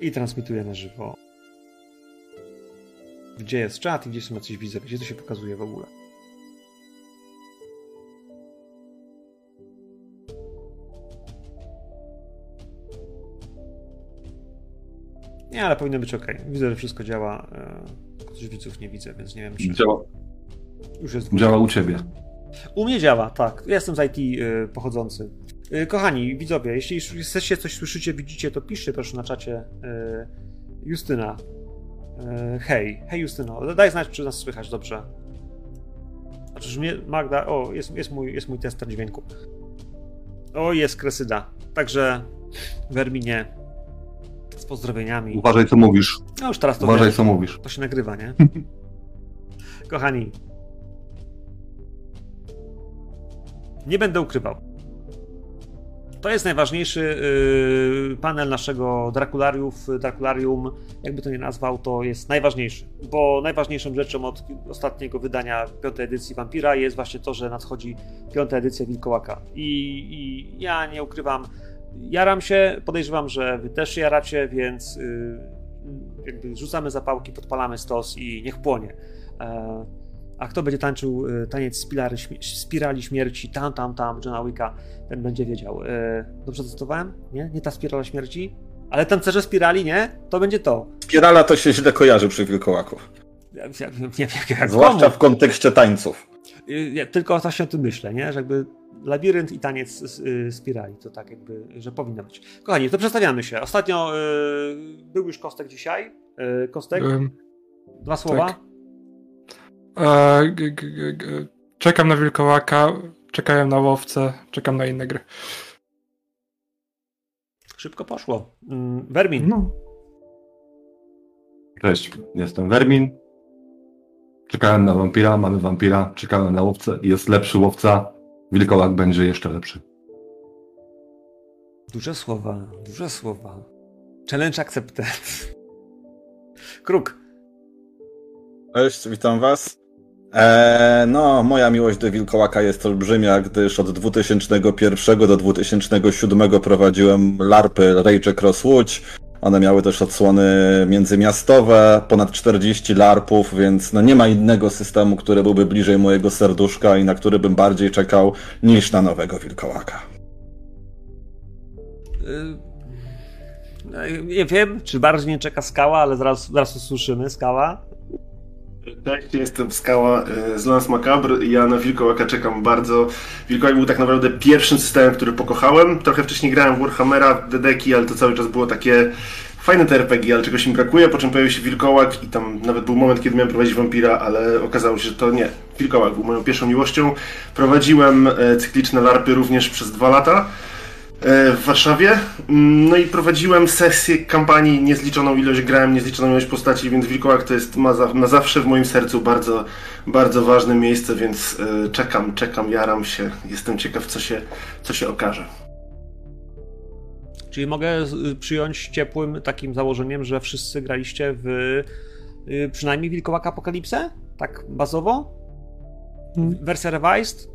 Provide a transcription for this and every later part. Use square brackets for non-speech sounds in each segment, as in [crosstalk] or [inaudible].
I transmituję na żywo. Gdzie jest czat i gdzie są jacyś widzę, gdzie to się pokazuje w ogóle. Nie, ale powinno być ok. Widzę, że wszystko działa. Tylko coś widzów nie widzę, więc nie wiem, czy. Działa. Już jest działa u ciebie. U mnie działa, tak. Ja jestem z IT y, pochodzący. Y, kochani, widzowie, jeśli jesteście, coś słyszycie, widzicie, to piszcie proszę na czacie. Y, Justyna. Y, hej, hej Justyno, daj znać, czy nas słychać dobrze. Znaczy, mnie Magda. O, jest, jest, mój, jest mój tester dźwięku. O, jest Kresyda. Także Werminie, z pozdrowieniami. Uważaj, co mówisz. No już teraz to Uważaj, wiesz, co mówisz. To się nagrywa, nie? [laughs] Kochani, nie będę ukrywał. To jest najważniejszy yy, panel naszego Drakulariów, Drakularium, jakby to nie nazwał, to jest najważniejszy, bo najważniejszą rzeczą od ostatniego wydania piątej edycji Vampira jest właśnie to, że nadchodzi piąta edycja Wilkołaka. I, I, ja nie ukrywam, jaram się, podejrzewam, że wy też jaracie, więc yy, jakby rzucamy zapałki, podpalamy stos i niech płonie. A kto będzie tańczył y, taniec spirali, spirali śmierci, tam, tam, tam, Johna Wicka, ten będzie wiedział. Y, dobrze zacytowałem? Nie? Nie ta spirala śmierci? Ale tancerze spirali, nie? To będzie to. Spirala to się źle kojarzy przy wilkołaku. Ja, ja, nie wiem, jak Zwłaszcza w kontekście tańców. Y, ja tylko właśnie o tym myślę, nie? Że jakby labirynt i taniec spirali, to tak jakby, że powinno być. Kochani, to przedstawiamy się. Ostatnio yy, był już Kostek dzisiaj. Yy, Kostek? Dwa słowa? Tak. E, g, g, g, czekam na Wilkołaka, czekałem na Łowcę, czekam na inne gry. Szybko poszło. Mm, Wermin. No. Cześć, jestem Wermin. Czekałem na wampira, mamy wampira, czekałem na łowcę. Jest lepszy łowca. Wilkołak będzie jeszcze lepszy. Duże słowa, duże słowa. Challenge accepted. [laughs] Kruk. Cześć, witam was. Eee, no, moja miłość do wilkołaka jest olbrzymia, gdyż od 2001 do 2007 prowadziłem larpy Rage Cross Łódź. One miały też odsłony międzymiastowe, ponad 40 larpów, więc no nie ma innego systemu, który byłby bliżej mojego serduszka i na który bym bardziej czekał niż na nowego wilkołaka. Yy, nie wiem, czy bardziej nie czeka skała, ale zaraz, zaraz usłyszymy. Skała? Cześć, jestem Skała e, z Lance Macabre. Ja na Wilkołaka czekam bardzo. Wilkołak był tak naprawdę pierwszym systemem, który pokochałem. Trochę wcześniej grałem w Warhammera, w Dedeki, ale to cały czas było takie fajne te RPG, ale czegoś mi brakuje, po czym pojawił się Wilkołak i tam nawet był moment, kiedy miałem prowadzić Vampira, ale okazało się, że to nie. Wilkołak był moją pierwszą miłością. Prowadziłem e, cykliczne larpy również przez dwa lata. E, w Warszawie. Mm, no i prowadziłem sesję kampanii, niezliczoną ilość grałem, niezliczoną ilość postaci, więc Wilkołak to jest ma za, na zawsze w moim sercu bardzo, bardzo ważne miejsce, więc e, czekam, czekam, jaram się. Jestem ciekaw, co się, co się okaże. Czyli mogę y, przyjąć ciepłym takim założeniem, że wszyscy graliście w y, przynajmniej Wilkołaka Apokalipsę? Tak bazowo? Hmm. Wersja revised?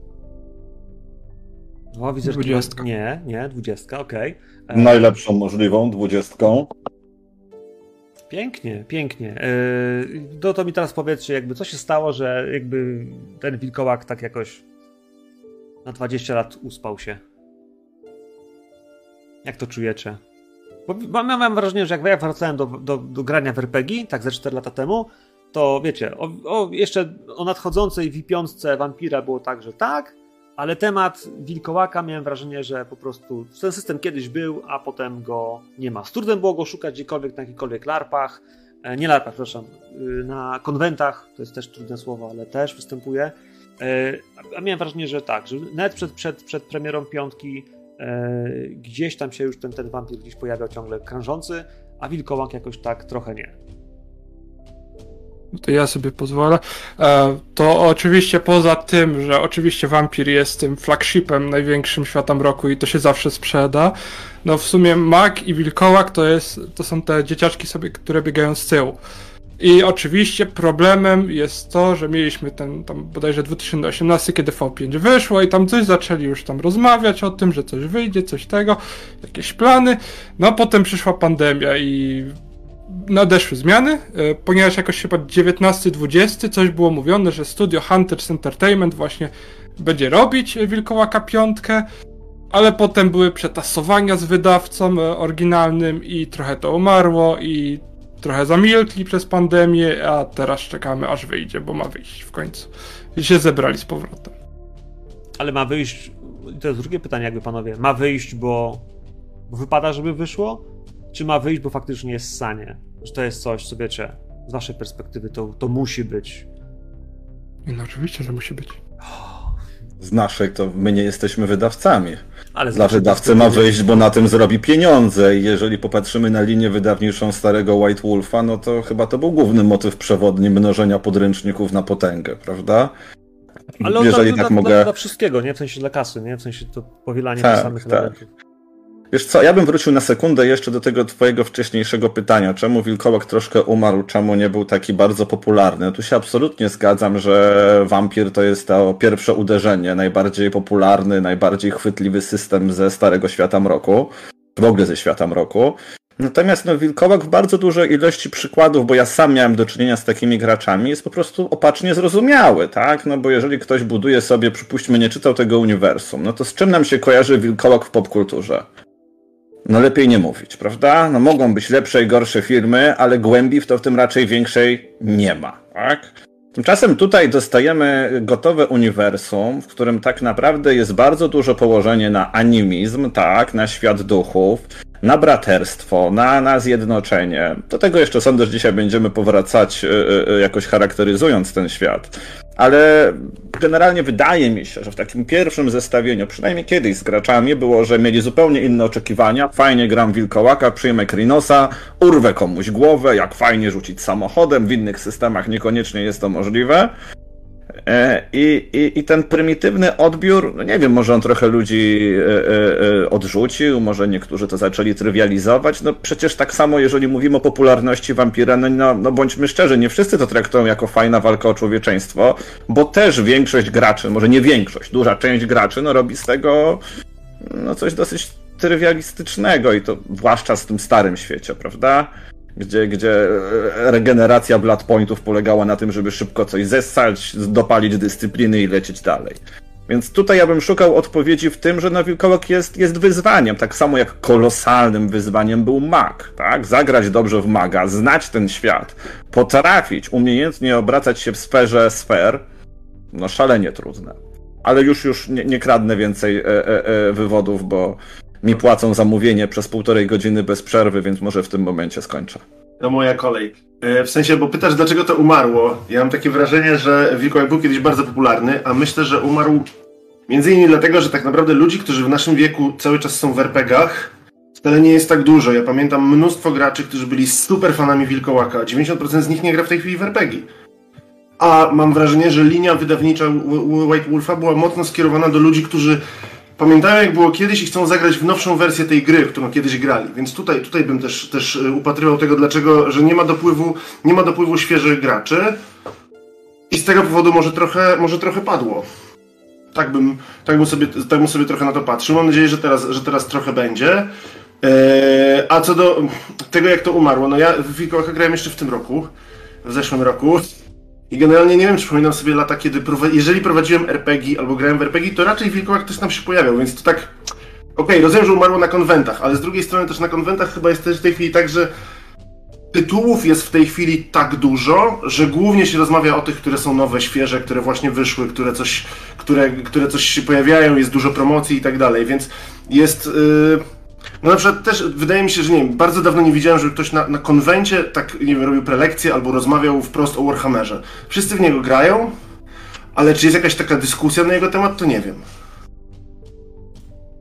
O, widzę, dwudziestka. Nie, nie, dwudziestka, okej. Okay. E, Najlepszą możliwą dwudziestką. Pięknie, pięknie. No to mi teraz powiedzcie, jakby co się stało, że jakby ten wilkołak tak jakoś na 20 lat uspał się. Jak to czujecie? Bo mam wrażenie, że jak ja wracałem do, do, do grania w RPG, tak ze 4 lata temu, to wiecie, o, o jeszcze o nadchodzącej V5 Vampira było tak, że tak, ale temat wilkołaka miałem wrażenie, że po prostu ten system kiedyś był, a potem go nie ma. Z trudem było go szukać gdziekolwiek na jakichkolwiek larpach, e, nie larpach, przepraszam, y, na konwentach, to jest też trudne słowo, ale też występuje. E, a miałem wrażenie, że tak, że nawet przed, przed, przed premierą piątki e, gdzieś tam się już ten, ten wampir gdzieś pojawiał ciągle krążący, a wilkołak jakoś tak trochę nie. No to ja sobie pozwolę. E, to oczywiście poza tym, że oczywiście Vampir jest tym flagshipem największym światem roku i to się zawsze sprzeda, no w sumie Mag i Wilkołak to, jest, to są te dzieciaczki sobie, które biegają z tyłu. I oczywiście problemem jest to, że mieliśmy ten tam bodajże 2018, kiedy V5 wyszło i tam coś zaczęli już tam rozmawiać o tym, że coś wyjdzie, coś tego, jakieś plany. No potem przyszła pandemia i nadeszły zmiany, e, ponieważ jakoś chyba 19-20 coś było mówione, że studio Hunters Entertainment właśnie będzie robić Wilkołaka piątkę, ale potem były przetasowania z wydawcą e, oryginalnym i trochę to umarło i trochę zamilkli przez pandemię, a teraz czekamy aż wyjdzie, bo ma wyjść w końcu. I się zebrali z powrotem. Ale ma wyjść, to jest drugie pytanie jakby panowie, ma wyjść, bo, bo wypada, żeby wyszło? Czy ma wyjść, bo faktycznie jest sanie? Że to jest coś, co wiecie, z waszej perspektywy to, to musi być. No oczywiście, że musi być. Z naszej to my nie jesteśmy wydawcami. Ale Dla wydawcy ma wyjść, bo na tym zrobi pieniądze i jeżeli popatrzymy na linię wydawniczą starego White Wolfa, no to chyba to był główny motyw przewodni mnożenia podręczników na potęgę, prawda? Ale on jeżeli tak dla, mogę... dla, dla wszystkiego, nie? W sensie dla kasy, nie? W sensie to powielanie Tak, tych samych tak. elementów. Wiesz co, ja bym wrócił na sekundę jeszcze do tego twojego wcześniejszego pytania. Czemu Wilkołak troszkę umarł, czemu nie był taki bardzo popularny? Tu się absolutnie zgadzam, że Wampir to jest to pierwsze uderzenie, najbardziej popularny, najbardziej chwytliwy system ze Starego Świata Mroku, w ogóle ze Świata Mroku. Natomiast no, Wilkołak w bardzo dużej ilości przykładów, bo ja sam miałem do czynienia z takimi graczami, jest po prostu opacznie zrozumiały, tak? No bo jeżeli ktoś buduje sobie, przypuśćmy, nie czytał tego uniwersum, no to z czym nam się kojarzy Wilkołak w popkulturze? No lepiej nie mówić, prawda? No mogą być lepsze i gorsze firmy, ale głębi w to w tym raczej większej nie ma, tak? Tymczasem tutaj dostajemy gotowe uniwersum, w którym tak naprawdę jest bardzo dużo położenie na animizm, tak, na świat duchów, na braterstwo, na, na zjednoczenie. Do tego jeszcze sądzę, że dzisiaj będziemy powracać, y, y, jakoś charakteryzując ten świat. Ale generalnie wydaje mi się, że w takim pierwszym zestawieniu, przynajmniej kiedyś z graczami, było, że mieli zupełnie inne oczekiwania. Fajnie gram wilkołaka, przyjmę Krinosa, urwę komuś głowę, jak fajnie rzucić samochodem. W innych systemach niekoniecznie jest to możliwe. E, I, i, I ten prymitywny odbiór, no nie wiem, może on trochę ludzi e, e, odrzucił, może niektórzy to zaczęli trywializować. No przecież tak samo, jeżeli mówimy o popularności wampira, no, no, no bądźmy szczerzy, nie wszyscy to traktują jako fajna walka o człowieczeństwo, bo też większość graczy, może nie większość, duża część graczy, no robi z tego no coś dosyć trywialistycznego i to zwłaszcza w tym starym świecie, prawda? Gdzie, gdzie e, regeneracja blood pointów polegała na tym, żeby szybko coś zessać, dopalić dyscypliny i lecieć dalej. Więc tutaj ja bym szukał odpowiedzi w tym, że no jest, jest wyzwaniem, tak samo jak kolosalnym wyzwaniem był mag, tak? Zagrać dobrze w maga, znać ten świat, potrafić umiejętnie obracać się w sferze sfer, no szalenie trudne. Ale już, już nie, nie kradnę więcej e, e, e, wywodów, bo mi płacą za mówienie przez półtorej godziny bez przerwy, więc może w tym momencie skończę. To moja kolej. E, W sensie, bo pytasz, dlaczego to umarło. Ja mam takie wrażenie, że Wilkołak był kiedyś bardzo popularny, a myślę, że umarł między innymi dlatego, że tak naprawdę ludzi, którzy w naszym wieku cały czas są w RPGach, wcale nie jest tak dużo. Ja pamiętam mnóstwo graczy, którzy byli super fanami Wilkołaka. 90% z nich nie gra w tej chwili w RPG. A mam wrażenie, że linia wydawnicza White Wolfa była mocno skierowana do ludzi, którzy pamiętają jak było kiedyś i chcą zagrać w nowszą wersję tej gry, którą kiedyś grali. Więc tutaj, tutaj bym też, też y, upatrywał tego, dlaczego, że nie ma dopływu, nie ma dopływu świeżych graczy i z tego powodu może trochę, może trochę padło. Tak bym, tak bym, sobie, tak bym sobie trochę na to patrzył. Mam nadzieję, że teraz, że teraz trochę będzie. Eee, a co do tego, jak to umarło, no ja w Wilkołaka grałem jeszcze w tym roku, w zeszłym roku. I generalnie nie wiem, czy przypominam sobie lata, kiedy jeżeli prowadziłem RPG albo grałem w RPG, to raczej Wilkołak też tam się pojawiał, więc to tak... Okej, rozumiem, że umarło na konwentach, ale z drugiej strony też na konwentach chyba jest też w tej chwili tak, że tytułów jest w tej chwili tak dużo, że głównie się rozmawia o tych, które są nowe, świeże, które właśnie wyszły, które coś, które, które coś się pojawiają, jest dużo promocji i tak dalej, więc jest... Yy... No na przykład też wydaje mi się, że nie wiem, bardzo dawno nie widziałem, żeby ktoś na, na konwencie tak, nie wiem, robił prelekcję albo rozmawiał wprost o Warhammerze. Wszyscy w niego grają, ale czy jest jakaś taka dyskusja na jego temat, to nie wiem.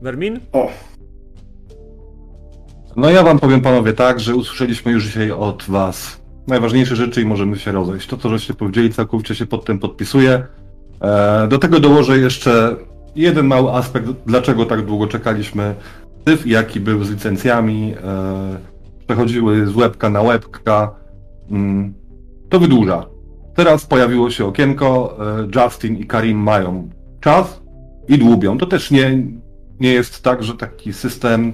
Wermin? O, No ja wam powiem panowie tak, że usłyszeliśmy już dzisiaj od was najważniejsze rzeczy i możemy się rozejść. To, co żeście powiedzieli, całkowicie się pod tym podpisuję. E, do tego dołożę jeszcze jeden mały aspekt, dlaczego tak długo czekaliśmy. Syf, jaki był z licencjami, e, przechodziły z łebka na łebka. Mm, to wydłuża. Teraz pojawiło się okienko, e, Justin i Karim mają czas i dłubią. To też nie, nie jest tak, że taki system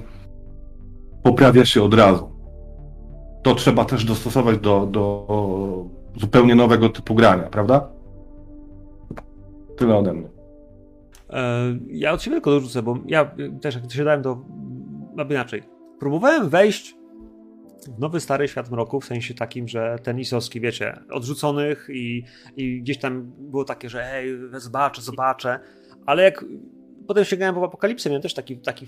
poprawia się od razu. To trzeba też dostosować do, do zupełnie nowego typu grania, prawda? Tyle ode mnie. E, ja od siebie tylko dorzucę, bo ja też jak dosiadałem do... Albo inaczej. Próbowałem wejść w nowy, stary świat mroku, w sensie takim, że ten isowski, wiecie, odrzuconych i, i gdzieś tam było takie, że hej, zobaczę, zobaczę, ale jak potem sięgałem po apokalipsę, miałem też taki, taki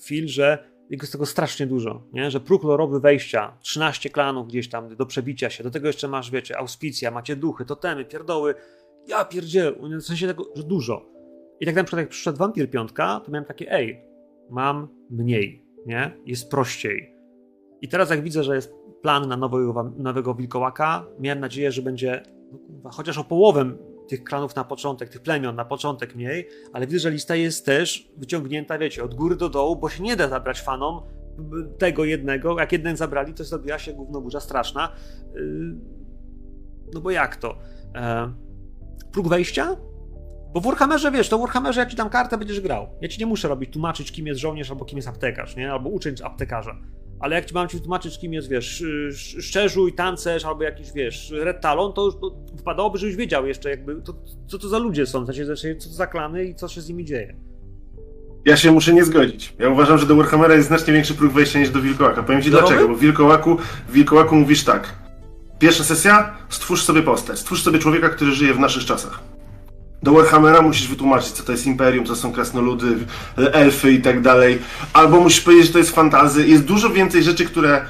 feel, że jest tego strasznie dużo, nie? że próg lorowy wejścia, 13 klanów gdzieś tam do przebicia się, do tego jeszcze masz, wiecie, auspicja, macie duchy, totemy, pierdoły, ja pierdziel, w sensie tego, że dużo. I tak na przykład jak przyszedł Vampir Piątka, to miałem takie, ej, mam mniej, nie? Jest prościej. I teraz jak widzę, że jest plan na nowego, nowego wilkołaka, miałem nadzieję, że będzie no, chociaż o połowę tych klanów na początek, tych plemion na początek mniej, ale widzę, że lista jest też wyciągnięta, wiecie, od góry do dołu, bo się nie da zabrać fanom tego jednego. Jak jeden zabrali, to zrobiła się gównoburza straszna. Yy, no bo jak to? E, próg wejścia? Bo w Warhammerze, wiesz, to w Warhammerze ja ci tam kartę będziesz grał. Ja ci nie muszę robić, tłumaczyć, kim jest żołnierz albo kim jest aptekarz, nie? Albo uczyć aptekarza. Ale jak ci mam ci tłumaczyć, kim jest, wiesz, szczerzuj, tancerz albo jakiś, wiesz, red talon, to już wypadałoby, żebyś wiedział jeszcze jakby, to, co to za ludzie są, co to za klany i co się z nimi dzieje. Ja się muszę nie zgodzić. Ja uważam, że do Warhammera jest znacznie większy próg wejścia niż do Wilkołaka. Powiem ci dlaczego, bo w Wilkołaku, w Wilkołaku mówisz tak. Pierwsza sesja, stwórz sobie postać, stwórz sobie człowieka, który żyje w naszych czasach do Warhammera musisz wytłumaczyć, co to jest Imperium, co są krasnoludy, elfy i tak dalej. Albo musisz powiedzieć, że to jest fantazy. Jest dużo więcej rzeczy, które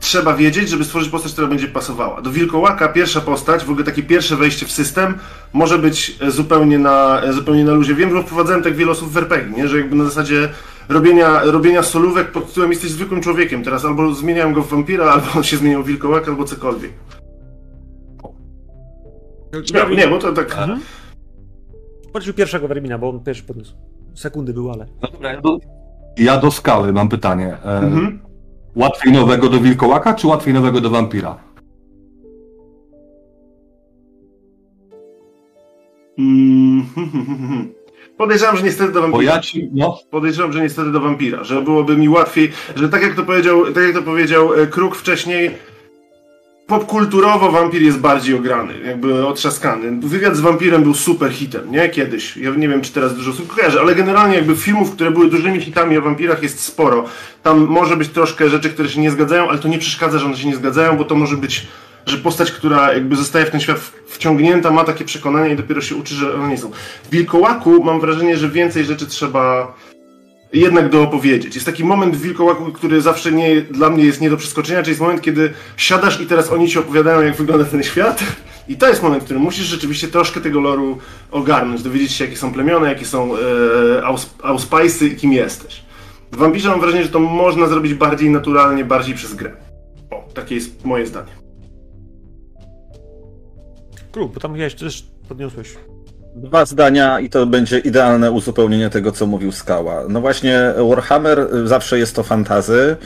trzeba wiedzieć, żeby stworzyć postać, która będzie pasowała. Do Wilkołaka pierwsza postać, w ogóle takie pierwsze wejście w system, może być zupełnie na, zupełnie na luzie. Wiem, że wprowadzałem tak wiele osób w RPG, nie? że jakby na zasadzie robienia, robienia solówek pod tytułem jesteś zwykłym człowiekiem. Teraz albo zmieniałem go w wampira, albo on się zmienił w wilkołaka, albo cokolwiek. Nie, nie, bo to tak... Mhm. Podniósł pierwszego Wermina, bo on pierwszy podniósł. Sekundy był, ale... No dobra, ja do, ja do skały mam pytanie. E, mhm. Łatwiej nowego do wilkołaka, czy łatwiej nowego do wampira? Mm, Podejrzewam, że niestety do wampira. Ja ci, no. Podejrzewam, że niestety do wampira, że byłoby mi łatwiej, że tak jak to powiedział, tak jak to powiedział e, Kruk wcześniej, popkulturowo wampir jest bardziej ograny, jakby otrzaskany. Wywiad z wampirem był super hitem, nie? Kiedyś. Ja nie wiem, czy teraz dużo osób kojarzy, ale generalnie jakby filmów, które były dużymi hitami o wampirach jest sporo. Tam może być troszkę rzeczy, które się nie zgadzają, ale to nie przeszkadza, że one się nie zgadzają, bo to może być, że postać, która jakby zostaje w ten świat wciągnięta, ma takie przekonania i dopiero się uczy, że one nie są. W Wilkołaku mam wrażenie, że więcej rzeczy trzeba jednak doopowiedzieć. Jest taki moment w Wilkołaku, który zawsze nie, dla mnie jest nie do przeskoczenia, czyli jest moment, kiedy siadasz i teraz oni ci opowiadają, jak wygląda ten świat. I to jest moment, w którym musisz rzeczywiście troszkę tego loru ogarnąć, dowiedzieć się, jakie są plemiona, jakie są e, i kim jesteś. W Vampirze mam wrażenie, że to można zrobić bardziej naturalnie, bardziej przez grę. O, takie jest moje zdanie. Klub, bo tam gdzieś też podniosłeś Dwa zdania i to będzie idealne uzupełnienie tego, co mówił Skała. No właśnie, Warhammer zawsze jest to fantazy,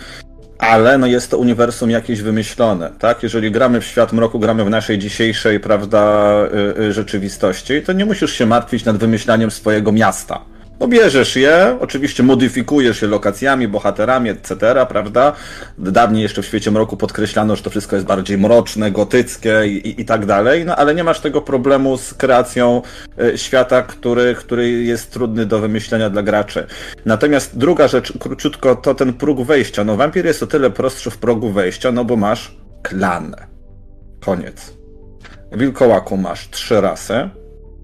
ale no jest to uniwersum jakieś wymyślone, tak? Jeżeli gramy w świat mroku, gramy w naszej dzisiejszej, prawda, y, y, rzeczywistości, to nie musisz się martwić nad wymyślaniem swojego miasta no bierzesz je, oczywiście modyfikujesz je lokacjami, bohaterami, etc., prawda? Dawniej jeszcze w świecie mroku podkreślano, że to wszystko jest bardziej mroczne, gotyckie i, i, i tak dalej, no ale nie masz tego problemu z kreacją y, świata, który, który jest trudny do wymyślenia dla graczy. Natomiast druga rzecz, króciutko, to ten próg wejścia. No wampir jest o tyle prostszy w progu wejścia, no bo masz klan. Koniec. Wilkołaku masz trzy rasy,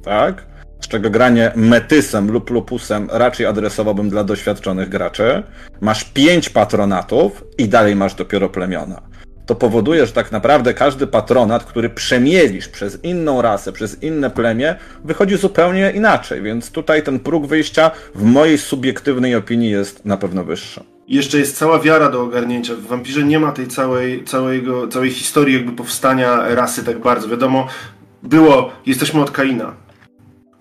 tak? Z czego granie metysem lub lupusem raczej adresowałbym dla doświadczonych graczy. Masz pięć patronatów i dalej masz dopiero plemiona. To powoduje, że tak naprawdę każdy patronat, który przemielisz przez inną rasę, przez inne plemię, wychodzi zupełnie inaczej, więc tutaj ten próg wyjścia w mojej subiektywnej opinii jest na pewno wyższy. Jeszcze jest cała wiara do ogarnięcia. W Wampirze nie ma tej całej, całego, całej historii jakby powstania rasy tak bardzo. Wiadomo, było, jesteśmy od Kaina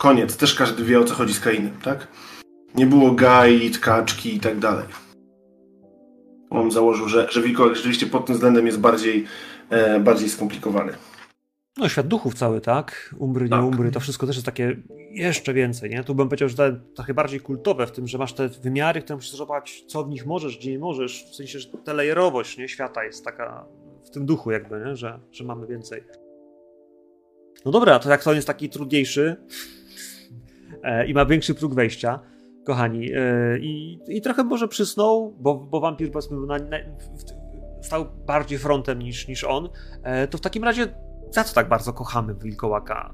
Koniec. Też każdy wie o co chodzi z Kainem, tak? Nie było Gai, tkaczki i tak dalej. On założył, że, że wilkołak rzeczywiście pod tym względem jest bardziej, e, bardziej skomplikowany. No, świat duchów cały, tak? Umbry, nie Tak. umbry, to wszystko też jest takie jeszcze więcej, nie? Tu bym powiedział, że to trochę bardziej kultowe w tym, że masz te wymiary, które musisz zobaczyć, co w nich możesz, gdzie nie możesz. W sensie, że ta lejerowość, nie? Świata jest taka w tym duchu jakby, nie? Że, że mamy więcej. No dobra, to jak to jest taki trudniejszy i ma większy próg wejścia, kochani, e, i, i trochę może przysnął, bo, bo wampir powiedzmy na, na, stał bardziej frontem niż, niż on, e, to w takim razie za co tak bardzo kochamy Wilkołaka?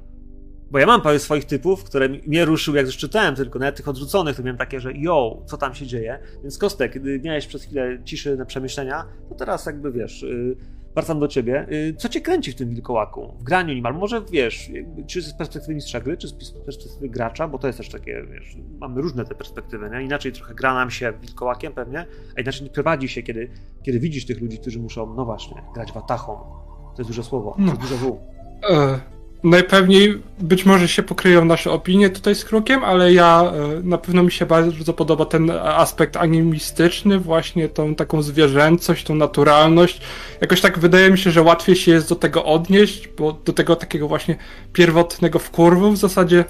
Bo ja mam parę swoich typów, które mnie ruszyły, jak już czytałem, tylko nawet tych odrzuconych, to miałem takie, że yo, co tam się dzieje? Więc Kostek, kiedy miałeś przez chwilę ciszy na przemyślenia, to teraz jakby wiesz, yy, wracam do ciebie. Yy, co cię kręci w tym Wilkołaku? W graniu nim, albo może wiesz, czy z perspektywy mistrza gry, czy z pers- perspektywy gracza, bo to jest też takie, wiesz, mamy różne te perspektywy, nie? Inaczej trochę gra nam się Wilkołakiem pewnie, a inaczej nie prowadzi się, kiedy, kiedy widzisz tych ludzi, którzy muszą, no właśnie, grać watachą. To jest duże słowo, to jest duże W. E, najpewniej być może się pokryją nasze opinie tutaj z Krukiem, ale ja e, na pewno mi się bardzo podoba ten aspekt animistyczny, właśnie tą taką zwierzęcość, tą naturalność. Jakoś tak wydaje mi się, że łatwiej się jest do tego odnieść, bo do tego takiego właśnie pierwotnego wkurwu w zasadzie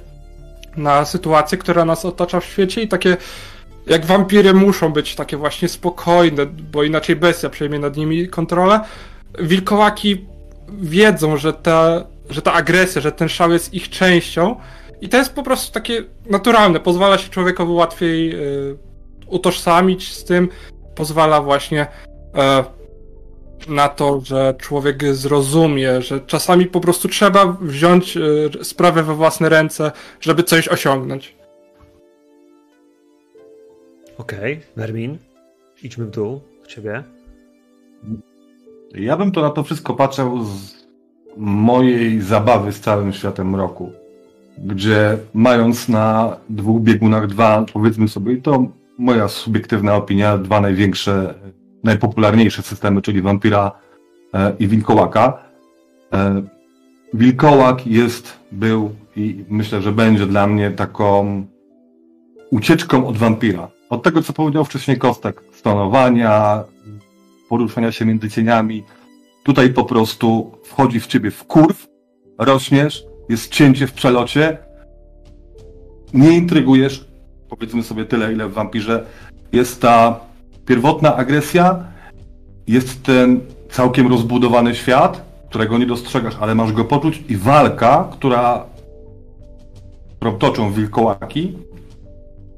na sytuację, która nas otacza w świecie i takie jak wampiry muszą być takie właśnie spokojne, bo inaczej bestia przejmie nad nimi kontrolę. Wilkołaki wiedzą, że ta, że ta agresja, że ten szał jest ich częścią i to jest po prostu takie naturalne, pozwala się człowiekowi łatwiej y, utożsamić z tym, pozwala właśnie e, na to, że człowiek zrozumie, że czasami po prostu trzeba wziąć y, sprawę we własne ręce, żeby coś osiągnąć. Okej, Mermin, idźmy w dół, do ciebie. Ja bym to na to wszystko patrzył z mojej zabawy z całym światem roku, gdzie mając na dwóch biegunach dwa, powiedzmy sobie, to moja subiektywna opinia, dwa największe, najpopularniejsze systemy, czyli Vampira e, i Wilkołaka. E, Wilkołak jest, był i myślę, że będzie dla mnie taką ucieczką od wampira. Od tego, co powiedział wcześniej Kostek, stonowania, poruszania się między cieniami. Tutaj po prostu wchodzi w ciebie w kurw, rośniesz, jest cięcie w przelocie, nie intrygujesz, powiedzmy sobie tyle, ile w wampirze. Jest ta pierwotna agresja, jest ten całkiem rozbudowany świat, którego nie dostrzegasz, ale masz go poczuć i walka, która którą toczą wilkołaki,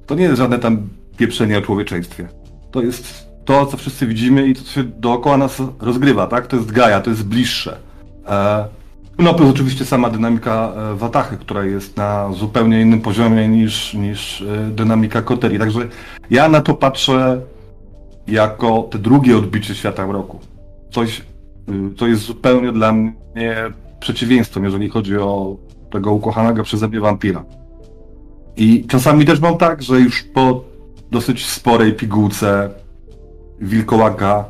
to nie jest żadne tam pieprzenie o człowieczeństwie. To jest to, co wszyscy widzimy i to, co się dookoła nas rozgrywa, tak? To jest Gaia, to jest bliższe. E, no plus oczywiście sama dynamika e, Watachy, która jest na zupełnie innym poziomie niż, niż e, dynamika Koterii. Także ja na to patrzę jako te drugie odbicie świata roku. Coś, y, co jest zupełnie dla mnie przeciwieństwem, jeżeli chodzi o tego ukochanego przeze mnie wampira. I czasami też mam tak, że już po dosyć sporej pigułce wilkołaka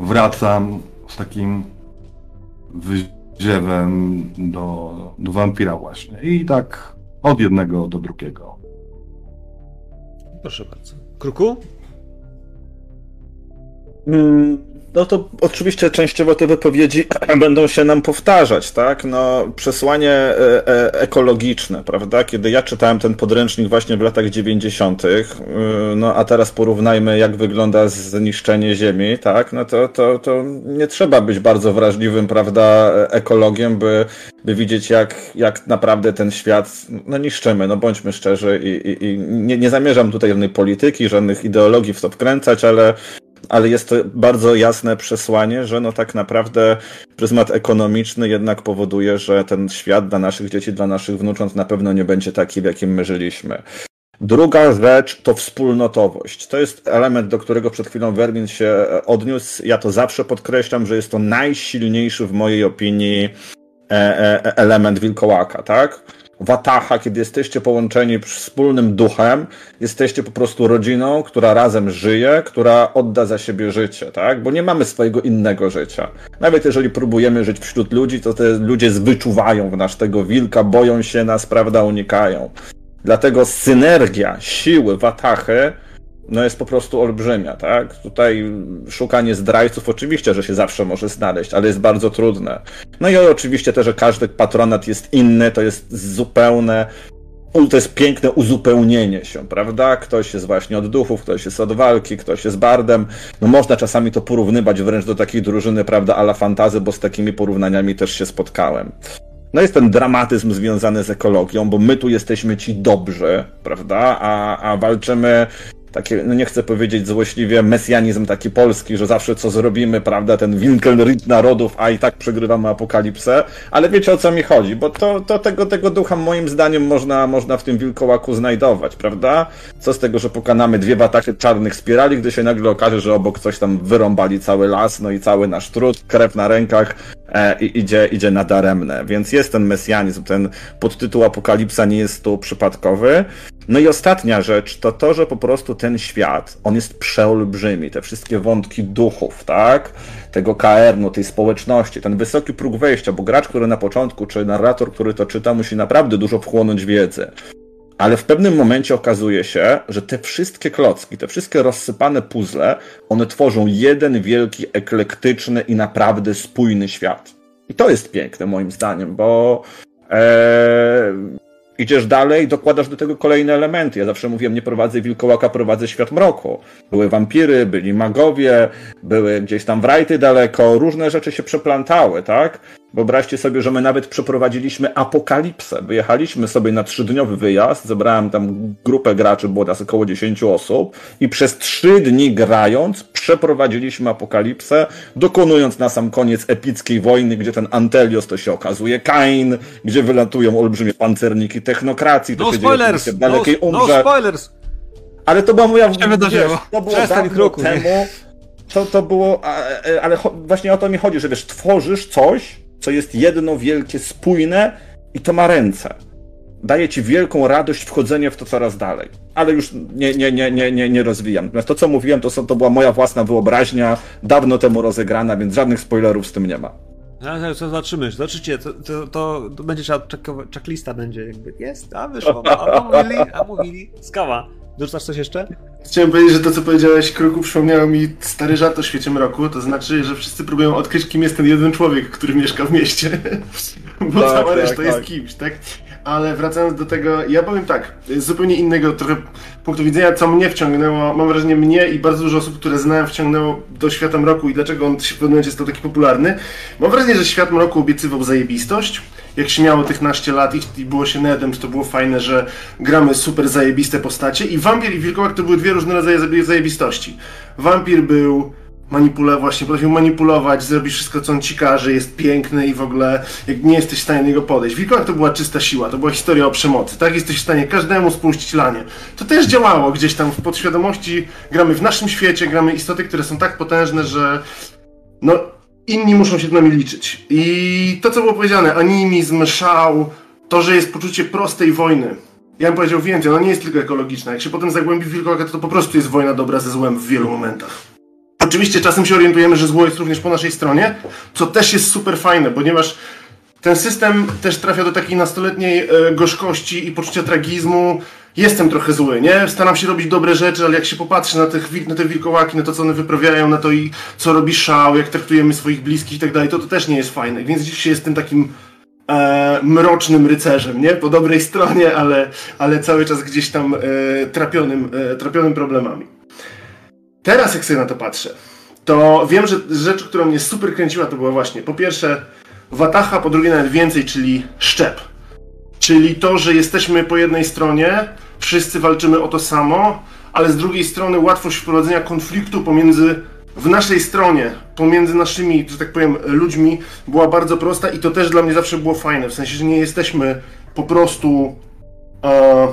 wracam z takim wyziewem do, do wampira właśnie. I tak od jednego do drugiego. Proszę bardzo. Kruku? Mm, No to oczywiście częściowo te wypowiedzi będą się nam powtarzać, tak? No, przesłanie e, e, ekologiczne, prawda? Kiedy ja czytałem ten podręcznik właśnie w latach 90., y, no a teraz porównajmy, jak wygląda zniszczenie Ziemi, tak? No to, to, to nie trzeba być bardzo wrażliwym, prawda, ekologiem, by, by widzieć, jak, jak naprawdę ten świat no, niszczymy. No bądźmy szczerzy i, i, i nie, nie zamierzam tutaj żadnej polityki, żadnych ideologii w to wkręcać, ale ale jest to bardzo jasne przesłanie, że no tak naprawdę pryzmat ekonomiczny jednak powoduje, że ten świat dla naszych dzieci, dla naszych wnucząt na pewno nie będzie taki, w jakim my żyliśmy. Druga rzecz to wspólnotowość. To jest element, do którego przed chwilą Wermin się odniósł. Ja to zawsze podkreślam, że jest to najsilniejszy w mojej opinii e, e, element wilkołaka, tak? Wataha, kiedy jesteście połączeni wspólnym duchem, jesteście po prostu rodziną, która razem żyje, która odda za siebie życie, tak? Bo nie mamy swojego innego życia. Nawet jeżeli próbujemy żyć wśród ludzi, to te ludzie wyczuwają w nas tego wilka, boją się nas, prawda, unikają. Dlatego synergia siły Watachy no jest po prostu olbrzymia, tak? Tutaj szukanie zdrajców oczywiście, że się zawsze może znaleźć, ale jest bardzo trudne. No i oczywiście też, że każdy patronat jest inny, to jest zupełne to jest piękne uzupełnienie się, prawda? Ktoś jest właśnie od duchów, ktoś jest od walki, ktoś jest bardem. No można czasami to porównywać wręcz do takiej drużyny, prawda, ala fantazy, bo z takimi porównaniami też się spotkałem. No jest ten dramatyzm związany z ekologią, bo my tu jesteśmy ci dobrzy, prawda? A, a walczymy takie, no nie chcę powiedzieć złośliwie, mesjanizm taki polski, że zawsze co zrobimy, prawda, ten Winkelried narodów, a i tak przegrywamy apokalipsę, ale wiecie o co mi chodzi, bo to, to tego, tego ducha moim zdaniem można, można w tym wilkołaku znajdować, prawda? Co z tego, że pokonamy dwie bataki czarnych spirali, gdy się nagle okaże, że obok coś tam wyrąbali cały las, no i cały nasz trud, krew na rękach, e, i idzie, idzie na daremne. Więc jest ten mesjanizm, ten podtytuł Apokalipsa nie jest tu przypadkowy. No i ostatnia rzecz to to, że po prostu ten świat, on jest przeolbrzymi, te wszystkie wątki duchów, tak? Tego KR-nu, tej społeczności, ten wysoki próg wejścia, bo gracz, który na początku, czy narrator, który to czyta, musi naprawdę dużo wchłonąć wiedzy. Ale w pewnym momencie okazuje się, że te wszystkie klocki, te wszystkie rozsypane puzzle, one tworzą jeden wielki, eklektyczny i naprawdę spójny świat. I to jest piękne moim zdaniem, bo e, idziesz dalej, dokładasz do tego kolejne elementy. Ja zawsze mówiłem, nie prowadzę wilkołaka, prowadzę świat mroku. Były wampiry, byli magowie, były gdzieś tam wrajty daleko, różne rzeczy się przeplantały, tak? Wyobraźcie sobie, że my nawet przeprowadziliśmy apokalipsę. Wyjechaliśmy sobie na trzydniowy wyjazd, zebrałem tam grupę graczy, było nas około 10 osób i przez trzy dni grając przeprowadziliśmy apokalipsę, dokonując na sam koniec epickiej wojny, gdzie ten Antelios to się okazuje Kain, gdzie wylatują olbrzymie pancerniki technokracji, to No się spoilers! dzieje w dalekiej No, no spoilers! Ale to była moja... się wydarzyło. Wiesz, to było Przestań, nie? temu. To, to było... a, e, Ale właśnie o to mi chodzi, że wiesz, tworzysz coś, co jest jedno wielkie, spójne i to ma ręce. Daje ci wielką radość wchodzenie w to coraz dalej. Ale już nie, nie, nie, nie, nie, nie rozwijam. Natomiast to, co mówiłem, to, są, to była moja własna wyobraźnia, dawno temu rozegrana, więc żadnych spoilerów z tym nie ma. No, to, to zobaczymy, zobaczycie, to, to, to, to będzie trzeba, checklista będzie jakby, jest, a wyszło, a mówili, a mówili, skawa. Dorzucasz coś jeszcze? Chciałem powiedzieć, że to co powiedziałeś, Kruku, przypomniało mi stary żart o świecie mroku, to znaczy, że wszyscy próbują odkryć, kim jest ten jeden człowiek, który mieszka w mieście. [laughs] Bo Tak, cała tak, reszta tak. jest kimś, tak? Ale wracając do tego, ja powiem tak, z zupełnie innego trochę punktu widzenia, co mnie wciągnęło, mam wrażenie mnie i bardzo dużo osób, które znałem, wciągnęło do świata mroku i dlaczego on się w pewnym momencie stał taki popularny. Mam wrażenie, że świat mroku obiecywał zajebistość. Jak się miało tych naście lat i, i było się nedem, to było fajne, że gramy super zajebiste postacie. I wampir i wilkołak to były dwie różne rodzaje zaje- zajebistości. Wampir był manipule, właśnie potrafił manipulować, zrobić wszystko, co on ci każe, jest piękny i w ogóle jak nie jesteś w stanie do niego podejść. Wilkołak to była czysta siła, to była historia o przemocy, tak? Jesteś w stanie każdemu spuścić lanie. To też działało gdzieś tam w podświadomości, gramy w naszym świecie, gramy istoty, które są tak potężne, że no inni muszą się z nami liczyć. I to, co było powiedziane, animizm, szał, to, że jest poczucie prostej wojny. Ja bym powiedział więcej, ona nie jest tylko ekologiczna. Jak się potem zagłębi w wilkołaka, to to po prostu jest wojna dobra ze złem w wielu momentach. Oczywiście czasem się orientujemy, że zło jest również po naszej stronie, co też jest super fajne, ponieważ ten system też trafia do takiej nastoletniej e, gorzkości i poczucia tragizmu. Jestem trochę zły, nie? Staram się robić dobre rzeczy, ale jak się popatrzy na, tych, na te wilkołaki, na to, co one wyprawiają, na to, i co robi szał, jak traktujemy swoich bliskich i tak dalej, to to też nie jest fajne. Więc dziś się jestem takim e, mrocznym rycerzem, nie? Po dobrej stronie, ale, ale cały czas gdzieś tam e, trapionym, e, trapionym problemami. Teraz jak sobie na to patrzę, to wiem, że rzecz, która mnie super kręciła, to była właśnie po pierwsze Wataha, po drugie nawet więcej, czyli szczep. Czyli to, że jesteśmy po jednej stronie, wszyscy walczymy o to samo, ale z drugiej strony łatwość wprowadzenia konfliktu pomiędzy w naszej stronie, pomiędzy naszymi, że tak powiem, ludźmi była bardzo prosta i to też dla mnie zawsze było fajne. W sensie, że nie jesteśmy po prostu e,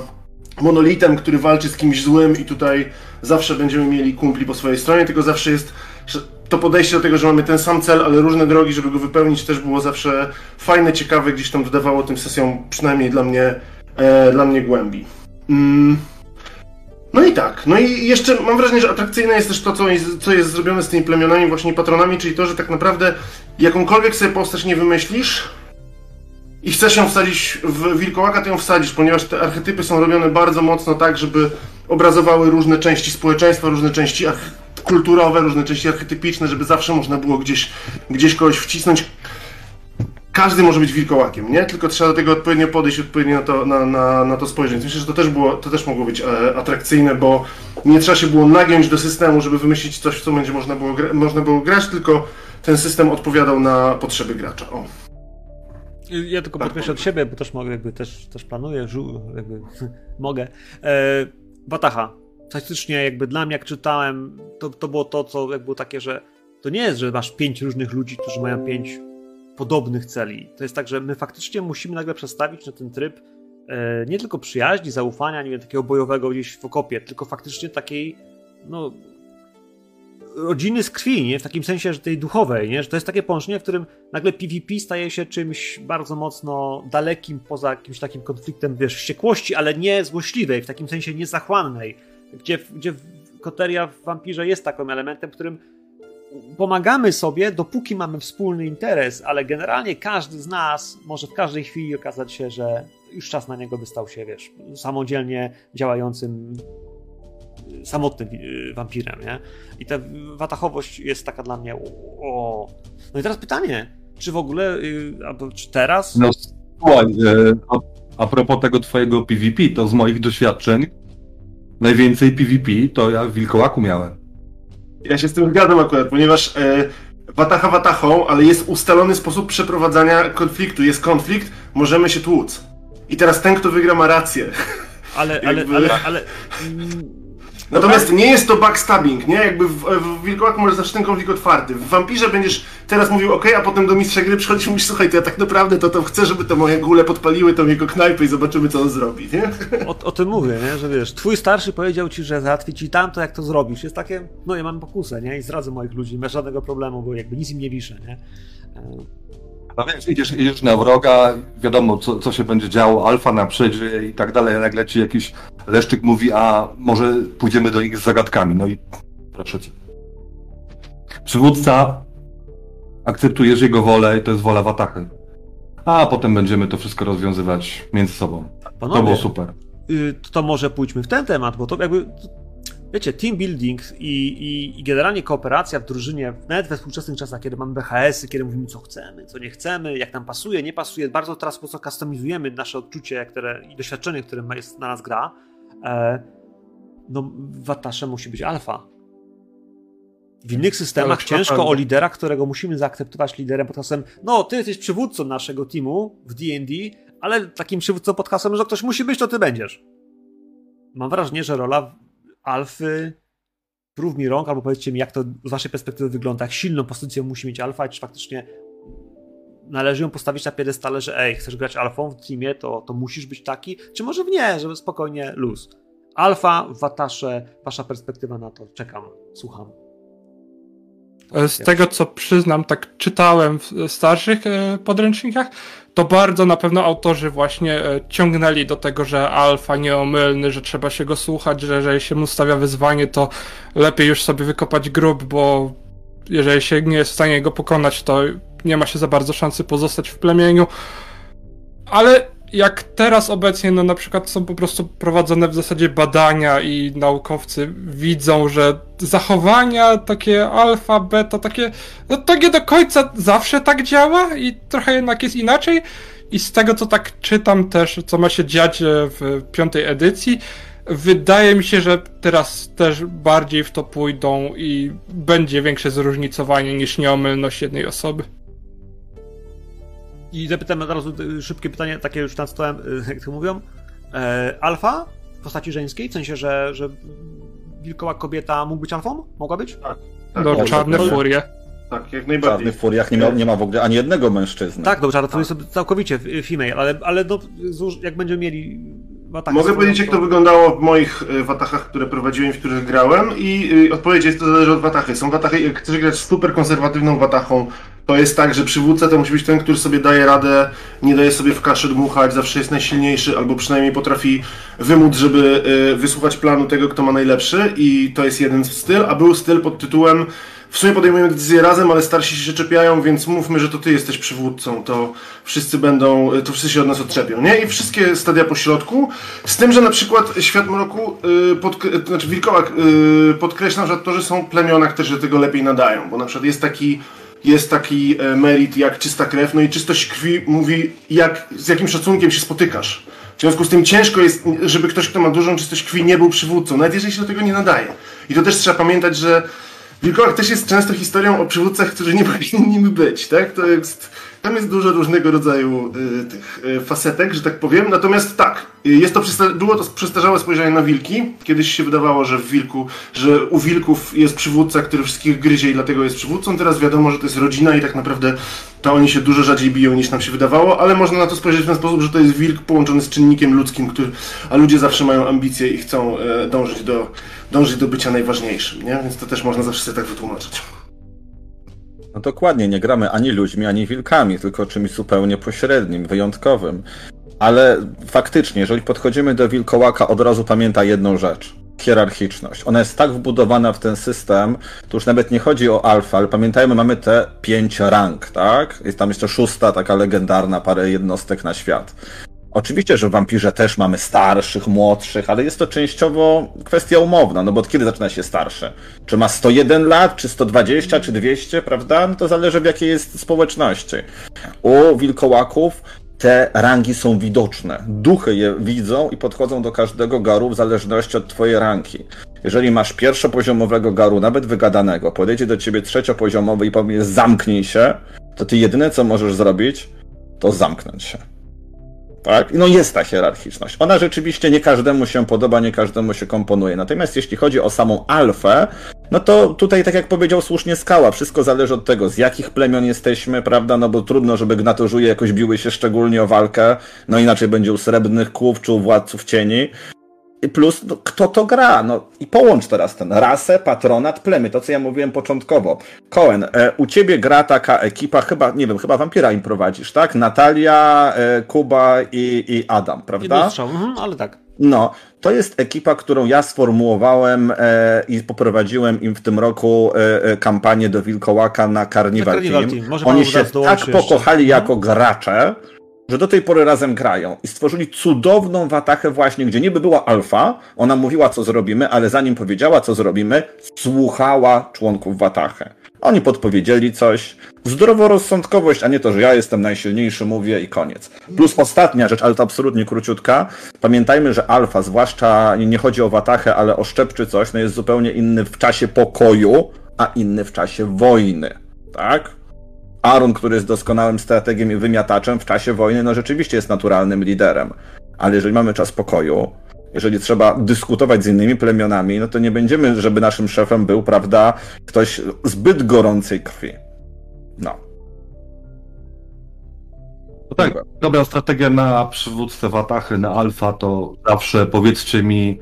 monolitem, który walczy z kimś złym i tutaj zawsze będziemy mieli kumpli po swojej stronie, tylko zawsze jest to podejście do tego, że mamy ten sam cel, ale różne drogi, żeby go wypełnić, też było zawsze fajne, ciekawe, gdzieś tam dodawało tym sesjom, przynajmniej dla mnie, e, dla mnie głębi. Mm. No i tak, no i jeszcze mam wrażenie, że atrakcyjne jest też to, co jest, co jest zrobione z tymi plemionami, właśnie patronami, czyli to, że tak naprawdę jakąkolwiek sobie postać nie wymyślisz, i chcesz ją wsadzić w wilkołaka, to ją wsadzisz, ponieważ te archetypy są robione bardzo mocno tak, żeby obrazowały różne części społeczeństwa, różne części kulturowe, różne części archetypiczne, żeby zawsze można było gdzieś, gdzieś kogoś wcisnąć. Każdy może być wilkołakiem, nie? Tylko trzeba do tego odpowiednio podejść, odpowiednio na to, na, na, na to spojrzeć. Myślę, że to też, było, to też mogło być e, atrakcyjne, bo nie trzeba się było nagiąć do systemu, żeby wymyślić coś, w co będzie można było, można było grać, tylko ten system odpowiadał na potrzeby gracza. O. Ja tylko podkreślę od siebie, bo też mogę, jakby też, też planuję, jakby [laughs] mogę. E, Batacha. Faktycznie jakby dla mnie, jak czytałem, to, to było to, co jakby było takie, że to nie jest, że masz pięć różnych ludzi, którzy mają pięć podobnych celi. To jest tak, że my faktycznie musimy nagle przestawić na ten tryb e, nie tylko przyjaźni, zaufania, nie wiem, takiego bojowego gdzieś w okopie, tylko faktycznie takiej, no, rodziny z krwi, nie? W takim sensie, że tej duchowej, nie? Że to jest takie połączenie, w którym nagle PvP staje się czymś bardzo mocno dalekim poza jakimś takim konfliktem, wiesz, wściekłości, ale nie złośliwej, w takim sensie niezachłannej, gdzie, gdzie Koteria w Wampirze jest takim elementem, którym pomagamy sobie, dopóki mamy wspólny interes, ale generalnie każdy z nas może w każdej chwili okazać się, że już czas na niego by stał się, wiesz, samodzielnie działającym samotnym y, wampirem, nie? I ta watachowość jest taka dla mnie o... No i teraz pytanie, czy w ogóle, y, albo czy teraz... No słuchaj, e, a, a propos tego twojego PvP, to z moich doświadczeń najwięcej PvP to ja w Wilkołaku miałem. Ja się z tym zgadzam akurat, ponieważ e, watacha watachą, ale jest ustalony sposób przeprowadzania konfliktu. Jest konflikt, możemy się tłuc. I teraz ten, kto wygra, ma rację. Ale, [laughs] ale, ale, ale, Natomiast nie jest to backstabbing, nie? Jakby w, w Wilkołaku może zawsze ten konflikt otwarty. W Wampirze będziesz teraz mówił ok, a potem do mistrza gry przychodzisz i mówisz, słuchaj, to ja tak naprawdę to, to chcę, żeby te moje gule podpaliły tą jego knajpę i zobaczymy, co on zrobi, nie? O, o tym mówię, nie? Że wiesz, twój starszy powiedział ci, że załatwi ci tamto, jak to zrobisz. Jest takie, no ja mam pokusę, nie? I zdradzę moich ludzi, bez żadnego problemu, bo jakby nic im nie wiszę, nie? No wiesz, idziesz, idziesz na wroga, wiadomo co, co się będzie działo, alfa na przedzie i tak dalej, nagle ci jakiś leszczyk mówi, a może pójdziemy do nich z zagadkami, no i proszę cię. Przywódca, akceptujesz jego wolę i to jest wola Watachy. A potem będziemy to wszystko rozwiązywać między sobą. Panowie, to było super. Y, to może pójdźmy w ten temat, bo to jakby wiecie, team building i, i, i, generalnie kooperacja w drużynie, nawet we współczesnych czasach, kiedy mamy BHS-y, kiedy mówimy, co chcemy, co nie chcemy, jak nam pasuje, nie pasuje, bardzo teraz po co customizujemy nasze odczucie które, i doświadczenie, które jest na nas gra, e, no Watasze musi być alfa. W innych systemach ciężko o lidera, którego musimy zaakceptować liderem pod hasłem, no ty jesteś przywódcą naszego teamu w D&D, ale takim przywódcą pod hasłem, że ktoś musi być, to ty będziesz. Mam wrażenie, że rola alfy, prób mi rąk, albo powiedzcie mi, jak to z waszej perspektywy wygląda, jak silną pozycję musi mieć alfa, czy faktycznie należy ją postawić na piedestale, że ej, chcesz grać alfą w teamie, to, to musisz być taki, czy może w nie, żeby spokojnie luz. Alfa, Watasze, wasza perspektywa na to, czekam, słucham. Z tego, co przyznam, tak czytałem w starszych e, podręcznikach, to bardzo na pewno autorzy właśnie e, ciągnęli do tego, że alfa nieomylny, że trzeba się go słuchać, że jeżeli się mu stawia wyzwanie, to lepiej już sobie wykopać grób, bo jeżeli się nie jest w stanie go pokonać, to nie ma się za bardzo szansy pozostać w plemieniu. Ale jak teraz obecnie, no na przykład są po prostu prowadzone w zasadzie badania i naukowcy widzą, że zachowania takie alfa, beta, takie, no to nie do końca zawsze tak działa i trochę jednak jest inaczej. I z tego, co tak czytam też, co ma się dziać e, w piątej edycji, wydaje mi się, że teraz też bardziej w to pójdą i będzie większe zróżnicowanie niż nieomylność jednej osoby. I zapytam od razu y, szybkie pytanie, takie już nad stołem, y, jak to mówią. E, alfa w postaci żeńskiej, w sensie, że, że wilkoła kobieta mógł być alfą? Mogła być? Tak. tak no, czarne furie. Tak, jak najbardziej. W czarnych furiach nie ma, nie ma w ogóle ani jednego mężczyzny. Tak, dobrze, ale to jest całkowicie female, ale, ale no, jak będziemy mieli Watach Mogę powiedzieć, jak to wyglądało w moich y, watachach, które prowadziłem, w których grałem i odpowiedź jest, to zależy od watachy. Są watachy, jak chcesz grać super konserwatywną watachą, to jest tak, że przywódca to musi być ten, który sobie daje radę, nie daje sobie w kaszę dmuchać, zawsze jest najsilniejszy, albo przynajmniej potrafi wymóc, żeby y, wysłuchać planu tego, kto ma najlepszy i to jest jeden styl, a był styl pod tytułem w sumie podejmujemy decyzje razem, ale starsi się czepiają, więc mówmy, że to ty jesteś przywódcą, to wszyscy będą, to wszyscy się od nas odczepią, nie? I wszystkie stadia po środku, z tym, że na przykład Świat Mroku, yy, podk- znaczy Wilkołak yy, podkreśla, że to, że są plemiona, które się tego lepiej nadają, bo na przykład jest taki jest taki e, merit jak czysta krew, no i czystość krwi mówi, jak, z jakim szacunkiem się spotykasz. W związku z tym ciężko jest, żeby ktoś, kto ma dużą czystość krwi, nie był przywódcą, nawet jeżeli się do tego nie nadaje. I to też trzeba pamiętać, że Wilkołak też jest często historią o przywódcach, którzy nie [laughs] powinni nimi być, tak? To jest, tam jest dużo różnego rodzaju y, tych y, facetek, że tak powiem. Natomiast tak, y, jest to było to przestarzałe spojrzenie na wilki. Kiedyś się wydawało, że w wilku, że u wilków jest przywódca, który wszystkich gryzie i dlatego jest przywódcą. Teraz wiadomo, że to jest rodzina i tak naprawdę to oni się dużo rzadziej biją niż nam się wydawało, ale można na to spojrzeć w ten sposób, że to jest wilk połączony z czynnikiem ludzkim, który, a ludzie zawsze mają ambicje i chcą e, dążyć, do, dążyć do bycia najważniejszym, nie? Więc to też można zawsze tak wytłumaczyć. No dokładnie, nie gramy ani ludźmi, ani wilkami, tylko czymś zupełnie pośrednim, wyjątkowym. Ale faktycznie, jeżeli podchodzimy do wilkołaka, od razu pamięta jedną rzecz. Hierarchiczność. Ona jest tak wbudowana w ten system, to już nawet nie chodzi o alfa, ale pamiętajmy, mamy te pięć rank, tak? Jest tam jeszcze szósta, taka legendarna, parę jednostek na świat. Oczywiście, że w wampirze też mamy starszych, młodszych, ale jest to częściowo kwestia umowna, no bo od kiedy zaczyna się starszy? Czy ma 101 lat, czy 120, czy 200, prawda? No to zależy w jakiej jest społeczności. U wilkołaków te rangi są widoczne. Duchy je widzą i podchodzą do każdego garu w zależności od twojej ranki. Jeżeli masz pierwszopoziomowego garu, nawet wygadanego, podejdzie do ciebie trzeciopoziomowy i powie zamknij się, to ty jedyne co możesz zrobić, to zamknąć się. Tak? No jest ta hierarchiczność. Ona rzeczywiście nie każdemu się podoba, nie każdemu się komponuje. Natomiast jeśli chodzi o samą alfę, no to tutaj, tak jak powiedział słusznie Skała, wszystko zależy od tego, z jakich plemion jesteśmy, prawda? No bo trudno, żeby gnatożuje jakoś biły się szczególnie o walkę, no inaczej będzie u srebrnych kłów czy u władców cieni. Plus, no, kto to gra? No i połącz teraz ten rasę, patronat, plemy, to co ja mówiłem początkowo. Cohen, e, u ciebie gra taka ekipa, chyba, nie wiem, chyba Vampira im prowadzisz, tak? Natalia, e, Kuba i, i Adam, prawda? Strzał, mhm, ale tak. No, to jest ekipa, którą ja sformułowałem e, i poprowadziłem im w tym roku e, e, kampanię do Wilkołaka na Carnival, Na Carnival Team. Team. Może Oni się tak jeszcze. pokochali Mhm. jako gracze, że do tej pory razem grają i stworzyli cudowną watachę właśnie, gdzie niby była alfa, ona mówiła co zrobimy, ale zanim powiedziała co zrobimy, słuchała członków watachy. Oni podpowiedzieli coś, zdroworozsądkowość, a nie to, że ja jestem najsilniejszy, mówię i koniec. Plus ostatnia rzecz, ale to absolutnie króciutka. Pamiętajmy, że alfa, zwłaszcza nie chodzi o watachę, ale o szczep czy coś, no jest zupełnie inny w czasie pokoju, a inny w czasie wojny. Tak? Aaron, który jest doskonałym strategiem i wymiataczem w czasie wojny, no rzeczywiście jest naturalnym liderem. Ale jeżeli mamy czas pokoju, jeżeli trzeba dyskutować z innymi plemionami, no to nie będziemy, żeby naszym szefem był, prawda, ktoś zbyt gorącej krwi. No. No tak, dobra strategia na przywódcę Watachy, na Alfa to zawsze powiedzcie mi,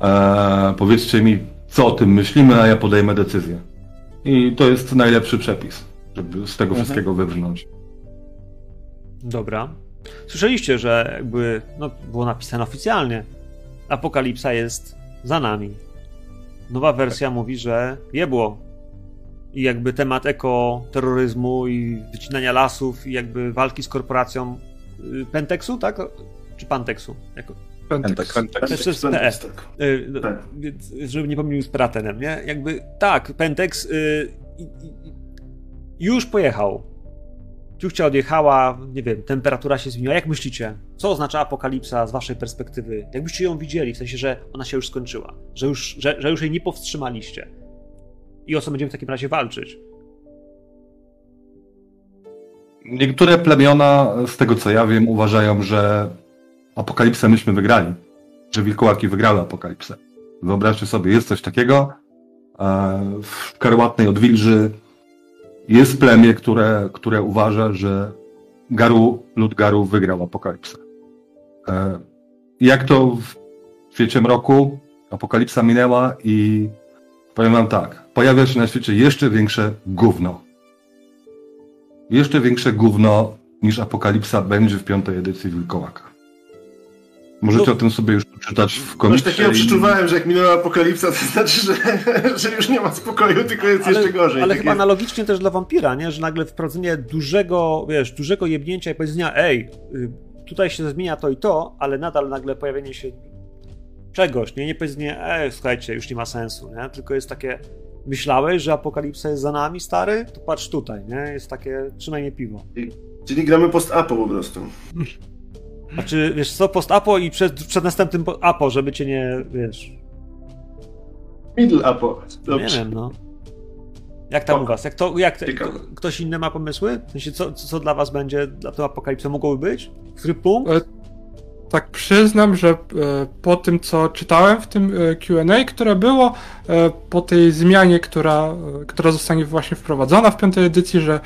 e, powiedzcie mi, co o tym myślimy, a ja podejmę decyzję. I to jest najlepszy przepis, żeby z tego Mhm. wszystkiego wybrnąć. Dobra. Słyszeliście, że jakby, no, było napisane oficjalnie. Apokalipsa jest za nami. Nowa wersja mówi, że jebło. I jakby temat ekoterroryzmu i wycinania lasów i jakby walki z korporacją y, Pentexu, tak? Czy Pantexu? Jako, Pentex. To jest Pentex, PS. tak. y, Tak. więc, żeby nie pomylił z Pratenem, nie? Jakby tak, Pentex y, już pojechał. Ciuchcia odjechała, nie wiem, temperatura się zmieniła. Jak myślicie, co oznacza apokalipsa z waszej perspektywy? Jakbyście ją widzieli, w sensie, że ona się już skończyła, że już, że, że już jej nie powstrzymaliście. I o co będziemy w takim razie walczyć? Niektóre plemiona, z tego co ja wiem, uważają, że apokalipsę myśmy wygrali. Że wilkołaki wygrały apokalipsę. Wyobraźcie sobie, jest coś takiego. e, W karłatnej odwilży jest plemię, które, które uważa, że Garu, lud Garu wygrał apokalipsę. E, Jak to w świecie mroku, apokalipsa minęła i powiem wam tak, pojawia się na świecie jeszcze większe gówno jeszcze większe gówno niż Apokalipsa będzie w piątej edycji Wilkołaka. Możecie No. o tym sobie już przeczytać w Coś komiksie. takiego i- przeczuwałem, że jak minęła apokalipsa, [laughs] to znaczy, że, że już nie ma spokoju, tylko jest ale, jeszcze gorzej. ale Tak chyba jest. analogicznie też dla wampira, nie? Że nagle wprowadzenie dużego, wiesz, dużego jebnięcia i powiedzenia, ej, y, tutaj się zmienia to i to, ale nadal nagle pojawienie się czegoś, nie? Nie powiedzenie, ej, słuchajcie, już nie ma sensu, nie? Tylko jest takie, myślałeś, że apokalipsa jest za nami, stary? To patrz tutaj, nie? Jest takie, trzymaj mnie piwo. Czyli gramy post-apo po prostu. Znaczy, wiesz co, post-apo i przed, przed następnym po- apo, żeby cię nie, wiesz, Middle-apo. nie Dobrze. wiem, no. Jak tam u was? Jak to, jak, kto, ktoś inny ma pomysły? W sensie, co, co dla was będzie, dla tego apokalipsy mogłoby być? Który punkt? E, Tak przyznam, że e, po tym, co czytałem w tym e, Q&A, które było, e, po tej zmianie, która, która zostanie właśnie wprowadzona w piątej edycji, że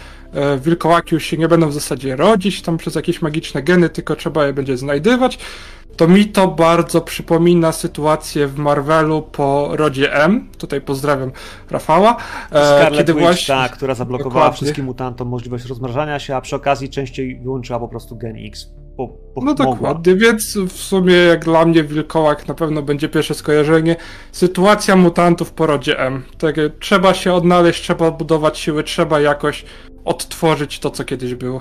wilkołaki już się nie będą w zasadzie rodzić tam przez jakieś magiczne geny, tylko trzeba je będzie znajdywać, to mi to bardzo przypomina sytuację w Marvelu po rodzie M. Tutaj pozdrawiam Rafała. Scarlet kiedy Witch, właśnie- ta, która zablokowała Dokładnie. wszystkim mutantom możliwość rozmrażania się, a przy okazji częściej wyłączyła po prostu gen X. Po, po, No dokładnie, więc w sumie jak dla mnie wilkołak na pewno będzie pierwsze skojarzenie. Sytuacja mutantów po rodzie M. Takie, trzeba się odnaleźć, trzeba budować siły, trzeba jakoś odtworzyć to, co kiedyś było.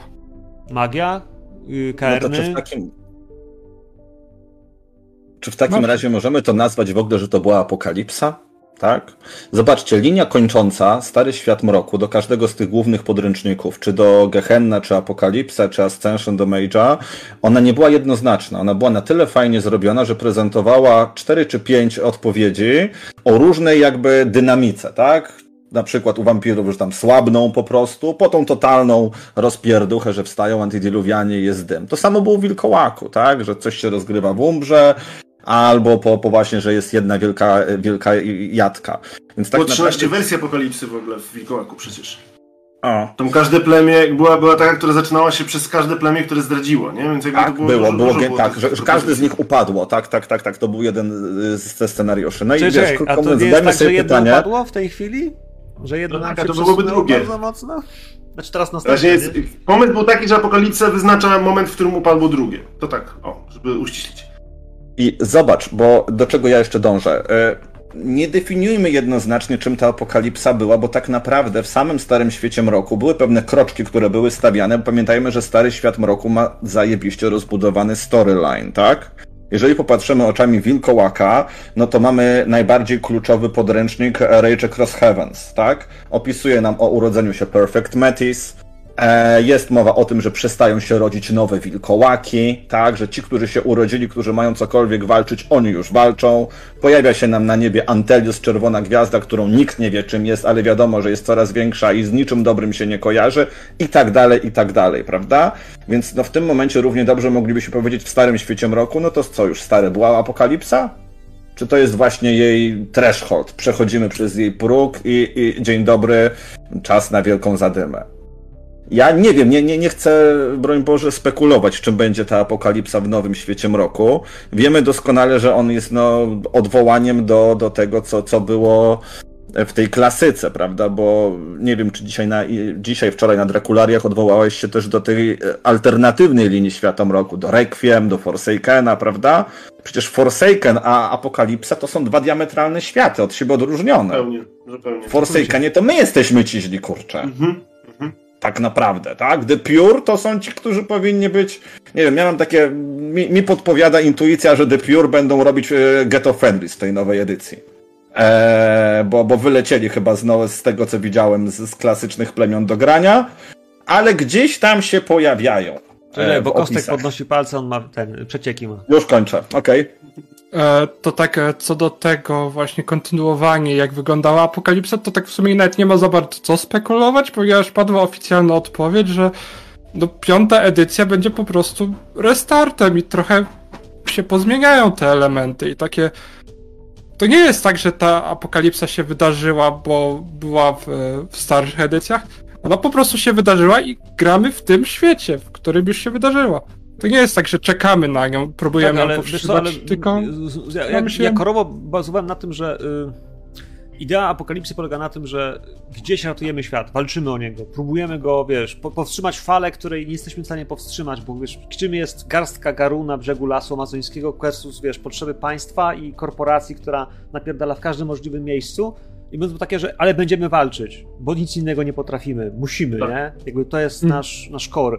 Magia? Yy, No to czy w takim, czy w takim No. razie możemy to nazwać w ogóle, że to była apokalipsa? Tak? Zobaczcie, linia kończąca Stary Świat Mroku do każdego z tych głównych podręczników, czy do Gehenna, czy Apokalipsa, czy Ascension do Mage'a, ona nie była jednoznaczna. Ona była na tyle fajnie zrobiona, że prezentowała cztery czy pięć odpowiedzi o różnej jakby dynamice, tak? Na przykład u wampirów, że tam słabną po prostu, po tą totalną rozpierduchę, że wstają antydiluwianie i jest dym. To samo było w Wilkołaku, tak? Że coś się rozgrywa w umbrze, albo po, po właśnie, że jest jedna wielka, wielka jadka. Więc tak Było 13 naprawdę... wersji apokalipsy w ogóle w Wilkołaku przecież. O, Tam każde plemię, była, była taka, która zaczynała się przez każde plemię, które zdradziło, nie? Więc jakby tak, to było, było, dużo, było, dużo było tak, tych że, że każdy z nich upadło, tak, tak, tak, tak, to był jeden z ze scenariuszy. No i wiesz, a to mówiąc, nie jest tak, że sobie jedno pytanie, upadło w tej chwili? Że jedno No tak, to byłoby drugie. bardzo mocno? Znaczy teraz następne, jest, pomysł był taki, że apokalipsa wyznacza moment, w którym upadło drugie. To tak, o, żeby uściślić. I zobacz, bo do czego ja jeszcze dążę. E, Nie definiujmy jednoznacznie, czym ta apokalipsa była, bo tak naprawdę w samym Starym Świecie Mroku były pewne kroczki, które były stawiane. Pamiętajmy, że Stary Świat Mroku ma zajebiście rozbudowany storyline, tak? Jeżeli popatrzymy oczami Wilkołaka, no to mamy najbardziej kluczowy podręcznik Rage Across Heavens, tak? Opisuje nam o urodzeniu się Perfect Metis, Jest mowa o tym, że przestają się rodzić nowe wilkołaki, tak, że ci, którzy się urodzili, którzy mają cokolwiek walczyć, oni już walczą. Pojawia się nam na niebie Antelius, czerwona gwiazda, którą nikt nie wie czym jest, ale wiadomo, że jest coraz większa i z niczym dobrym się nie kojarzy i tak dalej, i tak dalej, prawda? Więc no w tym momencie równie dobrze moglibyśmy powiedzieć w Starym Świecie Mroku, no to co już stare, była apokalipsa? Czy to jest właśnie jej threshold? Przechodzimy przez jej próg i, i dzień dobry, czas na wielką zadymę. Ja nie wiem, nie, nie, nie chcę, broń Boże, spekulować, czym będzie ta apokalipsa w nowym świecie mroku. Wiemy doskonale, że on jest no, odwołaniem do, do tego, co, co było w tej klasyce, prawda? Bo nie wiem, czy dzisiaj, na, dzisiaj wczoraj na Drakulariach odwołałeś się też do tej e, alternatywnej linii świata mroku, do Requiem, do Forsakena, prawda? Przecież Forsaken a Apokalipsa to są dwa diametralne światy, od siebie odróżnione. Zupełnie, zupełnie. W Forsakenie to my jesteśmy ci źli, kurczę Mhm. Tak naprawdę, tak? The Pure to są ci, którzy powinni być, nie wiem, ja mam takie, mi, mi podpowiada intuicja, że The Pure będą robić e, Ghetto Friendly z tej nowej edycji. Eee, bo, bo wylecieli chyba znowu z tego, co widziałem z, z klasycznych plemion do grania, ale gdzieś tam się pojawiają. Czekaj, e, bo Kostek podnosi palce, on ma ten, przecieki ma. Już kończę, okej. E, to tak e, co do tego właśnie kontynuowanie, jak wyglądała apokalipsa, to tak w sumie nawet nie ma za bardzo co spekulować, ponieważ padła oficjalna odpowiedź, że no, piąta edycja będzie po prostu restartem i trochę się pozmieniają te elementy i takie to nie jest tak, że ta apokalipsa się wydarzyła, bo była w, w starszych edycjach. Ona po prostu się wydarzyła i gramy w tym świecie, w którym już się wydarzyła. To nie jest tak, że czekamy na nią, próbujemy Tak, ją ale wiesz co, ale powstrzymać, tylko... ja, jak, się- ja korowo bazowałem na tym, że idea apokalipsy polega na tym, że gdzieś ratujemy świat, walczymy o niego, próbujemy go, wiesz, po, powstrzymać falę, której nie jesteśmy w stanie powstrzymać, bo wiesz, czym jest garstka garu na brzegu lasu amazońskiego versus, wiesz, potrzeby państwa i korporacji, która napierdala w każdym możliwym miejscu. I będą takie, że ale będziemy walczyć, bo nic innego nie potrafimy, musimy, Tak. nie? Jakby to jest Mm. nasz, nasz core.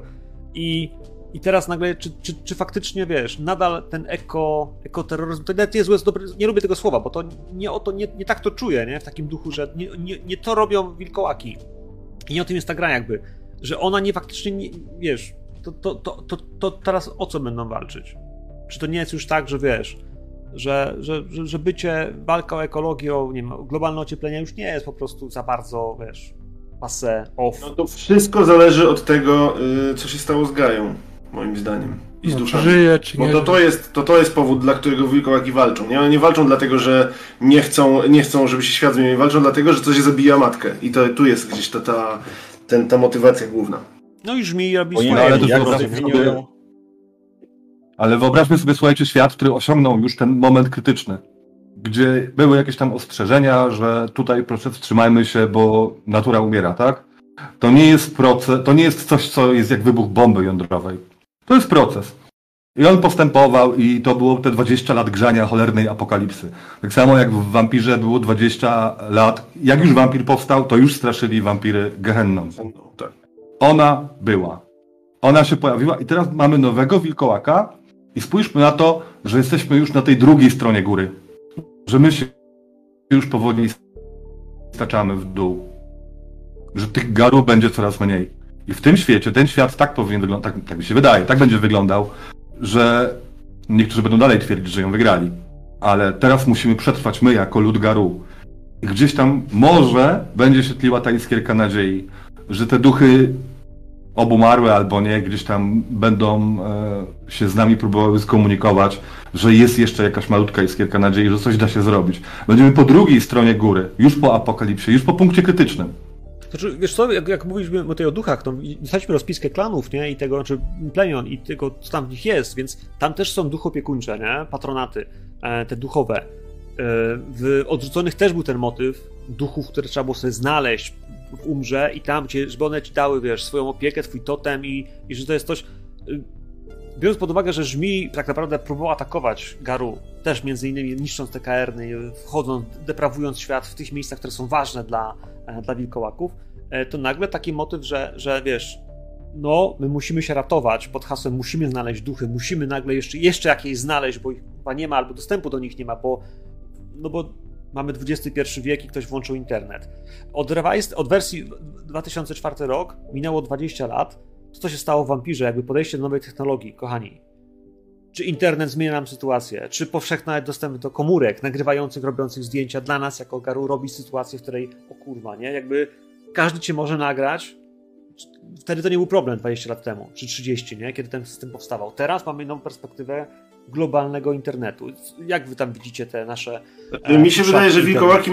I i teraz nagle, czy, czy, czy faktycznie wiesz, nadal ten eko, ekoterroryzm, to nawet jest dobre, nie lubię tego słowa, bo to nie o to, nie, nie tak to czuję, nie? W takim duchu, że nie, nie, nie to robią wilkołaki. I nie o tym jest ta gra jakby, że ona nie faktycznie, nie, wiesz, to, to, to, to, to teraz o co będą walczyć? Czy to nie jest już tak, że wiesz, że, że, że, że bycie, walka o ekologię, o, nie wiem, globalne ocieplenie już nie jest po prostu za bardzo, wiesz, passe, off. No to wszystko zależy od tego, y, co się stało z Gają, moim zdaniem. I z No, duszami. żyje, czy Bo nie to, żyje. to, jest, to, to jest powód, dla którego wilkołaki walczą. Nie, nie walczą dlatego, że nie chcą, nie chcą, żeby się świat zmienił. Walczą dlatego, że coś zabija matkę. I to tu jest gdzieś ta, ta, ten, ta motywacja główna. No i żmi robi swoje. ale to jak zdefiniują... Ale wyobraźmy sobie, słuchajcie, świat, który osiągnął już ten moment krytyczny, gdzie były jakieś tam ostrzeżenia, że tutaj proszę wstrzymajmy się, bo natura umiera, tak? To nie jest proces, to nie jest coś, co jest jak wybuch bomby jądrowej. To jest proces. I on postępował i to było te 20 lat grzania cholernej apokalipsy. Tak samo jak w Wampirze było 20 lat. Jak już wampir powstał, to już straszyli wampiry Gehenną. Tak. Ona była. Ona się pojawiła i teraz mamy nowego wilkołaka i spójrzmy na to, że jesteśmy już na tej drugiej stronie góry. Że my się już powoli staczamy w dół. Że tych garów będzie coraz mniej. I w tym świecie, ten świat tak powinien wyglądać, tak, tak mi się wydaje, tak będzie wyglądał, że niektórzy będą dalej twierdzić, że ją wygrali. Ale teraz musimy przetrwać my jako lud garu. I gdzieś tam może będzie się tliła ta iskierka nadziei, że te duchy obumarłe albo nie, gdzieś tam będą e, się z nami próbowały skomunikować, że jest jeszcze jakaś malutka iskierka nadziei, że coś da się zrobić. Będziemy po drugiej stronie góry, już po apokalipsie, już po punkcie krytycznym. Znaczy, wiesz co, jak, jak mówiliśmy o tej o duchach, to dostaliśmy rozpiskę klanów, nie? I tego, znaczy plemion i tego, co tam w nich jest, więc tam też są duchopiekuńcze, nie? Patronaty, e, te duchowe. E, w Odrzuconych też był ten motyw duchów, które trzeba było sobie znaleźć w umrze i tam, cię, żeby one ci dały, wiesz, swoją opiekę, twój totem i, i że to jest coś... y, Biorąc pod uwagę, że Żmi tak naprawdę próbował atakować Garu, też między innymi niszcząc te kaerny, wchodząc, deprawując świat w tych miejscach, które są ważne dla, e, dla wilkołaków, e, to nagle taki motyw, że, że wiesz, no, my musimy się ratować pod hasłem musimy znaleźć duchy, musimy nagle jeszcze, jeszcze jakieś znaleźć, bo ich chyba nie ma, albo dostępu do nich nie ma, bo no bo mamy XXI wiek i ktoś włączył internet. Od, revised, od wersji 2004 rok minęło 20 lat. Co się stało w Wampirze? Jakby podejście do nowej technologii, kochani. Czy internet zmienia nam sytuację? Czy powszechny dostęp do komórek nagrywających, robiących zdjęcia dla nas jako Garu robi sytuację, w której o kurwa, nie? Jakby każdy cię może nagrać. Wtedy to nie był problem 20 lat temu, czy 30, nie? Kiedy ten system powstawał. Teraz mamy nową perspektywę globalnego internetu. Jak wy tam widzicie te nasze... e, Mi się wydaje, że wilkołaki,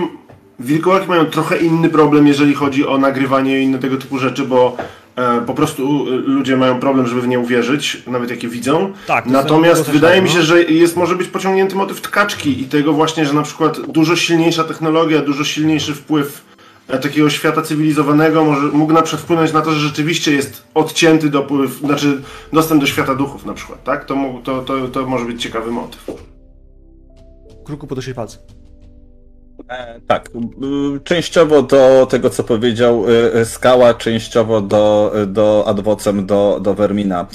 wilkołaki mają trochę inny problem, jeżeli chodzi o nagrywanie i inne tego typu rzeczy, bo e, po prostu e, ludzie mają problem, żeby w nie uwierzyć, nawet jak je widzą. Tak, to Natomiast wydaje mi się, że jest może być pociągnięty motyw tkaczki i tego właśnie, że na przykład dużo silniejsza technologia, dużo silniejszy wpływ e, takiego świata cywilizowanego może, mógł na przykład wpłynąć na to, że rzeczywiście jest odcięty dopływ, znaczy dostęp do świata duchów na przykład, tak? To, to, to, to może być ciekawy motyw. Kruku podnosi palce. E, tak, częściowo do tego, co powiedział y, y, Skała, częściowo do, do adwocem, do, do Vermina.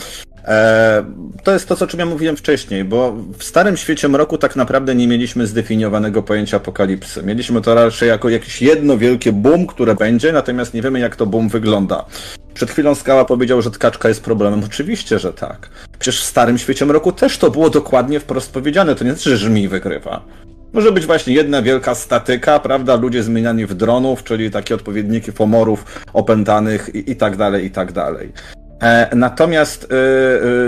E, to jest to, o czym ja mówiłem wcześniej, bo w starym świecie mroku tak naprawdę nie mieliśmy zdefiniowanego pojęcia apokalipsy. Mieliśmy to raczej jako jakieś jedno wielkie boom, które będzie, natomiast nie wiemy, jak to boom wygląda. Przed chwilą Skała powiedział, że tkaczka jest problemem. Oczywiście, że tak. Przecież w starym świecie mroku też to było dokładnie wprost powiedziane. To nie znaczy, że żmij wygrywa. Może być właśnie jedna wielka statyka, prawda? Ludzie zmieniani w dronów, czyli takie odpowiedniki pomorów opętanych i, i tak dalej, i tak dalej. E, natomiast y,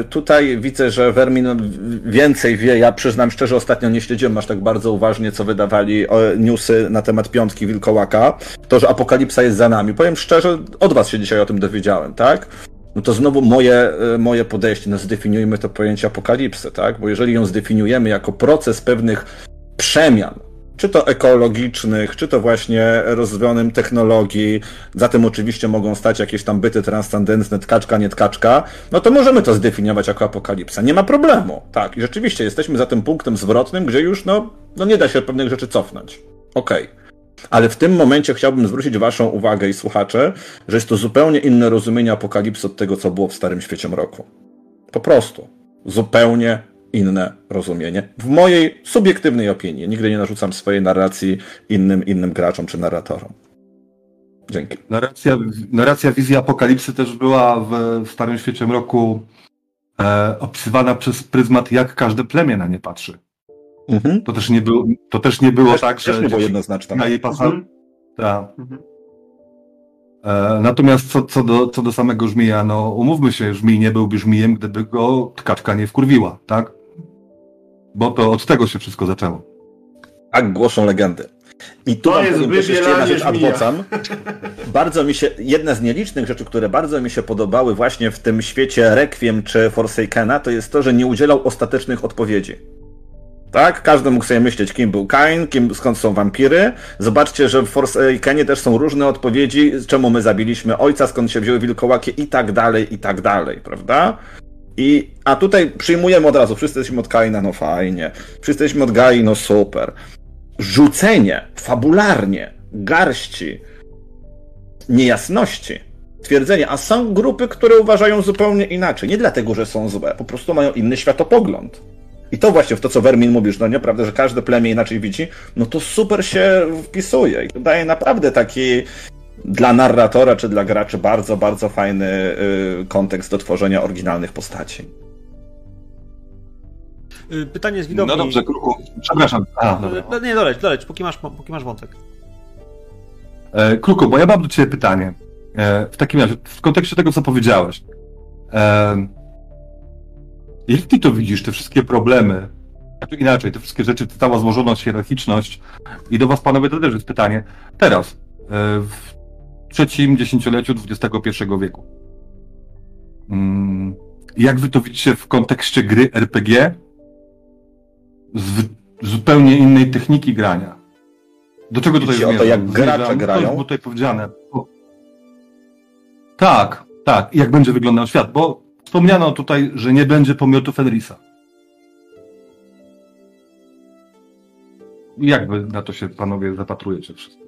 y, tutaj widzę, że Vermin więcej wie. Ja przyznam szczerze, ostatnio nie śledziłem aż tak bardzo uważnie, co wydawali newsy na temat piątki Wilkołaka. To, że apokalipsa jest za nami. Powiem szczerze, od was się dzisiaj o tym dowiedziałem, tak? No to znowu moje, moje podejście, no zdefiniujmy to pojęcie apokalipsy, tak? Bo jeżeli ją zdefiniujemy jako proces pewnych przemian, czy to ekologicznych, czy to właśnie rozwojonym technologii, za tym oczywiście mogą stać jakieś tam byty transcendentne, tkaczka, nie tkaczka, no to możemy to zdefiniować jako apokalipsa. Nie ma problemu. Tak, i rzeczywiście jesteśmy za tym punktem zwrotnym, gdzie już no, no nie da się pewnych rzeczy cofnąć. Okej. Okay. Ale w tym momencie chciałbym zwrócić Waszą uwagę i słuchacze, że jest to zupełnie inne rozumienie apokalipsy od tego, co było w Starym Świecie Mroku. Po prostu. Zupełnie inne rozumienie. W mojej subiektywnej opinii. Nigdy nie narzucam swojej narracji innym, innym graczom czy narratorom. Dzięki. Narracja, narracja wizji apokalipsy też była w Starym Świecie Mroku e, opisywana przez pryzmat, jak każde plemię na nie patrzy. Mhm. To też nie było, to też nie było też, tak, też że. nie było jednoznaczne. Na jej pasał. Mhm. Tak. Mhm. E, natomiast co, co, do, co do samego żmija, no umówmy się, żmij nie byłby żmijem, gdyby go tkaczka nie wkurwiła, tak? Bo to od tego się wszystko zaczęło. Tak głoszą legendy. I tu to jest też jeszcze jedna rzecz adwocam. Bardzo mi się, jedna z nielicznych rzeczy, które bardzo mi się podobały właśnie w tym świecie Requiem czy Forsakena, to jest to, że nie udzielał ostatecznych odpowiedzi. Tak? Każdy mógł sobie myśleć, kim był Kain, kim, skąd są wampiry. Zobaczcie, że w Forsakenie też są różne odpowiedzi, czemu my zabiliśmy ojca, skąd się wzięły wilkołakie i tak dalej, i tak dalej, prawda? I, a tutaj przyjmujemy od razu, wszyscy jesteśmy od Kaina, no fajnie. Wszyscy jesteśmy od Gai, no super. Rzucenie fabularnie garści niejasności, twierdzenie, a są grupy, które uważają zupełnie inaczej. Nie dlatego, że są złe, po prostu mają inny światopogląd. I to właśnie w to, co Vermin mówisz, no nieprawda, że każde plemię inaczej widzi, no to super się wpisuje. I daje naprawdę taki dla narratora czy dla graczy bardzo, bardzo fajny y, kontekst do tworzenia oryginalnych postaci. Y, pytanie z widowni. No dobrze, Kruku. Przepraszam. A, dobra. Nie, doleć, doleć, póki masz, póki masz wątek. E, Kruku, bo ja mam do Ciebie pytanie. E, w takim razie, w kontekście tego, co powiedziałeś. E, jak Ty to widzisz, te wszystkie problemy, znaczy inaczej, te wszystkie rzeczy, ta cała złożoność, hierarchiczność i do Was, panowie, to też jest pytanie. Teraz, w trzecim dziesięcioleciu XXI wieku. Mm, jak wy to widzicie w kontekście gry RPG? Z zupełnie innej techniki grania. Do czego tutaj zmierzam? o to, jak gracze grają? To tutaj powiedziane. Tak, tak. I jak będzie wyglądał świat? Bo wspomniano tutaj, że nie będzie pomiotu Fenrisa. Jak wy na to się panowie zapatrujecie wszyscy?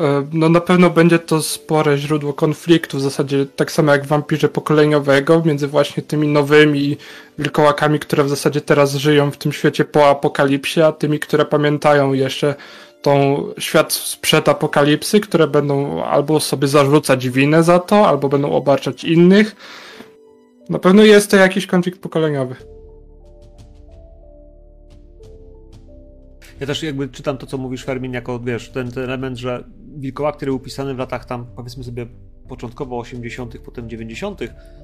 E, no na pewno będzie to spore źródło konfliktu, w zasadzie tak samo jak w wampirze pokoleniowego, między właśnie tymi nowymi wilkołakami, które w zasadzie teraz żyją w tym świecie po apokalipsie, a tymi, które pamiętają jeszcze tą świat sprzed apokalipsy, które będą albo sobie zarzucać winę za to, albo będą obarczać innych. Na pewno jest to jakiś konflikt pokoleniowy. Ja też jakby czytam to, co mówisz, Fermin, jako wiesz, ten, ten element, że wilkołak, który był pisany w latach tam, powiedzmy sobie, początkowo 80., potem 90.,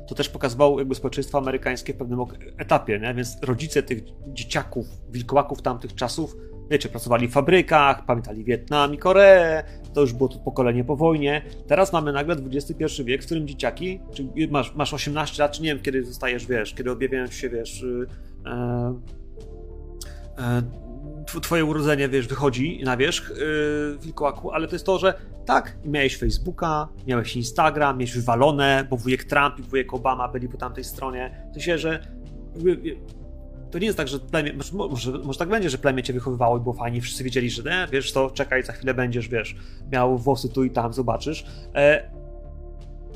to też pokazywał jakby społeczeństwo amerykańskie w pewnym etapie, nie? więc rodzice tych dzieciaków, wilkołaków tamtych czasów, wiecie, pracowali w fabrykach, pamiętali Wietnam i Koreę, to już było to pokolenie po wojnie. Teraz mamy nagle XXI wiek, w którym dzieciaki, czy masz, masz 18 lat, czy nie wiem, kiedy zostajesz, wiesz, kiedy objawiają się, wiesz, yy, yy, twoje urodzenie, wiesz, wychodzi na wierzch yy, wilkołaku, ale to jest to, że tak, miałeś Facebooka, miałeś Instagram, miałeś wywalone, bo wujek Trump i wujek Obama byli po tamtej stronie. To się, że to nie jest tak, że plemię, może, może tak będzie, że plemię cię wychowywało i było fajnie, wszyscy wiedzieli, że nie, wiesz to, czekaj, za chwilę będziesz, wiesz, miał włosy tu i tam, zobaczysz. E,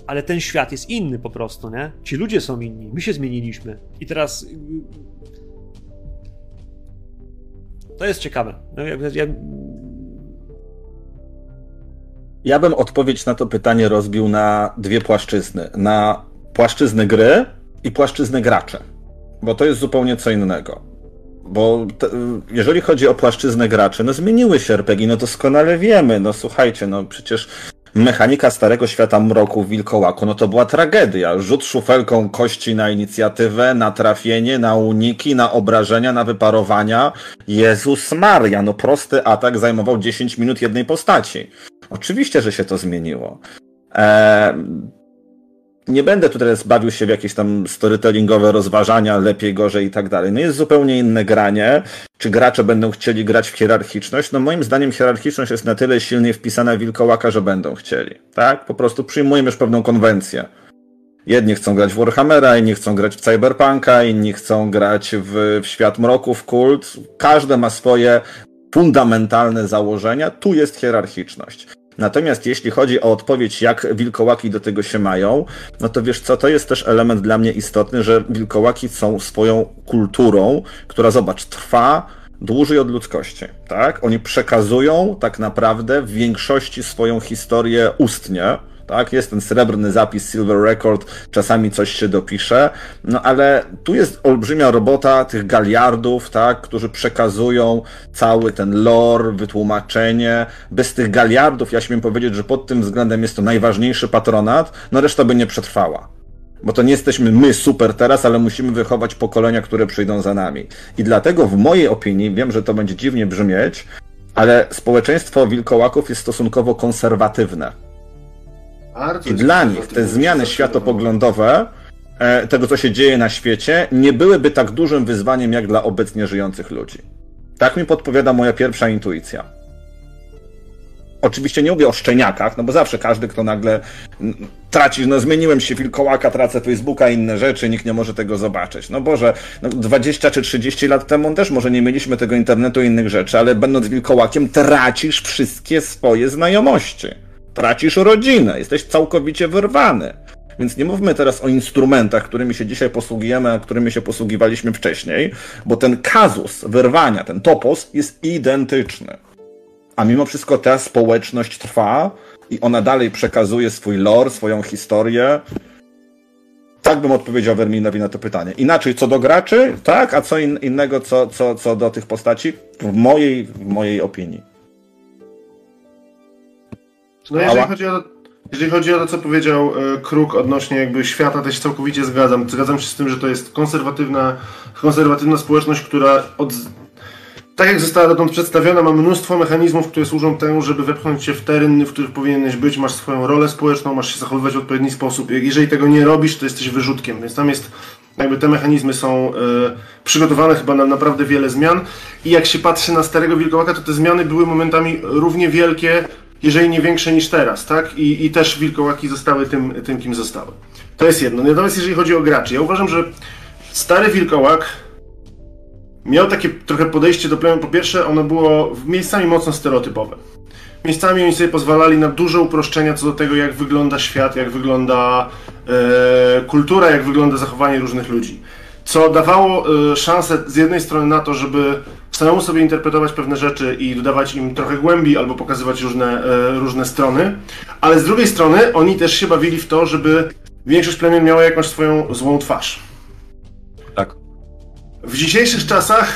ale ten świat jest inny po prostu, nie? Ci ludzie są inni, my się zmieniliśmy. I teraz to jest ciekawe. No, ja, ja... bym odpowiedź na to pytanie rozbił na dwie płaszczyzny. Na płaszczyznę gry i płaszczyznę graczy. Bo to jest zupełnie co innego. Bo te, jeżeli chodzi o płaszczyznę graczy, no zmieniły się RPG, no doskonale wiemy. No słuchajcie, no przecież mechanika Starego Świata Mroku Wilkołaku, no to była tragedia. Rzut szufelką kości na inicjatywę, na trafienie, na uniki, na obrażenia, na wyparowania. Jezus Maria, no prosty atak zajmował 10 minut jednej postaci. Oczywiście, że się to zmieniło. Eee, nie będę tu teraz bawił się w jakieś tam storytellingowe rozważania, lepiej, gorzej i tak dalej. No jest zupełnie inne granie. Czy gracze będą chcieli grać w hierarchiczność? No moim zdaniem hierarchiczność jest na tyle silnie wpisana w wilkołaka, że będą chcieli. Tak? Po prostu przyjmujemy już pewną konwencję. Jedni chcą grać w Warhammera, inni chcą grać w Cyberpunka, inni chcą grać w, w świat mroku, w kult. Każde ma swoje fundamentalne założenia. Tu jest hierarchiczność. Natomiast jeśli chodzi o odpowiedź, jak wilkołaki do tego się mają, no to wiesz co, to jest też element dla mnie istotny, że wilkołaki są swoją kulturą, która zobacz, trwa dłużej od ludzkości, tak? Oni przekazują tak naprawdę w większości swoją historię ustnie, tak? Jest ten srebrny zapis Silver Record, czasami coś się dopisze, no ale tu jest olbrzymia robota tych galiardów, tak? Którzy przekazują cały ten lore, wytłumaczenie. Bez tych galiardów, ja śmiem powiedzieć, że pod tym względem jest to najważniejszy patronat, no reszta by nie przetrwała. Bo to nie jesteśmy my super teraz, ale musimy wychować pokolenia, które przyjdą za nami. I dlatego w mojej opinii, wiem, że to będzie dziwnie brzmieć, ale społeczeństwo wilkołaków jest stosunkowo konserwatywne i dla nich te zmiany światopoglądowe, e, tego co się dzieje na świecie, nie byłyby tak dużym wyzwaniem jak dla obecnie żyjących ludzi. Tak mi podpowiada moja pierwsza intuicja. Oczywiście nie mówię o szczeniakach, no bo zawsze każdy, kto nagle traci, no zmieniłem się wilkołaka, tracę Facebooka i inne rzeczy, nikt nie może tego zobaczyć. No Boże, no 20 czy 30 lat temu też może nie mieliśmy tego internetu i innych rzeczy, ale będąc wilkołakiem tracisz wszystkie swoje znajomości tracisz rodzinę, jesteś całkowicie wyrwany. Więc nie mówmy teraz o instrumentach, którymi się dzisiaj posługujemy, a którymi się posługiwaliśmy wcześniej, bo ten kazus wyrwania, ten topos jest identyczny. A mimo wszystko ta społeczność trwa i ona dalej przekazuje swój lore, swoją historię. Tak bym odpowiedział Verminowi na to pytanie. Inaczej co do graczy, tak, a co in, innego co, co, co do tych postaci, w mojej, w mojej opinii. No jeżeli Ała. chodzi, o, jeżeli chodzi o to, co powiedział e, Kruk odnośnie jakby świata, też całkowicie zgadzam. Zgadzam się z tym, że to jest konserwatywna, konserwatywna społeczność, która od, tak jak została dotąd przedstawiona, ma mnóstwo mechanizmów, które służą temu, żeby wepchnąć się w tereny, w których powinieneś być, masz swoją rolę społeczną, masz się zachowywać w odpowiedni sposób. Jeżeli tego nie robisz, to jesteś wyrzutkiem, więc tam jest jakby te mechanizmy są e, przygotowane chyba na naprawdę wiele zmian i jak się patrzy na starego wilkołaka, to te zmiany były momentami równie wielkie, jeżeli nie większe niż teraz, tak? I, i też wilkołaki zostały tym, tym, kim zostały. To jest jedno. Natomiast jeżeli chodzi o graczy, ja uważam, że stary wilkołak miał takie trochę podejście do plemion. Po pierwsze, ono było miejscami mocno stereotypowe. Miejscami oni sobie pozwalali na duże uproszczenia co do tego, jak wygląda świat, jak wygląda e, kultura, jak wygląda zachowanie różnych ludzi. Co dawało e, szansę z jednej strony na to, żeby samemu sobie interpretować pewne rzeczy i dodawać im trochę głębi albo pokazywać różne, e, różne strony, ale z drugiej strony oni też się bawili w to, żeby większość plemion miała jakąś swoją złą twarz. Tak. W dzisiejszych czasach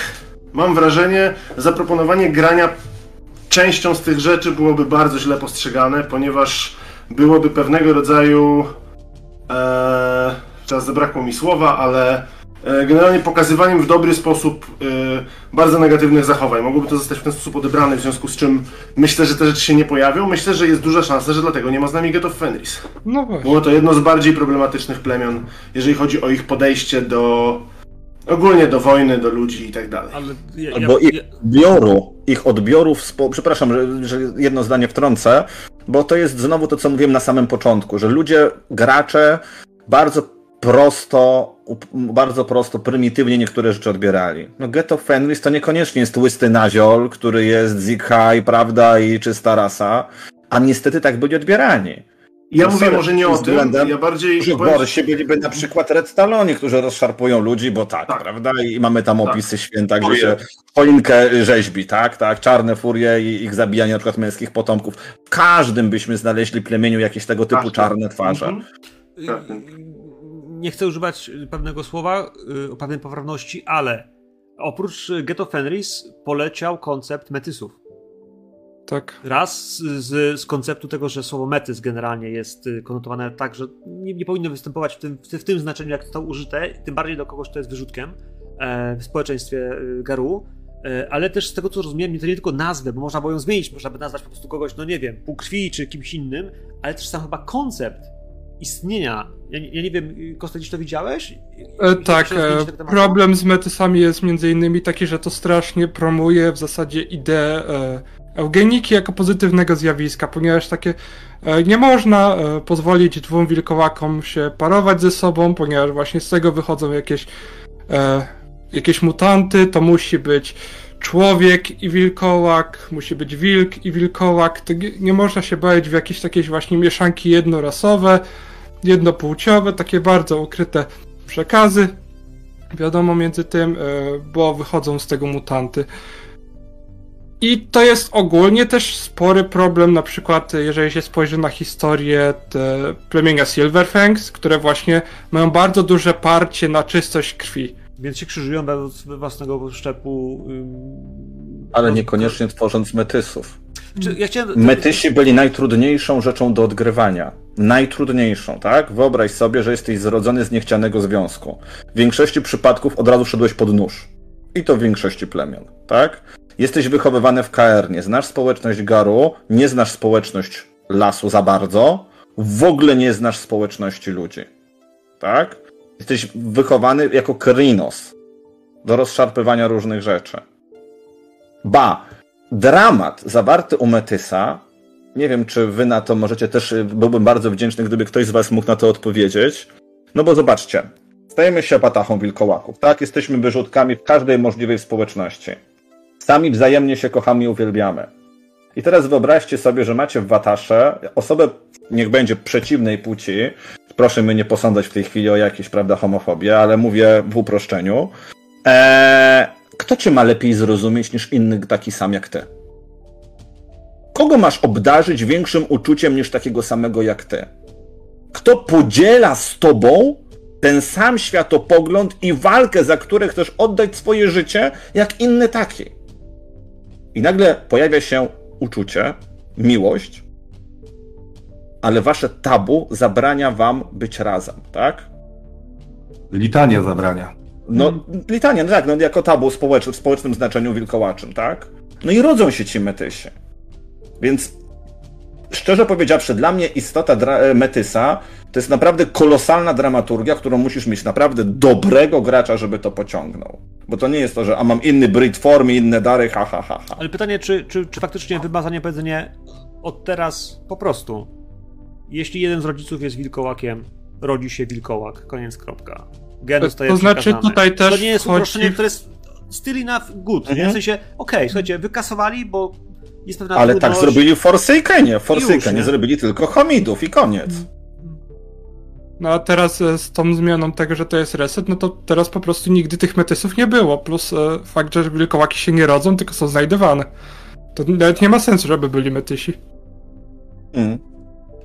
mam wrażenie, zaproponowanie grania częścią z tych rzeczy byłoby bardzo źle postrzegane, ponieważ byłoby pewnego rodzaju. E, teraz zabrakło mi słowa, ale generalnie pokazywaniem w dobry sposób e, bardzo negatywnych zachowań. Mogłoby to zostać w ten sposób odebrane, w związku z czym myślę, że te rzeczy się nie pojawią. Myślę, że jest duża szansa, że dlatego nie ma z nami Get of Fenris. No właśnie. Było to jedno z bardziej problematycznych plemion, jeżeli chodzi o ich podejście do. ogólnie do wojny, do ludzi i tak dalej. Ale ja, ja, Albo ich ja, odbioru, ich odbioru, w spo... przepraszam, że, że jedno zdanie wtrącę, bo to jest znowu to, co mówiłem na samym początku, że ludzie, gracze bardzo prosto, bardzo prosto, prymitywnie niektóre rzeczy odbierali. No Ghetto Fenris to niekoniecznie jest łysty naziol, który jest Zig High, prawda, i czysta rasa, a niestety tak byli odbierani. Ja No mówię sorry, może nie o tym, względem, ja bardziej. Że w powiem- Borsie byliby na przykład Red Taloni, którzy rozszarpują ludzi, bo tak, Tak. prawda? I mamy tam Tak. opisy święta, gdzie się choinkę rzeźbi, tak, tak, czarne furie i ich zabijanie na przykład męskich potomków. W każdym byśmy znaleźli plemieniu jakieś tego typu Każdy. czarne twarze. Mhm. Nie chcę używać pewnego słowa y, o pewnej poprawności, ale oprócz y, Ghetto Fenris poleciał koncept metysów. Tak. Raz z, z, konceptu tego, że słowo metys generalnie jest y, konotowane tak, że nie, nie powinno występować w tym, w, tym znaczeniu, jak zostało użyte, tym bardziej do kogoś, kto jest wyrzutkiem e, w społeczeństwie Garu. E, ale też z tego, co rozumiem, to nie tylko nazwę, bo można było ją zmienić, można by nazwać po prostu kogoś, no nie wiem, pół krwi czy kimś innym, ale też sam chyba koncept istnienia Ja, ja nie wiem, Kostelić to widziałeś? E, tak, e, problem z metysami jest między innymi taki, że to strasznie promuje w zasadzie ideę e, eugeniki jako pozytywnego zjawiska, ponieważ takie e, nie można e, pozwolić dwóm wilkołakom się parować ze sobą, ponieważ właśnie z tego wychodzą jakieś, e, jakieś mutanty, to musi być człowiek i wilkołak, musi być wilk i wilkołak, nie można się bawić w jakieś takie właśnie mieszanki jednorasowe, jednopłciowe, takie bardzo ukryte przekazy, wiadomo między tym, e, bo wychodzą z tego mutanty. I to jest ogólnie też spory problem, na przykład jeżeli się spojrzy na historię plemienia Silverfangs, które właśnie mają bardzo duże parcie na czystość krwi. Więc się krzyżują bez własnego szczepu. Ale niekoniecznie tworząc metysów. Ja chciałem... Metysi byli najtrudniejszą rzeczą do odgrywania. Najtrudniejszą, tak? Wyobraź sobie, że jesteś zrodzony z niechcianego związku. W większości przypadków od razu szedłeś pod nóż. I to w większości plemion, tak? Jesteś wychowywany w KR, nie znasz społeczność Garu, nie znasz społeczność lasu za bardzo, w ogóle nie znasz społeczności ludzi. Tak? Jesteś wychowany jako Krynos do rozszarpywania różnych rzeczy. Ba, dramat zawarty u Metysa, nie wiem, czy wy na to możecie też, byłbym bardzo wdzięczny, gdyby ktoś z was mógł na to odpowiedzieć. No bo zobaczcie, stajemy się patachą wilkołaków, tak? Jesteśmy wyrzutkami w każdej możliwej społeczności. Sami wzajemnie się kochamy i uwielbiamy. I teraz wyobraźcie sobie, że macie w Watasze osobę, niech będzie przeciwnej płci. Proszę mnie nie posądzać w tej chwili o jakieś, prawda, homofobię, ale mówię w uproszczeniu. Eee, kto cię ma lepiej zrozumieć niż inny taki sam jak ty? Kogo masz obdarzyć większym uczuciem niż takiego samego jak ty? Kto podziela z tobą ten sam światopogląd i walkę, za które chcesz oddać swoje życie, jak inny taki? I nagle pojawia się uczucie, miłość, ale wasze tabu zabrania wam być razem, tak? Litania zabrania. No, litania, no tak, no jako tabu w społecznym znaczeniu wilkołaczym, tak? No i rodzą się ci metysi. Więc szczerze powiedziawszy, dla mnie istota e, Metysa to jest naprawdę kolosalna dramaturgia, którą musisz mieć naprawdę dobrego gracza, żeby to pociągnął. Bo to nie jest to, że a mam inny breed formy, inne dary, ha, ha, ha, ha. Ale pytanie, czy, czy, czy faktycznie wymazanie powiedzenie od teraz po prostu, jeśli jeden z rodziców jest wilkołakiem, rodzi się wilkołak, koniec, kropka. Gen zostaje To znaczy przekazany. tutaj też To nie jest uproszczenie, które jest still enough good, mhm. w sensie, okej, okay, słuchajcie, wykasowali, bo jest pewna Ale tak zrobili w Forsakenie. W Forsakenie zrobili tylko homidów i koniec. No a teraz e, z tą zmianą tego, że to jest reset, no to teraz po prostu nigdy tych metysów nie było. Plus e, fakt, że wilkołaki się nie rodzą, tylko są znajdowane. To nawet nie ma sensu, żeby byli metysi. Mm.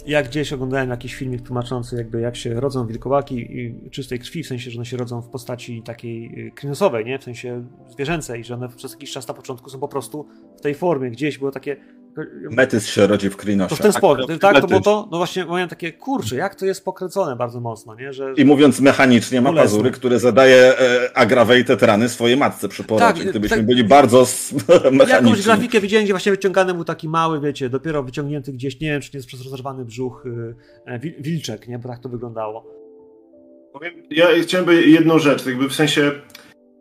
Ja gdzieś oglądałem jakiś filmik tłumaczący jakby jak się rodzą wilkołaki czystej krwi, w sensie, że one się rodzą w postaci takiej krynosowej, nie? W sensie zwierzęcej, że one przez jakiś czas na początku są po prostu w tej formie. Gdzieś było takie Metys się rodzi w Krinosie. To w ten sposób, tak? tak to było to, no właśnie miałem takie, kurczę, jak to jest pokręcone bardzo mocno, nie? Że, I mówiąc mechanicznie, ma pazury, które zadaje e, aggravated rany swojej matce przy porodzie, tak, gdybyśmy tak, byli bardzo [laughs] mechaniczni. Jakąś grafikę widziałem, gdzie właśnie wyciągany był taki mały, wiecie, dopiero wyciągnięty gdzieś, nie wiem, czy nie jest przez rozerwany brzuch e, wilczek, nie? Bo tak to wyglądało. Ja chciałem jedną rzecz, jakby w sensie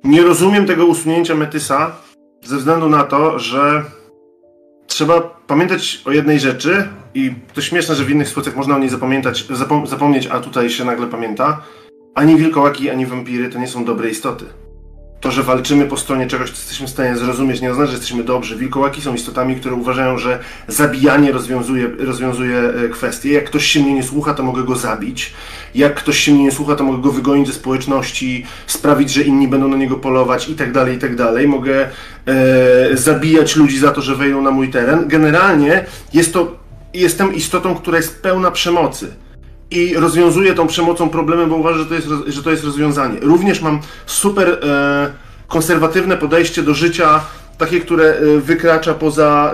nie rozumiem tego usunięcia Metysa ze względu na to, że trzeba pamiętać o jednej rzeczy i to śmieszne, że w innych sytuacjach można o niej zapamiętać, zapom zapomnieć, a tutaj się nagle pamięta. Ani wilkołaki, ani wampiry to nie są dobre istoty to, że walczymy po stronie czegoś, co jesteśmy w stanie zrozumieć, nie oznacza, że jesteśmy dobrzy. Wilkołaki są istotami, które uważają, że zabijanie rozwiązuje, rozwiązuje e. Jak ktoś się mnie nie słucha, to mogę go zabić. Jak ktoś się mnie nie słucha, to mogę go wygonić ze społeczności, sprawić, że inni będą na niego polować i tak dalej, i tak dalej. Mogę e, zabijać ludzi za to, że wejdą na mój teren. Generalnie jest to, jestem istotą, która jest pełna przemocy i rozwiązuje tą przemocą problemy, bo uważa, że to jest, że to jest rozwiązanie. Również mam super e, konserwatywne podejście do życia, takie, które e, wykracza poza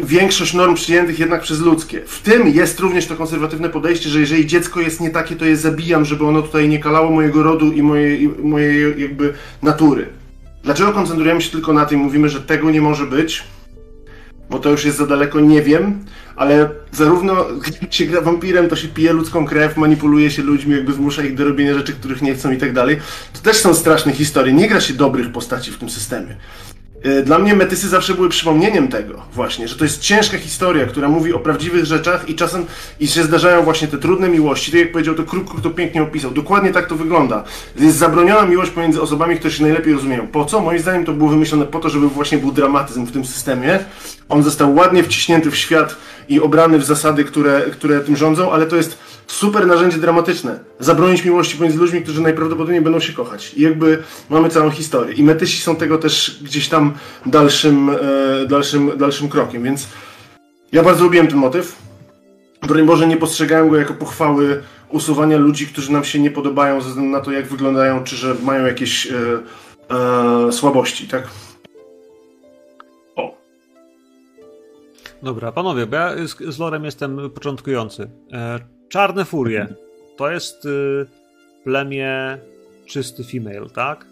e, większość norm przyjętych jednak przez ludzkie. W tym jest również to konserwatywne podejście, że jeżeli dziecko jest nie takie, to je zabijam, żeby ono tutaj nie kalało mojego rodu i mojej, mojej jakby natury. Dlaczego koncentrujemy się tylko na tym, mówimy, że tego nie może być? bo to już jest za daleko, nie wiem, ale zarówno jak się gra wampirem, to się pije ludzką krew, manipuluje się ludźmi, jakby zmusza ich do robienia rzeczy, których nie chcą i tak dalej. To też są straszne historie. Nie gra się dobrych postaci w tym systemie. Y, Dla mnie metysy zawsze były przypomnieniem tego właśnie, że to jest ciężka historia, która mówi o prawdziwych rzeczach i czasem i się zdarzają właśnie te trudne miłości. Tak jak powiedział, to Kruk to pięknie opisał. Dokładnie tak to wygląda. Jest zabroniona miłość pomiędzy osobami, które się najlepiej rozumieją. Po co? Moim zdaniem to było wymyślone po to, żeby właśnie był dramatyzm w tym systemie. On został ładnie wciśnięty w świat i obrany w zasady, które, które tym rządzą, ale to jest super narzędzie dramatyczne. Zabronić miłości pomiędzy ludźmi, którzy najprawdopodobniej będą się kochać. I jakby mamy całą historię. I metysi są tego też gdzieś tam dalszym, e, dalszym, dalszym krokiem, więc ja bardzo lubiłem ten motyw. Broń Boże, nie postrzegałem go jako pochwały usuwania ludzi, którzy nam się nie podobają ze względu na to, jak wyglądają, czy że mają jakieś e, e, słabości, tak? O, Dobra, panowie, bo ja z, z lorem jestem początkujący. E, Czarne Furie to jest y, plemię czysty female, tak?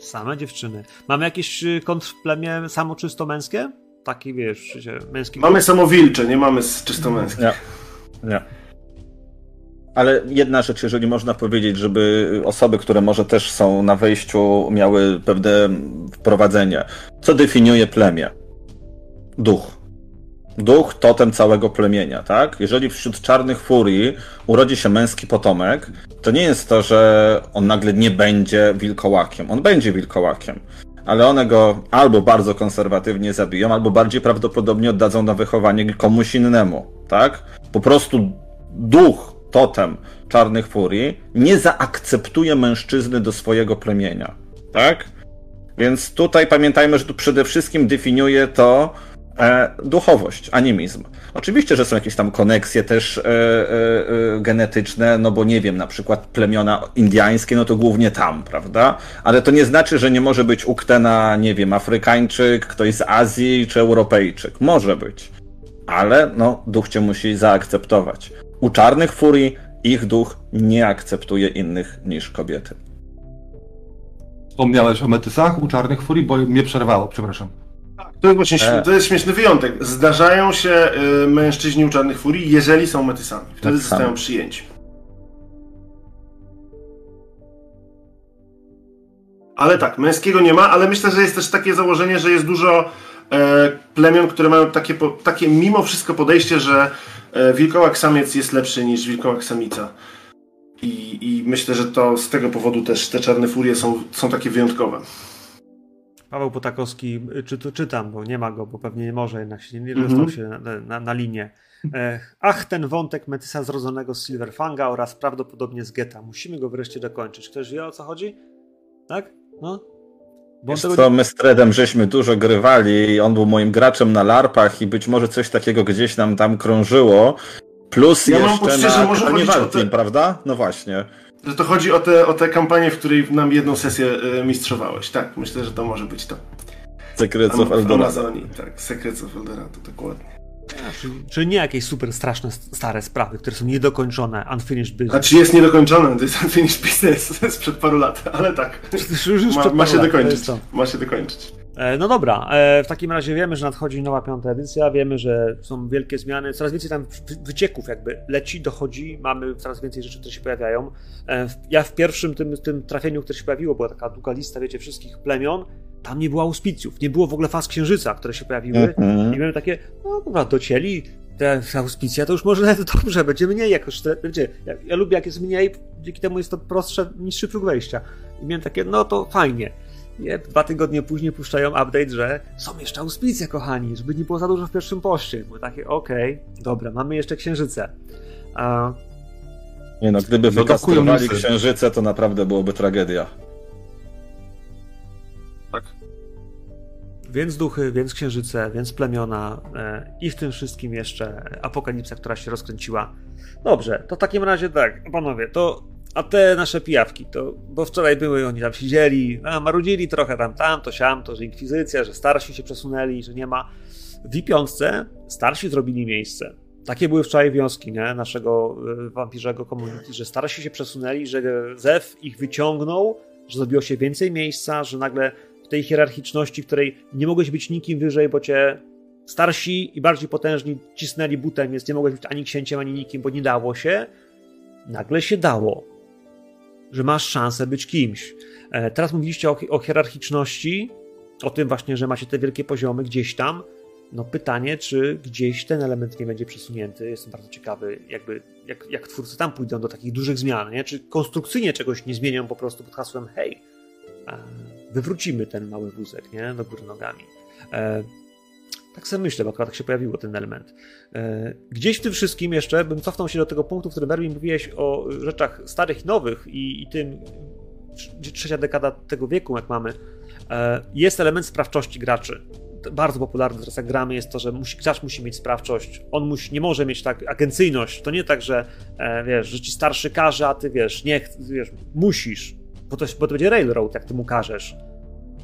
Same dziewczyny. Mamy jakieś y, kontrplemię samo czysto męskie? Taki wiesz, się, męski. mamy samowilcze, nie mamy czysto męskie. Nie. Nie. Ale jedna rzecz, jeżeli można powiedzieć, żeby osoby, które może też są na wejściu, miały pewne wprowadzenie. Co definiuje plemię? Duch. Duch totem całego plemienia, tak? Jeżeli wśród czarnych furii urodzi się męski potomek, to nie jest to, że on nagle nie będzie wilkołakiem. On będzie wilkołakiem. Ale one go albo bardzo konserwatywnie zabiją, albo bardziej prawdopodobnie oddadzą na wychowanie komuś innemu, tak? Po prostu duch, totem czarnych furii nie zaakceptuje mężczyzny do swojego plemienia, tak? Więc tutaj pamiętajmy, że tu przede wszystkim definiuje to e, duchowość, animizm. Oczywiście, że są jakieś tam koneksje też e, e, e, genetyczne, no bo nie wiem, na przykład plemiona indiańskie, no to głównie tam, prawda? Ale to nie znaczy, że nie może być uktena, nie wiem, Afrykańczyk, ktoś z Azji czy Europejczyk. Może być. Ale no, duch cię musi zaakceptować. U czarnych furii ich duch nie akceptuje innych niż kobiety. Wspomniałeś o metysach u czarnych furii, bo mnie przerwało, przepraszam. To jest właśnie E. to jest śmieszny wyjątek. Zdarzają się y, mężczyźni u czarnych furii, jeżeli są metysami. Wtedy Metysami. zostają przyjęci. Ale tak, męskiego nie ma, ale myślę, że jest też takie założenie, że jest dużo e, plemion, które mają takie, po, takie mimo wszystko podejście, że e, wilkołak samiec jest lepszy niż wilkołak samica. I, I myślę, że to z tego powodu też te czarne furie są, są takie wyjątkowe. Paweł Potakowski, y, czy to czytam, bo nie ma go, bo pewnie nie może, jednak się nie Mhm. dostał się na, na, na linię. E, ach, ten wątek Metysa zrodzonego z Silverfanga oraz prawdopodobnie z Geta. Musimy go wreszcie dokończyć. Ktoś wie o co chodzi? Tak? No? Bo Wiesz tego co, my z Tredem żeśmy dużo grywali i on był moim graczem na larpach i być może coś takiego gdzieś nam tam krążyło. Plus Ja mam jeszcze poczucie, że na może chodzić o Carnival te- Team, prawda? No właśnie. Że to chodzi o tę o te kampanię, w której nam jedną sesję y, mistrzowałeś. Tak, myślę, że to może być to. Secrets of w Eldorado. Amazonii, tak. Secrets of Eldorado, dokładnie. Czyli, czyli nie jakieś super straszne, stare sprawy, które są niedokończone, unfinished business. Znaczy jest niedokończone, to jest [laughs] unfinished business sprzed paru lat, ale tak. Już- już Ma, przed ma się lat, to dokończyć. jest to. Ma się dokończyć. E, No dobra, e, w takim razie wiemy, że nadchodzi nowa piąta edycja, wiemy, że są wielkie zmiany, coraz więcej tam wy- wycieków jakby leci, dochodzi, mamy coraz więcej rzeczy, które się pojawiają. E, Ja w pierwszym tym, tym trafieniu, które się pojawiło, była taka długa lista, wiecie, wszystkich plemion, tam nie było auspicjów, nie było w ogóle faz księżyca, które się pojawiły Mhm. i miałem takie, no dobra, docięli te auspicja, to już może nawet [laughs] dobrze, będzie mniej jakoś, wiecie, ja, ja lubię jak jest mniej, dzięki temu jest to prostsze, niższy próg wejścia. I miałem takie, no to fajnie. Nie, dwa tygodnie później puszczają update, że są jeszcze auspicja, kochani, żeby nie było za dużo w pierwszym poście. Było takie, okej, dobra, mamy jeszcze księżyce. A, Nie no, gdyby Zaatakują wykastrowali księżyce, to naprawdę byłoby tragedia. Tak. więc duchy, więc księżyce, więc plemiona e, i w tym wszystkim jeszcze apokalipsa, która się rozkręciła. Dobrze, to w takim razie tak, panowie, to a te nasze pijawki, to, bo wczoraj były, oni tam siedzieli, a, marudzili trochę tam, tam, to siam, to, że inkwizycja, że starsi się przesunęli, że nie ma. W I5 starsi zrobili miejsce. Takie były wczoraj wnioski nie? naszego y, wampirzego community, że starsi się przesunęli, że Zew ich wyciągnął, że zrobiło się więcej miejsca, że nagle w tej hierarchiczności, w której nie mogłeś być nikim wyżej, bo cię starsi i bardziej potężni cisnęli butem, więc nie mogłeś być ani księciem, ani nikim, bo nie dało się. Nagle się dało, że masz szansę być kimś. E, teraz mówiliście o, o hierarchiczności, o tym właśnie, że macie te wielkie poziomy gdzieś tam. No pytanie, czy gdzieś ten element nie będzie przesunięty. Jestem bardzo ciekawy, jakby, jak, jak twórcy tam pójdą do takich dużych zmian, nie? Czy konstrukcyjnie czegoś nie zmienią po prostu pod hasłem hej, wywrócimy ten mały wózek, nie? Do góry nogami. Tak sobie myślę, bo akurat tak się pojawiło ten element. E, gdzieś w tym wszystkim jeszcze bym cofnął się do tego punktu, w którym Erwin mówiłeś o rzeczach starych i nowych i, i tym trzecia dekada tego wieku, jak mamy, e, jest element sprawczości graczy. Bardzo popularny teraz jak gramy jest to, że musi, gracz musi mieć sprawczość. On musi, nie może mieć tak agencyjność. To nie tak, że e, wiesz, że ci starszy każe, a ty wiesz, nie wiesz, musisz, bo to, bo to będzie railroad, jak ty mu każesz.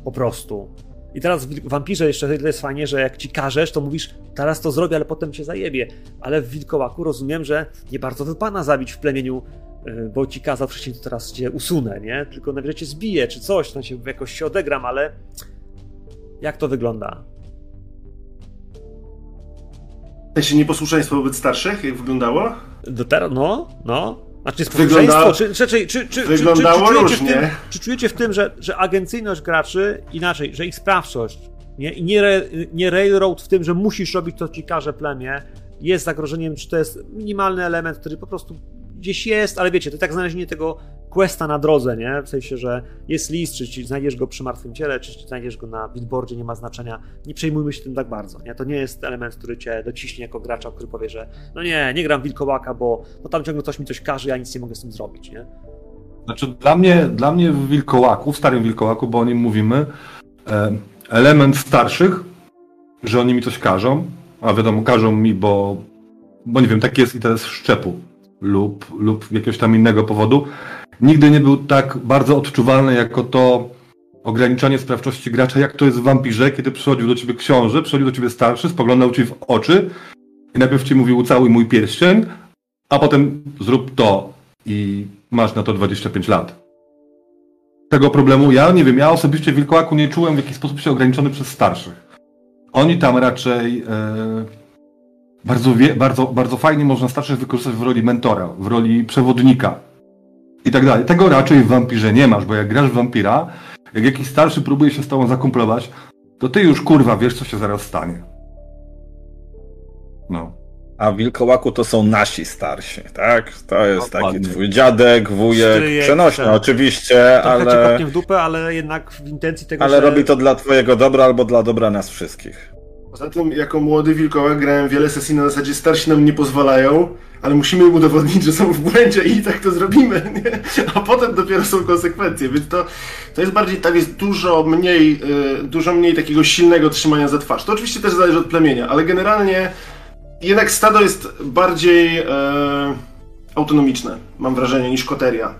Po prostu. I teraz w wampirze jeszcze to jest fajnie, że jak ci każesz, to mówisz, teraz to zrobię, ale potem cię zajebie. Ale w wilkołaku rozumiem, że nie bardzo wypana zabić w plemieniu, y, bo ci kazał wcześniej, to teraz cię usunę, nie? Tylko najwyżej cię zbije, czy coś, to się jakoś się odegram, ale jak to wygląda? się nieposłuszeństwo wobec starszych, jak wyglądało? Do teraz, no, no. Znaczy Wygląda... czy, czy, czy, czy, Wyglądało czy, czy, różnie. Tym, czy czujecie w tym, że, że agencyjność graczy, inaczej, że ich sprawczość, nie, i nie, nie railroad w tym, że musisz robić to, ci każe plemię, jest zagrożeniem, czy to jest minimalny element, który po prostu gdzieś jest, ale wiecie, to tak znalezienie tego questa na drodze, nie? W sensie, że jest list, czy, czy znajdziesz go przy martwym ciele, czy, czy znajdziesz go na billboardzie, nie ma znaczenia. Nie przejmujmy się tym tak bardzo, nie? To nie jest element, który cię dociśnie jako gracza, który powie, że no nie, nie gram wilkołaka, bo, bo tam ciągle ktoś mi coś każe, ja nic nie mogę z tym zrobić, nie? Znaczy dla mnie, dla mnie w wilkołaku, w starym wilkołaku, bo o nim mówimy, e, element starszych, że oni mi coś każą, a wiadomo, każą mi, bo, bo nie wiem, taki jest interes szczepu lub, lub jakiegoś tam innego powodu, nigdy nie był tak bardzo odczuwalny jako to ograniczanie sprawczości gracza, jak to jest w Wampirze, kiedy przychodził do ciebie książę, przychodził do ciebie starszy, spoglądał ci w oczy i najpierw ci mówił cały mój pierścień, a potem zrób to i masz na to 25 lat. Tego problemu ja nie wiem, ja osobiście w Wilkołaku nie czułem w jakiś sposób się ograniczony przez starszych. Oni tam raczej e, bardzo, wie, bardzo, bardzo fajnie można starszych wykorzystać w roli mentora, w roli przewodnika i tak dalej. Tego raczej w wampirze nie masz, bo jak grasz w wampira, jak jakiś starszy próbuje się z tobą zakumplować, to ty już kurwa wiesz, co się zaraz stanie. No. A w Wilkołaku to są nasi starsi, tak? To jest Dokładnie. taki twój dziadek, wujek, Stryjek, przenośny tak. oczywiście, Trochę ale... Cię w dupę, ale jednak w intencji tego, Ale że... robi to dla twojego dobra albo dla dobra nas wszystkich. Poza tym, jako młody wilkołak grałem wiele sesji na zasadzie starsi nam nie pozwalają, ale musimy im udowodnić, że są w błędzie i tak to zrobimy, [laughs] nie? a potem dopiero są konsekwencje, więc to, to jest bardziej, tak jest dużo mniej, yy, dużo mniej takiego silnego trzymania za twarz. To oczywiście też zależy od plemienia, ale generalnie jednak stado jest bardziej yy, autonomiczne, mam wrażenie, niż koteria.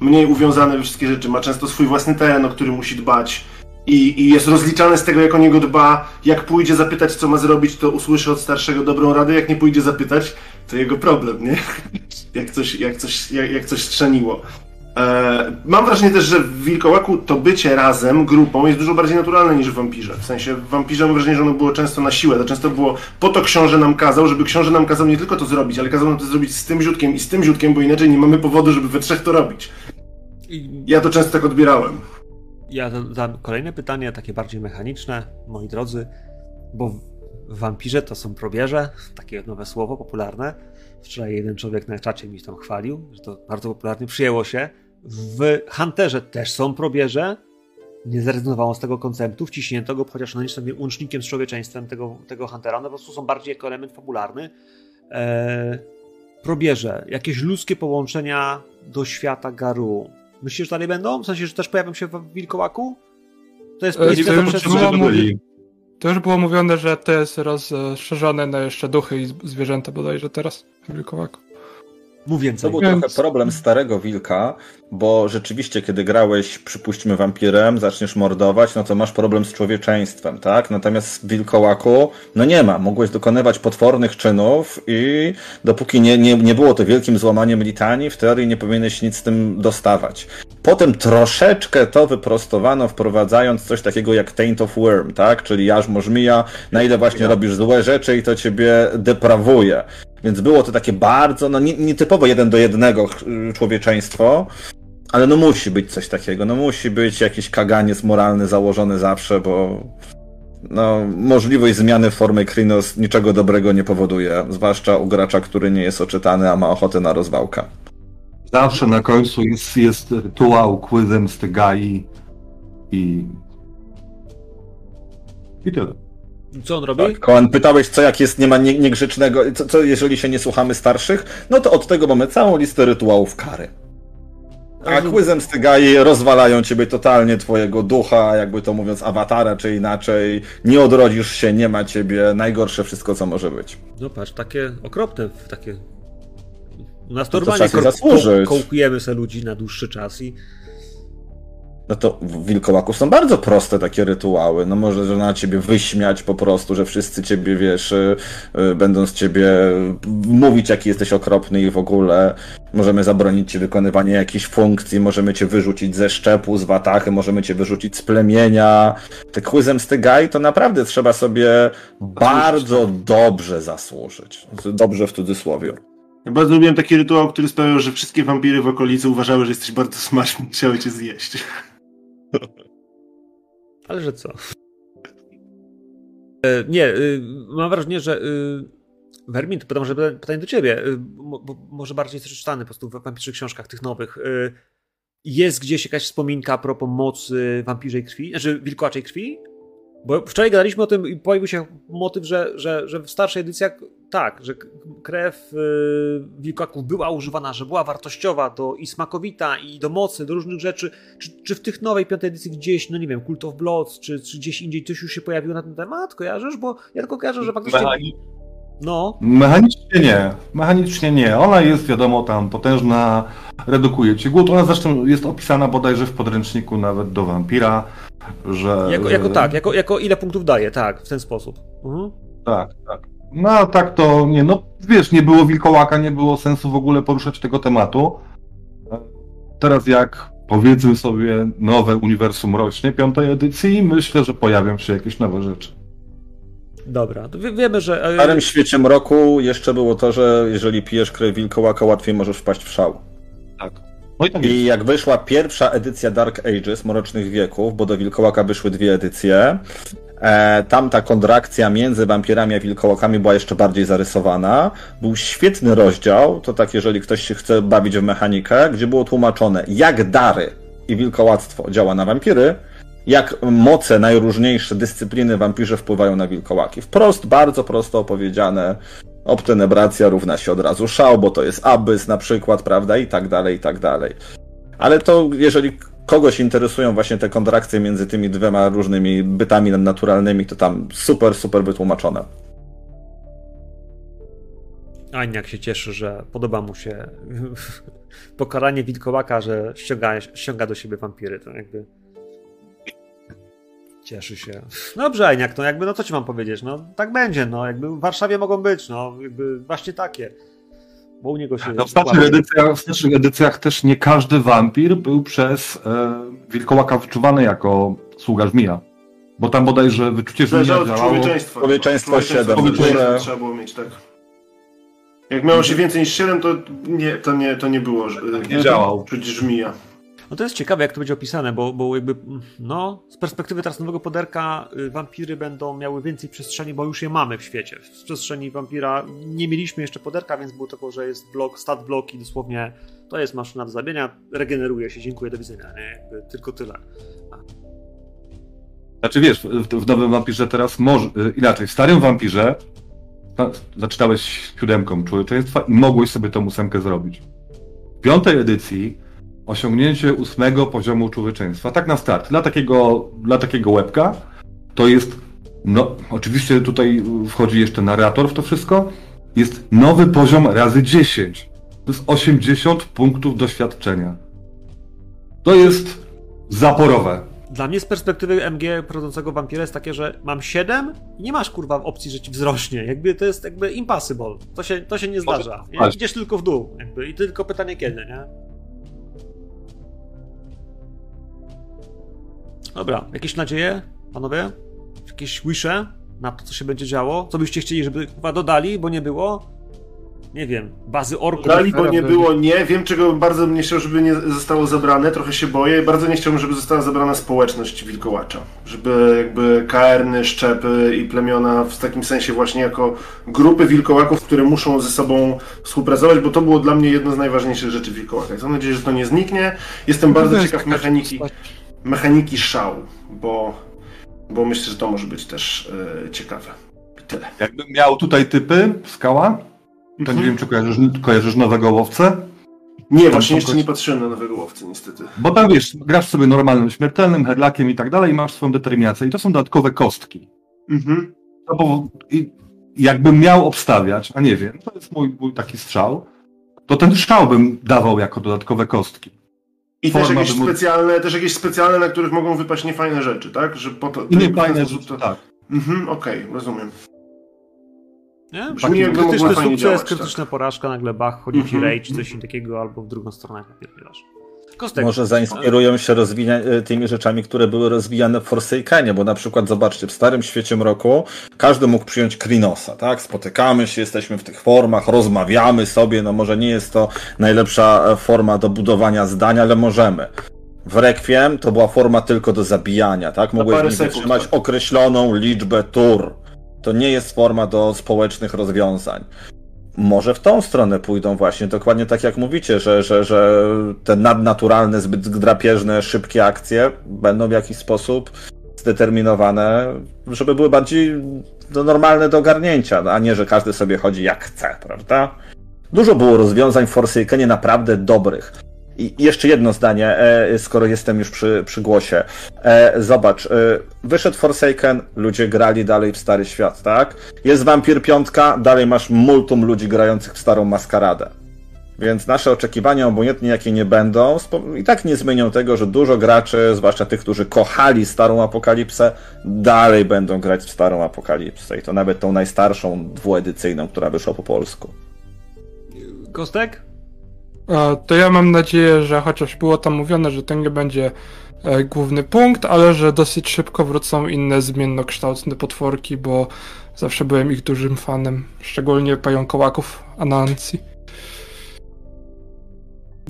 Mniej uwiązane we wszystkie rzeczy, ma często swój własny teren, o który musi dbać i, i jest rozliczany z tego, jak o niego dba. Jak pójdzie zapytać, co ma zrobić, to usłyszy od starszego dobrą radę. Jak nie pójdzie zapytać, to jego problem, nie? [laughs] jak coś, jak coś, jak, jak coś strzeniło. E, mam wrażenie też, że w Wilkołaku to bycie razem, grupą jest dużo bardziej naturalne niż w Wampirze. W sensie w Wampirze mam wrażenie, że ono było często na siłę. To często było po to książę nam kazał, żeby książę nam kazał nie tylko to zrobić, ale kazał nam to zrobić z tym ziutkiem i z tym ziutkiem, bo inaczej nie mamy powodu, żeby we trzech to robić. Ja to często tak odbierałem. Ja zadam kolejne pytanie, takie bardziej mechaniczne, moi drodzy, bo w wampirze to są probierze, takie nowe słowo popularne. Wczoraj jeden człowiek na czacie mi tam chwalił, że to bardzo popularnie przyjęło się. W Hunterze też są probierze. Nie zrezygnowało z tego konceptu, wciśnięto go, chociaż no nie sobie łącznikiem z człowieczeństwem tego, tego Huntera, no po prostu są bardziej jako element fabularny. Eee, probierze, jakieś ludzkie połączenia do świata Garu, Myślisz, że dalej będą? W sensie, że też pojawią się w Wilkołaku? To jest e, to, już było mówi... to już było mówione, że to jest rozszerzone na jeszcze duchy i zwierzęta bodajże teraz w Wilkołaku. Mów To był trochę problem starego wilka, bo rzeczywiście, kiedy grałeś, przypuśćmy, wampirem, zaczniesz mordować, no to masz problem z człowieczeństwem, tak? Natomiast w wilkołaku, no nie ma. Mogłeś dokonywać potwornych czynów i dopóki nie, nie, nie było to wielkim złamaniem litanii, w teorii nie powinieneś nic z tym dostawać. Potem troszeczkę to wyprostowano, wprowadzając coś takiego jak Taint of Worm, tak? Czyli jarzmo żmija, na ile właśnie robisz złe rzeczy i to ciebie deprawuje. Więc było to takie bardzo, no nie- nietypowo jeden do jednego człowieczeństwo, ale no musi być coś takiego, no musi być jakiś kaganiec moralny założony zawsze, bo no, możliwość zmiany formy Krynos niczego dobrego nie powoduje, zwłaszcza u gracza, który nie jest oczytany, a ma ochotę na rozwałkę. Zawsze na końcu jest, jest rytuał quizem z Tygai i... I tyle. Co on robi? Tak, Koan, pytałeś, co jak jest, nie ma nie, niegrzecznego, co, co jeżeli się nie słuchamy starszych? No to od tego mamy całą listę rytuałów kary. A Rozumiem. quizem stygai rozwalają ciebie totalnie twojego ducha, jakby to mówiąc, awatara czy inaczej. Nie odrodzisz się, nie ma ciebie. Najgorsze wszystko, co może być. No patrz, takie okropne, takie... U nas normalnie kołkujemy se ludzi na dłuższy czas i... No to w są bardzo proste takie rytuały. No może że na ciebie wyśmiać po prostu, że wszyscy ciebie, wiesz, y, y, będą z ciebie mówić, jaki jesteś okropny i w ogóle. Możemy zabronić ci wykonywania jakichś funkcji, możemy cię wyrzucić ze szczepu, z watachy, możemy cię wyrzucić z plemienia. Te quizem stygaj to naprawdę trzeba sobie bardzo dobrze zasłużyć. Dobrze w cudzysłowie. Ja bardzo lubiłem taki rytuał, który sprawiał, że wszystkie wampiry w okolicy uważały, że jesteś bardzo smaczny i chciały cię zjeść. Ale że co? E, Nie, y, mam wrażenie, że y, Vermin, to pytam, że pytanie- do ciebie, y, bo może bardziej jesteś czytany po prostu w wampirczych książkach tych nowych. y, Jest gdzieś jakaś wspominka a propos mocy wampirzej krwi, znaczy wilkołaczej krwi? Bo wczoraj gadaliśmy o tym i pojawił się motyw, że, że, że w starszej edycjach tak, że krew y, wilkołaków była używana, że była wartościowa do i smakowita, i do mocy, do różnych rzeczy. Czy, czy w tych nowej piątej edycji gdzieś, no nie wiem, Cult of Blood, czy, czy gdzieś indziej coś już się pojawiło na ten temat? Kojarzysz? Bo ja tylko kojarzę, że faktycznie... Mechani- No, Mechanicznie nie. Mechanicznie nie. Ona jest, wiadomo, tam potężna, redukuje ci głód. Ona zresztą jest opisana bodajże w podręczniku nawet do wampira, że... jako, jako tak, jako, jako ile punktów daje, tak, w ten sposób. Mhm. Tak, tak. No a tak to nie, no wiesz, nie było wilkołaka, nie było sensu w ogóle poruszać tego tematu. Teraz jak powiedzmy sobie nowe uniwersum rośnie piątej edycji, myślę, że pojawią się jakieś nowe rzeczy. Dobra, to wie, wiemy, że... e, W starym świecie mroku jeszcze było to, że jeżeli pijesz krew wilkołaka, łatwiej możesz wpaść w szał. Tak. No i tak. I jak wyszła pierwsza edycja Dark Ages, Mrocznych Wieków, bo do Wilkołaka wyszły dwie edycje, e, tam ta kontrakcja między wampirami a wilkołakami była jeszcze bardziej zarysowana. Był świetny rozdział, to tak jeżeli ktoś się chce bawić w mechanikę, gdzie było tłumaczone jak dary i wilkołactwo działa na wampiry, jak moce najróżniejsze dyscypliny wampirze wpływają na wilkołaki. Wprost, bardzo prosto opowiedziane. Obtenebracja równa się od razu szał, bo to jest abys na przykład, prawda, i tak dalej, i tak dalej. Ale to jeżeli kogoś interesują właśnie te kontrakcje między tymi dwiema różnymi bytami naturalnymi, to tam super, super wytłumaczone. Aniak się cieszy, że podoba mu się [laughs] pokaranie wilkołaka, że ściąga, ściąga do siebie wampiry. To jakby. Cieszy się. Dobrze, Aniak, no jakby, no co ci mam powiedzieć? No tak będzie, no jakby w Warszawie mogą być, no jakby właśnie takie. Bo u niego się. No, w, starszych edycjach, w starszych edycjach też nie każdy wampir był przez e, wilkołaka wyczuwany jako sługa żmija. Bo tam bodajże wyczucie żmija Zależało działało... Człowieczeństwo siedem, Człowieczeństwo które- trzeba było mieć, tak. Jak miało się więcej niż 7, to nie, to nie, to nie było. że- nie działał. Czuć żmija. No to jest ciekawe, jak to będzie opisane, bo, bo jakby, no, z perspektywy teraz nowego poderka, y, wampiry będą miały więcej przestrzeni, bo już je mamy w świecie. W przestrzeni wampira nie mieliśmy jeszcze poderka, więc było tylko, że jest blok, stat blok i dosłownie to jest maszyna do zabienia, regeneruje się, dziękuję, do widzenia, nie? Jakby tylko tyle. Znaczy wiesz, w, w nowym wampirze teraz może... y, Inaczej, w starym wampirze zaczynałeś siódemką człowieczeństwa i mogłeś sobie tą ósemkę zrobić. W piątej edycji osiągnięcie ósmego poziomu człowieczeństwa, tak na start, dla takiego, dla takiego łebka, to jest, no oczywiście tutaj wchodzi jeszcze narrator w to wszystko, jest nowy poziom razy 10. To jest 80 punktów doświadczenia. To jest zaporowe. Dla mnie z perspektywy MG prowadzącego wampira jest takie, że mam 7 i nie masz kurwa opcji, że ci wzrośnie. Jakby to jest jakby impossible. To się, to się nie zdarza. Idziesz tylko w dół. Jakby. I tylko pytanie kiedy, nie? Dobra, jakieś nadzieje, panowie? Jakieś wisze na to, co się będzie działo? Co byście chcieli, żeby chyba dodali, bo nie było? Nie wiem, bazy orków. Dali, bo nie było nie. Wiem, czego bardzo bym nie chciał, żeby nie zostało zabrane. Trochę się boję. Bardzo nie chciałbym, żeby została zabrana społeczność wilkołacza. Żeby jakby kaerny, szczepy i plemiona w takim sensie właśnie jako grupy wilkołaków, które muszą ze sobą współpracować, bo to było dla mnie jedno z najważniejszych rzeczy w wilkołakach. Mam nadzieję, że to nie zniknie. Jestem bardzo To jest ciekaw taka mechaniki, postać. Mechaniki szału, bo, bo myślę, że to może być też e, ciekawe. I tyle. Jakbym miał tutaj typy, skała, to nie Mhm. wiem, czy kojarzysz, kojarzysz nowego łowcę? Nie, właśnie tam jeszcze kogoś- nie patrzyłem na nowego łowcy, niestety. Bo tam wiesz, grasz sobie normalnym śmiertelnym, herlakiem i tak dalej i masz swoją determinację. I to są dodatkowe kostki. Mhm. No bo i, jakbym miał obstawiać, a nie wiem, to jest mój, mój taki strzał, to ten strzał bym dawał jako dodatkowe kostki. I też jakieś, wymu- specjalne, też jakieś specjalne, na których mogą wypaść niefajne rzeczy, tak? Że po to, I nie w ten fajne, sposób że to... tak. Mhm, okej, rozumiem. Nie? Brzmi jakby krytyczny sukces, działać, krytyczna porażka, nagle bach, chodzi ci Mhm. rage, coś takiego, albo w drugą stronę napierdzielasz. Może zainspirują się rozwija- e, tymi rzeczami, które były rozwijane w Forsakenie, bo na przykład zobaczcie, w Starym Świecie Mroku każdy mógł przyjąć Krinosa, tak? Spotykamy się, jesteśmy w tych formach, rozmawiamy sobie, no może nie jest to najlepsza e, forma do budowania zdania, ale możemy. W Requiem to była forma tylko do zabijania, tak? Mogłeś wytrzymać tak. określoną liczbę tur. To nie jest forma do społecznych rozwiązań. Może w tą stronę pójdą właśnie, dokładnie tak jak mówicie, że, że, że te nadnaturalne, zbyt drapieżne, szybkie akcje będą w jakiś sposób zdeterminowane, żeby były bardziej no, normalne do ogarnięcia, a nie, że każdy sobie chodzi jak chce, prawda? Dużo było rozwiązań w Forsakenie naprawdę dobrych. I jeszcze jedno zdanie, e, skoro jestem już przy, przy głosie. E, zobacz, e, wyszedł Forsaken, ludzie grali dalej w Stary Świat, tak? Jest Vampir Piątka, dalej masz multum ludzi grających w Starą Maskaradę. Więc nasze oczekiwania, obojętnie jakie nie będą, i tak nie zmienią tego, że dużo graczy, zwłaszcza tych, którzy kochali Starą Apokalipsę, dalej będą grać w Starą Apokalipsę. I to nawet tą najstarszą, dwuedycyjną, która wyszła po polsku. Kostek? To ja mam nadzieję, że chociaż było tam mówione, że to nie będzie e, główny punkt, ale że dosyć szybko wrócą inne zmiennokształtne potworki, bo zawsze byłem ich dużym fanem, szczególnie pająkołaków Anansi.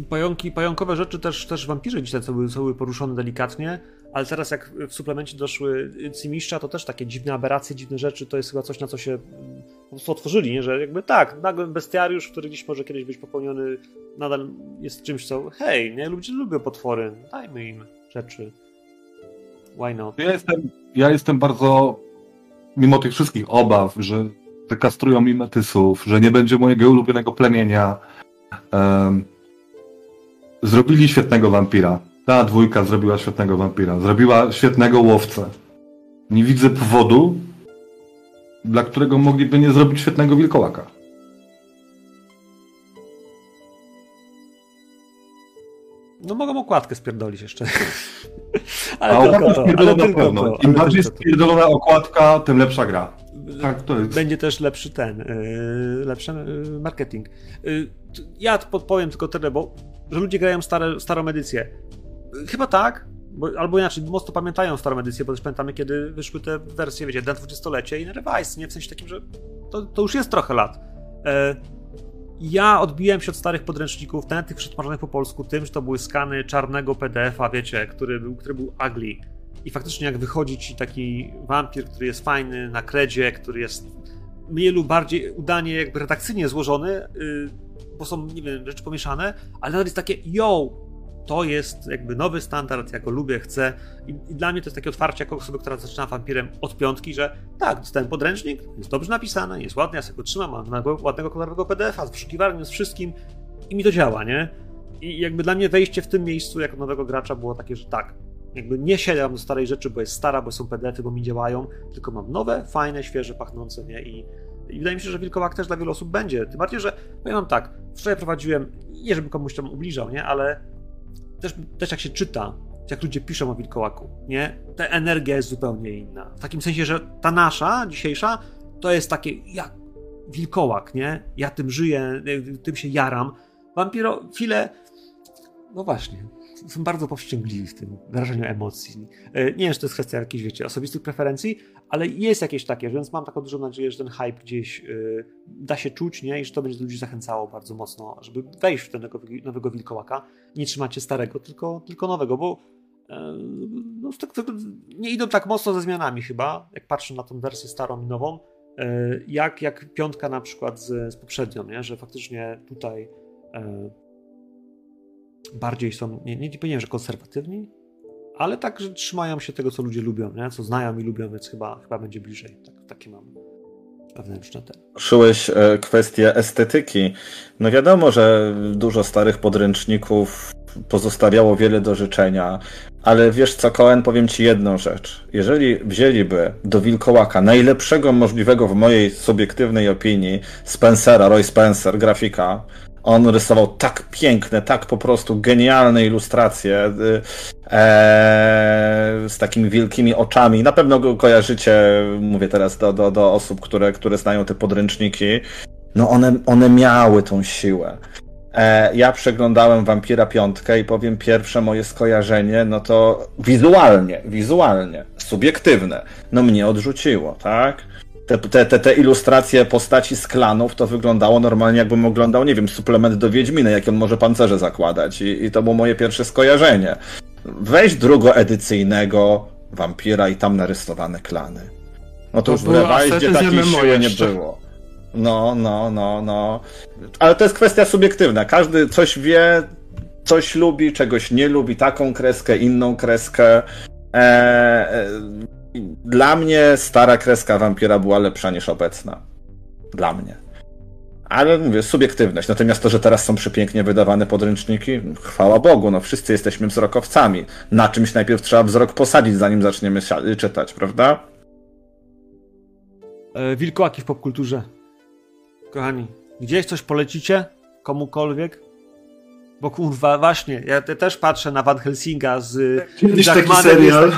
Pająki, pająkowe rzeczy też, też wampirzy dzisiaj są były poruszone delikatnie, ale teraz jak w suplemencie doszły cymiszcza, to też takie dziwne aberracje, dziwne rzeczy, to jest chyba coś, na co się mm, po prostu otworzyli, nie? że jakby tak, nagle bestiariusz, który gdzieś może kiedyś być popełniony, nadal jest czymś, co hej, nie? ludzie lubią potwory, dajmy im rzeczy. Why not? Ja jestem, ja jestem bardzo, mimo tych wszystkich obaw, że wykastrują mi metysów, że nie będzie mojego ulubionego plemienia, em, zrobili świetnego wampira. Ta dwójka zrobiła świetnego wampira. Zrobiła świetnego łowcę. Nie widzę powodu, dla którego mogliby nie zrobić świetnego wilkołaka. No mogą okładkę spierdolić jeszcze. [laughs] A ale tylko okładka to, ale spierdolona na tylko pewno. to. Im bardziej tylko spierdolona okładka, tym lepsza gra. Tak, to jest. Będzie też lepszy ten, yy, lepszy yy, marketing. T- ja podpowiem tylko tyle, bo że ludzie grają stare, starą edycję. Chyba tak, bo, albo inaczej, mocno pamiętają starą edycję, bo też pamiętamy, kiedy wyszły te wersje, wiecie, na 20-lecie i na Revise, nie? W sensie takim, że to, to już jest trochę lat. Yy, ja odbiłem się od starych podręczników, ten tych przetwarzanych po polsku, tym, że to były skany czarnego PDF-a, wiecie, który był, który był ugly. I faktycznie jak wychodzi ci taki wampir, który jest fajny na kredzie, który jest mniej lub bardziej udanie jakby redakcyjnie złożony, yy, bo są, nie wiem, rzeczy pomieszane, ale nadal jest takie, yo, to jest jakby nowy standard, ja go lubię, chcę. I, I dla mnie to jest takie otwarcie jako osoby, która zaczyna wampirem od piątki, że tak, dostałem podręcznik, jest dobrze napisane, jest ładny, ja sobie go trzymam, mam ładnego, ładnego kolorowego PDF-a z wyszukiwarnią, z wszystkim i mi to działa, nie? I jakby dla mnie wejście w tym miejscu jako nowego gracza było takie, że tak, jakby nie siadam do starej rzeczy, bo jest stara, bo są PDF-y, bo mi działają, tylko mam nowe, fajne, świeże, pachnące, nie? I I wydaje mi się, że wilkołak też dla wielu osób będzie. Tym bardziej, że powiem wam tak, wczoraj prowadziłem, nie żeby komuś tam ubliżał, nie, ale też, też jak się czyta, jak ludzie piszą o wilkołaku, nie, ta energia jest zupełnie inna. W takim sensie, że ta nasza, dzisiejsza, to jest takie jak wilkołak, nie? Ja tym żyję, tym się jaram. Wampirofile, no właśnie, są bardzo powściągliwi w tym wyrażeniu emocji. E, nie wiem, czy to jest kwestia jakichś, wiecie, osobistych preferencji, ale jest jakieś takie, więc mam taką dużą nadzieję, że ten hype gdzieś yy, da się czuć, nie? I że to będzie ludzi zachęcało bardzo mocno, żeby wejść w ten nowego, nowego wilkołaka. Nie trzymacie starego, tylko, tylko nowego, bo yy, no, tak, nie idą tak mocno ze zmianami chyba, jak patrzę na tą wersję starą i nową, yy, jak, jak piątka na przykład z, z poprzednią, nie? Że faktycznie tutaj bardziej są, nie, nie powiem, że konserwatywni, ale tak, że trzymają się tego, co ludzie lubią, nie? co znają i lubią, więc chyba, chyba będzie bliżej. Tak, takie mam Szyłeś e, kwestię estetyki. No wiadomo, że dużo starych podręczników pozostawiało wiele do życzenia, ale wiesz co, Cohen, powiem ci jedną rzecz. Jeżeli wzięliby do Wilkołaka najlepszego możliwego w mojej subiektywnej opinii Spencera, Roy Spencer, grafika, on rysował tak piękne, tak po prostu genialne ilustracje y, e, z takimi wielkimi oczami. Na pewno go kojarzycie, mówię teraz do, do, do osób, które, które znają te podręczniki. No one, one miały tą siłę. E, ja przeglądałem Wampira Piątkę i powiem pierwsze moje skojarzenie, no to wizualnie, wizualnie, subiektywne, no mnie odrzuciło, tak? Te, te, te, ilustracje postaci z klanów to wyglądało normalnie, jakbym oglądał, nie wiem, suplement do Wiedźmina, jak on może pancerze zakładać. I, i to było moje pierwsze skojarzenie. Weź drugoedycyjnego wampira i tam narysowane klany. No to, to już w Lewajdzie takiej siły nie było. No, no, no, no. Ale to jest kwestia subiektywna. Każdy coś wie, coś lubi, czegoś nie lubi, taką kreskę, inną kreskę. Eee, dla mnie stara kreska wampira była lepsza niż obecna. Dla mnie. Ale mówię, subiektywność. Natomiast to, że teraz są przepięknie wydawane podręczniki, chwała Bogu, no wszyscy jesteśmy wzrokowcami. Na czymś najpierw trzeba wzrok posadzić, zanim zaczniemy czytać, prawda? E, wilkołaki w popkulturze. Kochani, gdzieś coś polecicie? Komukolwiek? Bo kurwa, właśnie, ja też patrzę na Van Helsinga z Kiedyś taki serial.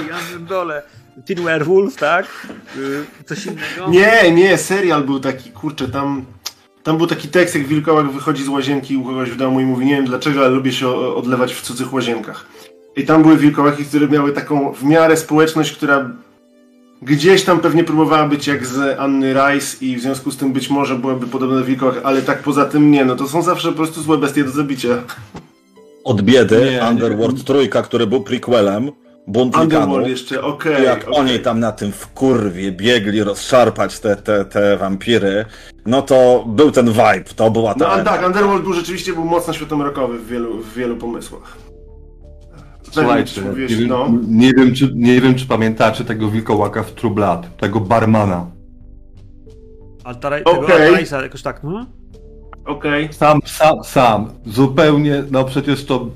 Dole. Teen Werewolf, tak? Y, coś innego? Nie, nie, serial był taki, kurczę, tam... Tam był taki tekst, jak wilkołak wychodzi z łazienki u kogoś w domu i mówi, nie wiem dlaczego, ale lubię się odlewać w cudzych łazienkach. I tam były wilkołaki, które miały taką w miarę społeczność, która gdzieś tam pewnie próbowała być jak z Anny Rice i w związku z tym być może byłaby podobna do wilkołak, ale tak poza tym nie, no to są zawsze po prostu złe bestie do zabicia. Od biedy nie, Underworld nie. Trójka, który był prequelem, bunt Underworld jeszcze, okej. Okay, jak okay. oni tam na tym w kurwie biegli rozszarpać te, te, te wampiry, no to był ten vibe, to była ta... No tak, Underworld był rzeczywiście był mocno światomarokowy w wielu, w wielu pomysłach. Słuchajcie, nie, wiem, no. nie, wiem, czy, nie wiem, czy pamiętacie tego wilkołaka w True Blood, tego barmana. Altaraj, okay. tego jakoś tak, no? Okej. Okay. Sam, sam, sam. Zupełnie, no przecież to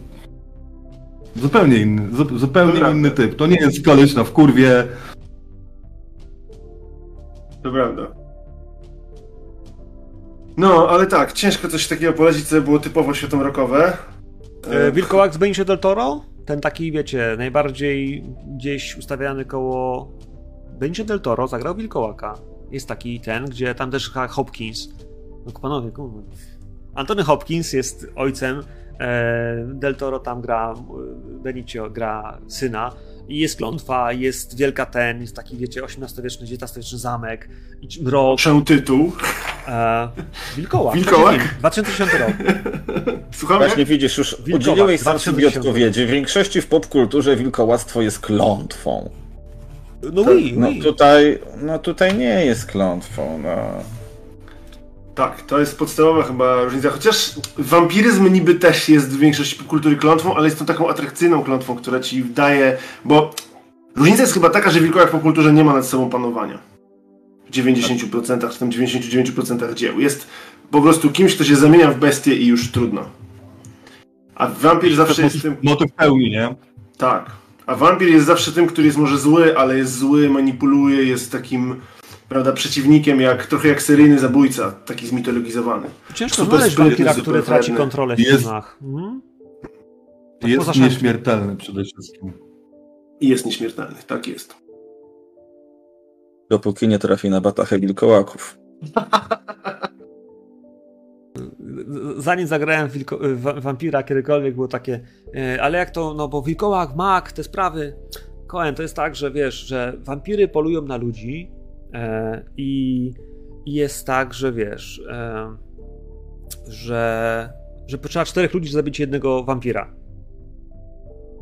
Zupełnie inny, zu, zupełnie Dobra. inny typ. To nie jest koleś na wkurwie. To prawda. No, ale tak, ciężko coś takiego polecić, co było typowo światomrokowe. E, Wilkołak z Benicio del Toro? Ten taki, wiecie, najbardziej gdzieś ustawiany koło... Benicio del Toro zagrał Wilkołaka. Jest taki ten, gdzie tam też Hopkins. No panowie, kurwa. Antony Hopkins jest ojcem E, Del Toro tam gra, e, Benicio gra syna i jest klątwa, jest wielka ten, jest taki, wiecie, XVIII-wieczny, XIX-wieczny zamek, mrok. Czemu tytuł? E, Wilkołak. Wilkołak? 2010 rok. Słuchamy? Właśnie widzisz, już Wilkołak, udzieliłeś sam sobie odpowiedzi. W większości w popkulturze wilkołactwo jest klątwą. No, to, oui, no oui. tutaj, no tutaj nie jest klątwą, no. Tak, to jest podstawowa chyba różnica. Chociaż wampiryzm niby też jest w większości kultury klątwą, ale jest to taką atrakcyjną klątwą, która ci daje. Bo różnica jest chyba taka, że wilkołak po kulturze nie ma nad sobą panowania. W 90% czy tam 99% dzieł. Jest po prostu kimś, kto się zamienia w bestię i już trudno. A wampir zawsze jest tym. Motyw pełni, nie? Tak. A wampir jest zawsze tym, który jest może zły, ale jest zły, manipuluje, jest takim prawda, przeciwnikiem, jak trochę jak seryjny zabójca, taki zmitologizowany. Ciężko Super znaleźć wampira, który traci kontrolę w Jest- filmach. Mhm. Tak Jest nieśmiertelny przede wszystkim. I jest nieśmiertelny, tak jest. Dopóki nie trafi na batachę wilkołaków. Zanim zagrałem wilko, wampira kiedykolwiek było takie, e, ale jak to, no bo wilkołak, mak, te sprawy. Koen, to jest tak, że wiesz, że wampiry polują na ludzi i, i jest tak, że wiesz, e, że, że potrzeba czterech ludzi, żeby zabić jednego wampira.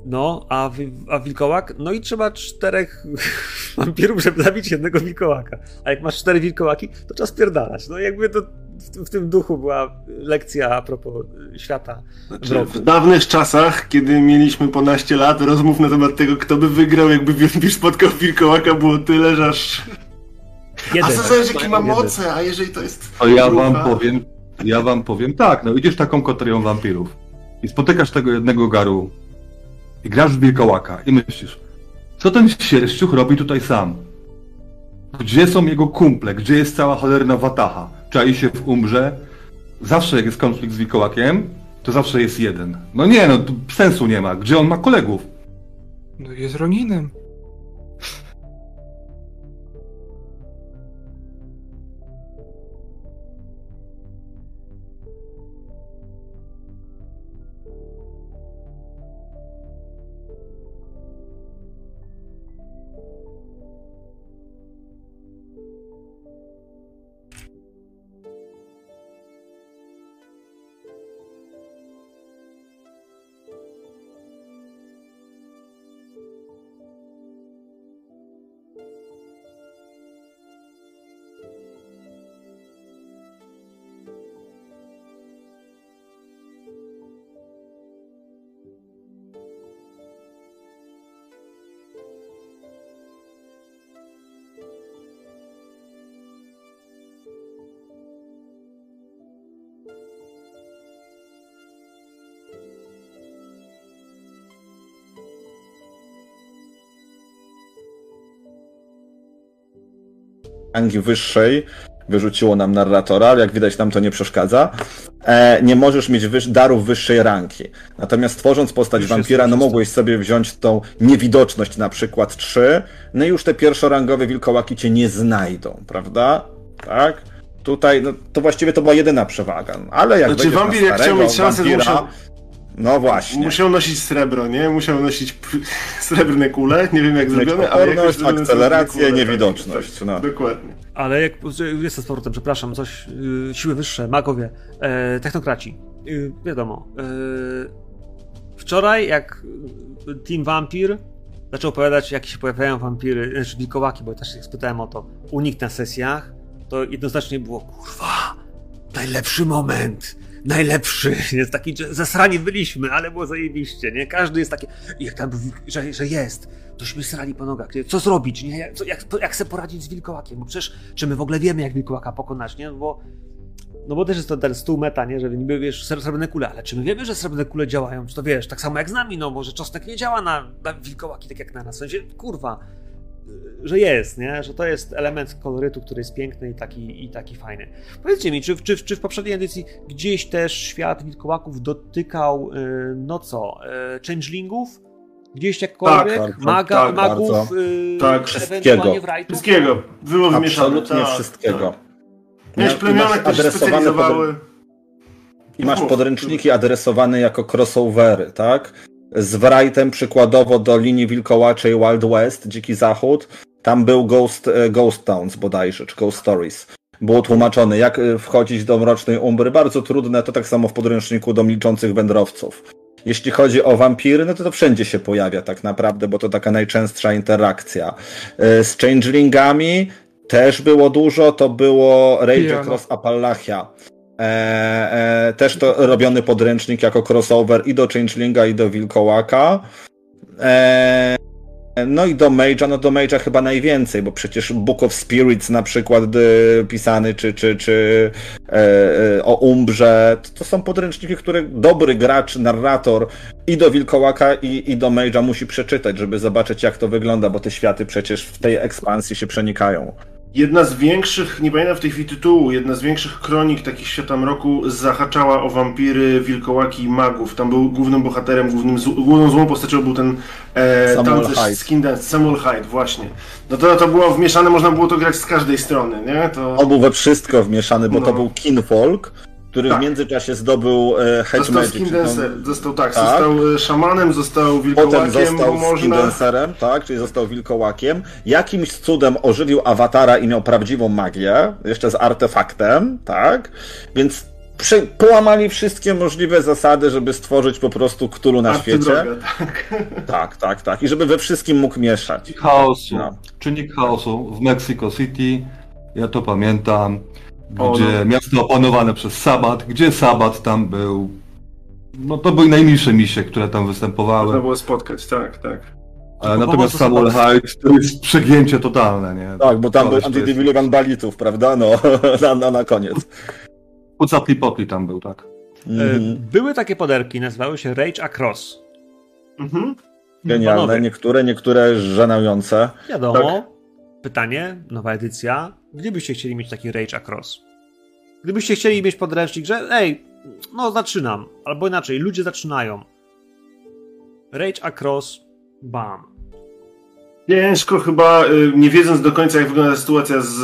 No, a, a wilkołak? No i trzeba czterech [laughs] wampirów, żeby zabić jednego wilkołaka. A jak masz cztery wilkołaki, to trzeba spierdalać. No jakby to w, w tym duchu była lekcja a propos y, świata. Znaczy, w dawnych czasach, kiedy mieliśmy ponaście lat, rozmów na temat tego, kto by wygrał, jakby wampir spotkał wilkołaka, było tyle, że aż... A Jeden. co zależy, jakie ma moce, a jeżeli to jest... To ja wam powiem, ja wam powiem tak, no idziesz taką koterią wampirów i spotykasz tego jednego garu i grasz w wilkołaka i myślisz, co ten sierściuch robi tutaj sam? Gdzie są jego kumple? Gdzie jest cała cholerna watacha? Czai się w umrze? Zawsze jak jest konflikt z wilkołakiem, to zawsze jest jeden. No nie, no sensu nie ma. Gdzie on ma kolegów? No jest Roninem. Rangi wyższej wyrzuciło nam narratora, ale jak widać nam to nie przeszkadza. E, nie możesz mieć wyż, darów wyższej rangi. Natomiast tworząc postać Już wampira, no mogłeś sobie wziąć tą niewidoczność na przykład 3, no i już te pierwszorangowe wilkołaki cię nie znajdą, prawda? Tak? Tutaj, no to właściwie to była jedyna przewaga. Ale jak Znaczy, wampir, jak chciał mieć szansę, wampira, musiał- No właśnie. Musiał nosić srebro, nie? Musiał nosić [laughs] srebrne kule, nie wiem jak zrobione, ale jakoś srebrne kule, niewidoczność, Tak, no. Dokładnie. Ale jak jest to z powrotem, przepraszam, coś, y, siły wyższe, magowie, e, technokraci. Y, wiadomo. y, wczoraj, jak y, Team Vampir zaczął opowiadać, jak się pojawiają wampiry, znaczy wilkołaki, bo ja też się spytałem o to, u nich na sesjach, to jednoznacznie było, kurwa, najlepszy moment, najlepszy, [laughs] jest taki, że zasrani byliśmy, ale było zajebiście, nie? Każdy jest taki, jak tam, że, że jest, tośmy srali po nogach, nie? co zrobić, nie? Jak, co, jak, jak se poradzić z wilkołakiem, bo przecież, czy my w ogóle wiemy, jak wilkołaka pokonać, nie? No bo, no bo też jest to ten stół meta, nie? Że niby, wiesz, sre- srebrne kule, ale czy my wiemy, że srebrne kule działają, czy to wiesz, tak samo jak z nami, no może czosnek nie działa na, na wilkołaki tak jak na nas, w sensie, kurwa, że jest, nie? Że to jest element kolorytu, który jest piękny i taki, i taki fajny. Powiedzcie mi, czy, w- czy, w- czy w poprzedniej edycji gdzieś też świat wilkołaków dotykał, y, no co, y, changelingów? Gdzieś jakkolwiek? Tak, bardzo, Maga, tak, magów? bardzo. y, Tak, wszystkiego. Wszystkiego. Było wymieszane. Absolutnie tak, wszystkiego. Tak. Miałeś I plemiona, masz które specjalizowały. I masz podręczniki adresowane jako crossovery, tak? Z Wrightem przykładowo do linii wilkołaczej Wild West, Dziki Zachód. Tam był Ghost, e, Ghost Towns bodajże, czy Ghost Stories. Było tłumaczone, jak e, wchodzić do Mrocznej Umbry. Bardzo trudne, to tak samo w podręczniku do milczących wędrowców. Jeśli chodzi o wampiry, no to to wszędzie się pojawia tak naprawdę, bo to taka najczęstsza interakcja. E, Z changelingami też było dużo, to było Rage. Across Appalachia. E, e, też to robiony podręcznik jako crossover i do Changelinga, i do Wilkołaka. E, no i do Mage'a, no do Mage'a chyba najwięcej, bo przecież Book of Spirits na przykład e, pisany, czy, czy, czy e, e, o Umbrze, to, to są podręczniki, które dobry gracz, narrator i do Wilkołaka, i, i do Mage'a musi przeczytać, żeby zobaczyć jak to wygląda, bo te światy przecież w tej ekspansji się przenikają. Jedna z większych, nie pamiętam w tej chwili tytułu, jedna z większych kronik takich świata mroku zahaczała o wampiry, wilkołaki i magów. Tam był głównym bohaterem, głównym, główną złą postacią był ten e, Samuel Hyde. Skin Dance, Samuel Hyde, właśnie. No to, to było wmieszane, można było to grać z każdej strony, nie? To... On był we wszystko wmieszany, bo No. to był Kinfolk, który Tak. w międzyczasie zdobył e, Hedge Został Magic. Dancer, został tak, Tak. został e, szamanem, został Potem wilkołakiem, został bo można... skindancerem, tak, czyli został wilkołakiem. Jakimś cudem ożywił awatara i miał prawdziwą magię, jeszcze z artefaktem, tak. Więc przy, połamali wszystkie możliwe zasady, żeby stworzyć po prostu Ktulu na świecie. Artydroga, tak. [laughs] Tak, tak, tak. I żeby we wszystkim mógł mieszać. chaosu. No. Czynnik chaosu w Mexico City, ja to pamiętam, gdzie no. miasto opanowane przez Sabat, gdzie Sabat tam był. No to były najmilsze misie, które tam Można występowały. było spotkać, tak, tak. E, Natomiast Samuel Hyde to jest przegięcie totalne, nie? Tak, bo tam był to jest- balitów, prawda? No, [laughs] na, na, na koniec. Pucatli potli tam był, tak. E, Mhm. Były takie poderki, nazywały się Rage Across. Mhm. Genialne, Panowie. niektóre, niektóre żenujące. Wiadomo. Tak. Pytanie, nowa edycja. Gdybyście chcieli mieć taki Rage Across? Gdybyście chcieli mieć podręcznik, że ej, no zaczynam. Albo inaczej, ludzie zaczynają. Rage Across, bam. Ciężko chyba, y, nie wiedząc do końca jak wygląda sytuacja z,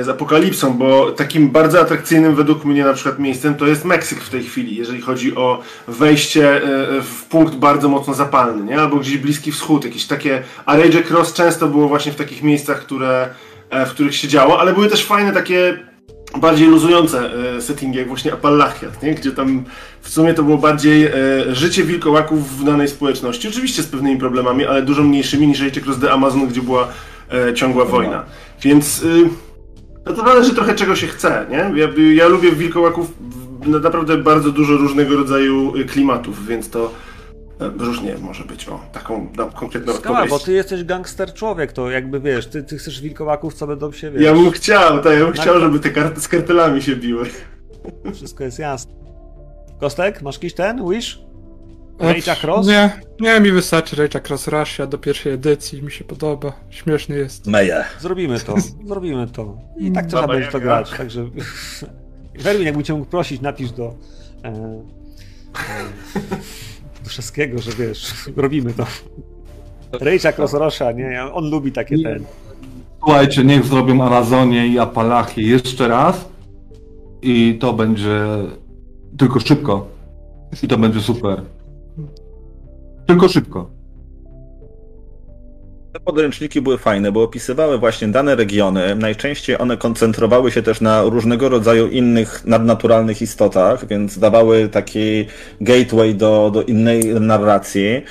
y, z apokalipsą, bo takim bardzo atrakcyjnym według mnie na przykład miejscem to jest Meksyk w tej chwili, jeżeli chodzi o wejście y, w punkt bardzo mocno zapalny, nie? Albo gdzieś Bliski Wschód, jakieś takie, a Cross często było właśnie w takich miejscach, które, e, w których się działo, ale były też fajne takie bardziej luzujące e, settingi, jak właśnie Appalachiat, nie? gdzie tam w sumie to było bardziej e, życie wilkołaków w danej społeczności. Oczywiście z pewnymi problemami, ale dużo mniejszymi niż Rage Across the Amazon, gdzie była e, ciągła wojna. Więc y, no to zależy trochę czego się chce, nie? Ja, ja lubię wilkołaków naprawdę bardzo dużo różnego rodzaju y, klimatów, więc to różnie może być. O, taką dam konkretną Skała, odpowiedź. bo ty jesteś gangster człowiek, to jakby wiesz, ty, ty chcesz wilkołaków, co będą się wiesz. Ja bym chciał, tak, ja bym Na- chciał, żeby te karty z kartelami się biły. Wszystko jest jasne. Kostek, masz jakiś ten wish? Rage Across? Nie, nie, mi wystarczy Rage Across Russia do pierwszej edycji, mi się podoba, śmieszny jest. Meje. Zrobimy to, [laughs] zrobimy to. I tak trzeba Baba będzie to grać, także... [laughs] Werwin, jakbym cię mógł prosić, napisz do... E, e, do wszystkiego, że wiesz, robimy to. Rage Across Rosha, nie? On lubi takie ten. Słuchajcie, niech zrobią Amazonię i Apalachię jeszcze raz i to będzie tylko szybko. I to będzie super. Tylko szybko. Te podręczniki były fajne, bo opisywały właśnie dane regiony. Najczęściej one koncentrowały się też na różnego rodzaju innych nadnaturalnych istotach, więc dawały taki gateway do, do innej narracji.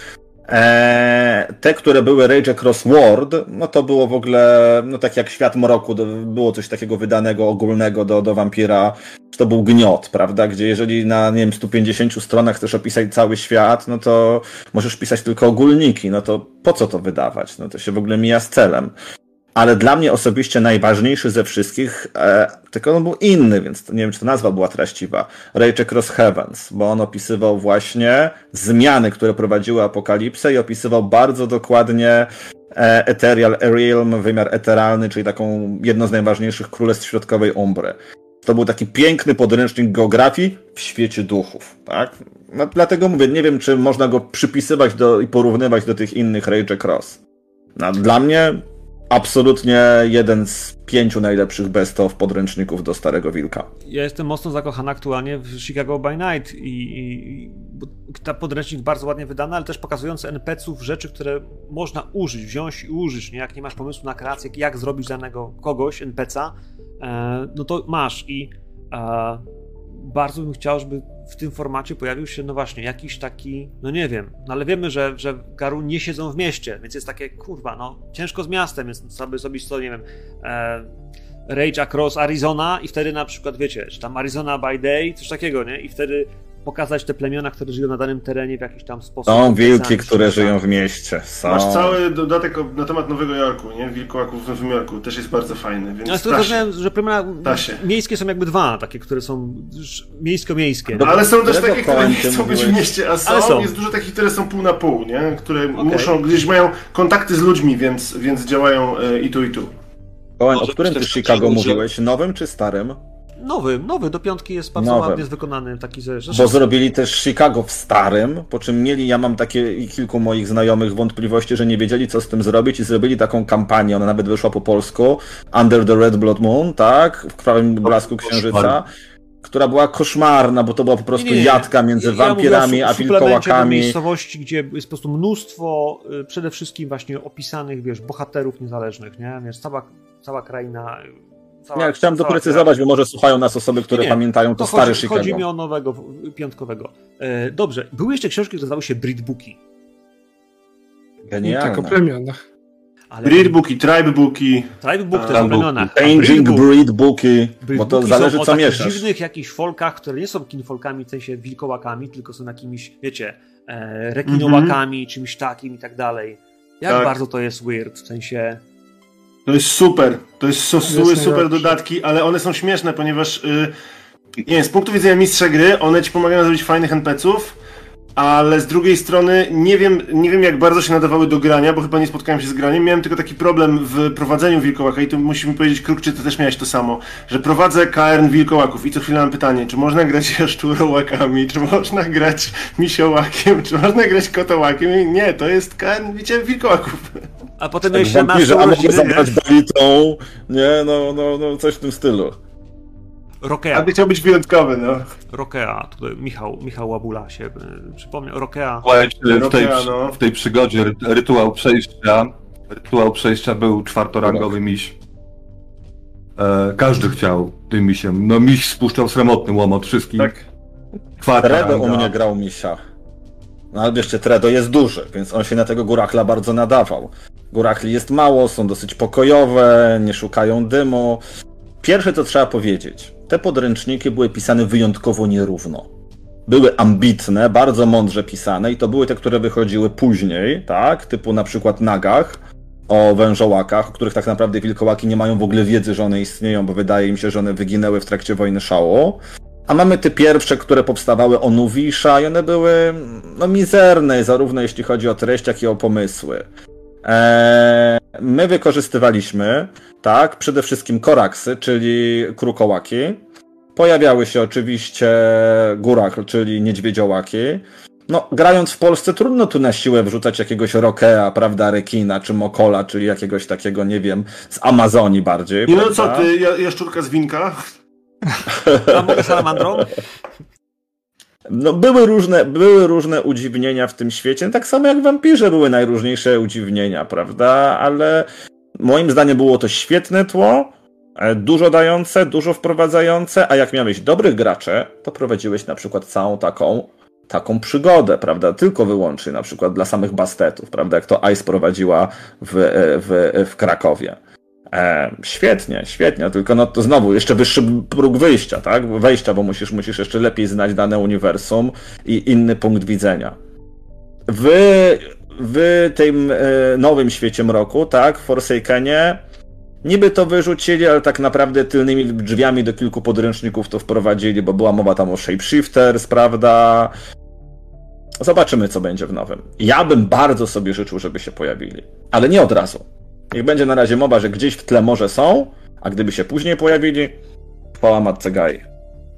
Eee, te, które były Rage Across World, no to było w ogóle, no tak jak Świat Mroku, było coś takiego wydanego, ogólnego do, do wampira. To był gniot, prawda? Gdzie jeżeli na, nie wiem, 150 stronach chcesz opisać cały świat, no to możesz pisać tylko ogólniki, no to po co to wydawać? No to się w ogóle mija z celem. Ale dla mnie osobiście najważniejszy ze wszystkich, e, tylko on był inny, więc nie wiem, czy ta nazwa była treściwa. Rage Across Heavens, bo on opisywał właśnie zmiany, które prowadziły apokalipsę i opisywał bardzo dokładnie e, Ethereal Realm, wymiar eteralny, czyli taką jedno z najważniejszych królestw środkowej Umbry. To był taki piękny podręcznik geografii w świecie duchów, tak? No, dlatego mówię, nie wiem, czy można go przypisywać do, i porównywać do tych innych Rage Across. No, dla mnie absolutnie jeden z pięciu najlepszych best of podręczników do Starego Wilka. Ja jestem mocno zakochany aktualnie w Chicago by Night i, i, ta podręcznik bardzo ładnie wydany, ale też pokazujący NPC-ów rzeczy, które można użyć, wziąć i użyć, nie? Jak nie masz pomysłu na kreację, jak zrobić danego kogoś, NPC-a, e, no to masz i e, bardzo bym chciał, żeby w tym formacie pojawił się, no właśnie, jakiś taki, no nie wiem, no ale wiemy, że, że Garu nie siedzą w mieście, więc jest takie, kurwa, no ciężko z miastem, więc by zrobić to, nie wiem, e, Rage Across Arizona i wtedy na przykład, wiecie, czy tam Arizona by Day, coś takiego, nie? I wtedy pokazać te plemiona, które żyją na danym terenie w jakiś tam sposób. Są wilki, które żyją w mieście. Są. Masz cały dodatek o- na temat Nowego Jorku, nie? Wilkołaków w Nowym Jorku, też jest bardzo fajny, więc No, to rozumiem, że plemiona miejskie są jakby dwa, takie, które są miejsko-miejskie. Do- Ale są też takie, które nie chcą być w mieście, a są, Ale są. jest dużo takich, które są pół na pół, nie? Które muszą, gdzieś mają kontakty z ludźmi, więc, więc działają e, i tu, i tu. Owen, o którym ty Chicago mówiłeś? Nowym czy starym? Nowy, nowy, do piątki jest bardzo Nowy. ładnie wykonany, taki ze... Bo zrobili też Chicago w starym, po czym mieli, ja mam takie i kilku moich znajomych wątpliwości, że nie wiedzieli co z tym zrobić i zrobili taką kampanię, ona nawet wyszła po polsku, Under the Red Blood Moon, tak, w krwawym blasku księżyca, która była koszmarna, bo to była po prostu Nie, jadka między Ja wampirami su- a wilkołakami. miejscowości, gdzie jest po prostu mnóstwo y, przede wszystkim właśnie opisanych, wiesz, bohaterów niezależnych, nie? Wiesz, cała, cała kraina... Cała, Nie, chciałem doprecyzować, bo może słuchają nas osoby, które Nie, pamiętają to, To stary chodzi, Chicago. chodzi mi o nowego, piątkowego. E, dobrze, były jeszcze książki, które nazywały się Breed Booki. Tak o Genialne. plemionach. Ale Breed booki, tribe booki. Tribe Book to jest był plemiona. a Changing Book- Breed bo to zależy o co mieszasz. dziwnych jakichś folkach, które nie są kinfolkami, w sensie wilkołakami, tylko są jakimiś, wiecie, e, rekinołakami, czymś takim i tak dalej. Jak Tak. bardzo to jest weird, w sensie... To jest super. To jest so, super dodatki, ale one są śmieszne, ponieważ y, nie wiem, z punktu widzenia mistrza gry, one ci pomagają zrobić fajnych NPC-ów, ale z drugiej strony nie wiem, nie wiem jak bardzo się nadawały do grania, bo chyba nie spotkałem się z graniem. Miałem tylko taki problem w prowadzeniu wilkołaka i tu musisz mi powiedzieć, Kruk, czy ty też miałeś to samo, że prowadzę KRN wilkołaków i co chwilę mam pytanie, czy można grać [laughs] jaszczurołakami, czy można grać misiołakiem, czy można grać kotołakiem i nie, to jest KRN, wiecie, wilkołaków. A potem Tak, jeszcze masz a mogę urodziny, zabrać nie? belitą, nie, no, no, no, coś w tym stylu. Rokea. A ty chciał być wyjątkowy, no. Rokea, tutaj Michał, Michał Łabula się y, przypomniał. Rokea. Słuchajcie, w tej, Rokea, no. w tej przygodzie ry- rytuał przejścia, rytuał przejścia był czwartorangowy miś. E, każdy chciał tym misiem. No miś spuszczał sromotny łomot wszystkich. Tak. Tredo u mnie grał misia. No ale wieszcie, Tredo jest duży, więc on się na tego Gurakla bardzo nadawał. Gurakli jest mało, są dosyć pokojowe, nie szukają dymu. Pierwsze co trzeba powiedzieć, te podręczniki były pisane wyjątkowo nierówno. Były ambitne, bardzo mądrze pisane i to były te, które wychodziły później, tak? Typu na przykład Nagach o wężołakach, o których tak naprawdę wilkołaki nie mają w ogóle wiedzy, że one istnieją, bo wydaje im się, że one wyginęły w trakcie wojny szału. A mamy te pierwsze, które powstawały o Nuwisza i one były no, mizerne, zarówno jeśli chodzi o treść, jak i o pomysły. Eee, my wykorzystywaliśmy, tak, przede wszystkim koraksy, czyli krukołaki. Pojawiały się oczywiście górak, czyli niedźwiedziołaki. No, grając w Polsce trudno tu na siłę wrzucać jakiegoś rokea, prawda, rekina, czy mokola, czyli jakiegoś takiego, nie wiem, z Amazonii bardziej. I no co ty, ja, jaszczurka z winka? A mogę salamandrą? No, były różne, były różne udziwnienia w tym świecie, tak samo jak wampirze były najróżniejsze udziwnienia, prawda? Ale moim zdaniem było to świetne tło, e, dużo dające, dużo wprowadzające, a jak miałeś dobrych graczy, to prowadziłeś na przykład całą taką taką przygodę, prawda? Tylko wyłącznie na przykład dla samych bastetów, prawda? Jak to Ice prowadziła w, e, w, w Krakowie. E, świetnie, świetnie, tylko no to znowu jeszcze wyższy próg wyjścia, tak? Wejścia, bo musisz, musisz jeszcze lepiej znać dane uniwersum i inny punkt widzenia. W, w tym e, nowym świecie mroku, tak, Forsakenie, niby to wyrzucili, ale tak naprawdę tylnymi drzwiami do kilku podręczników to wprowadzili, bo była mowa tam o shapeshifters, prawda? Zobaczymy, co będzie w nowym. Ja bym bardzo sobie życzył, żeby się pojawili, ale nie od razu. Niech będzie na razie mowa, że gdzieś w tle może są, a gdyby się później pojawili, chwała matce Gai.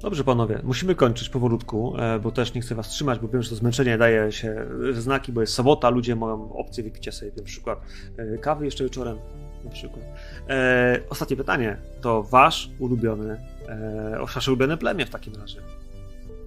Dobrze, panowie, musimy kończyć powolutku, e, bo też nie chcę was trzymać, bo wiem, że to zmęczenie daje się w znaki, bo jest sobota, ludzie mają opcję wypicia sobie na przykład e, kawy jeszcze wieczorem. Na przykład. E, ostatnie pytanie. To wasz ulubiony, e, wasze ulubione plemię w takim razie?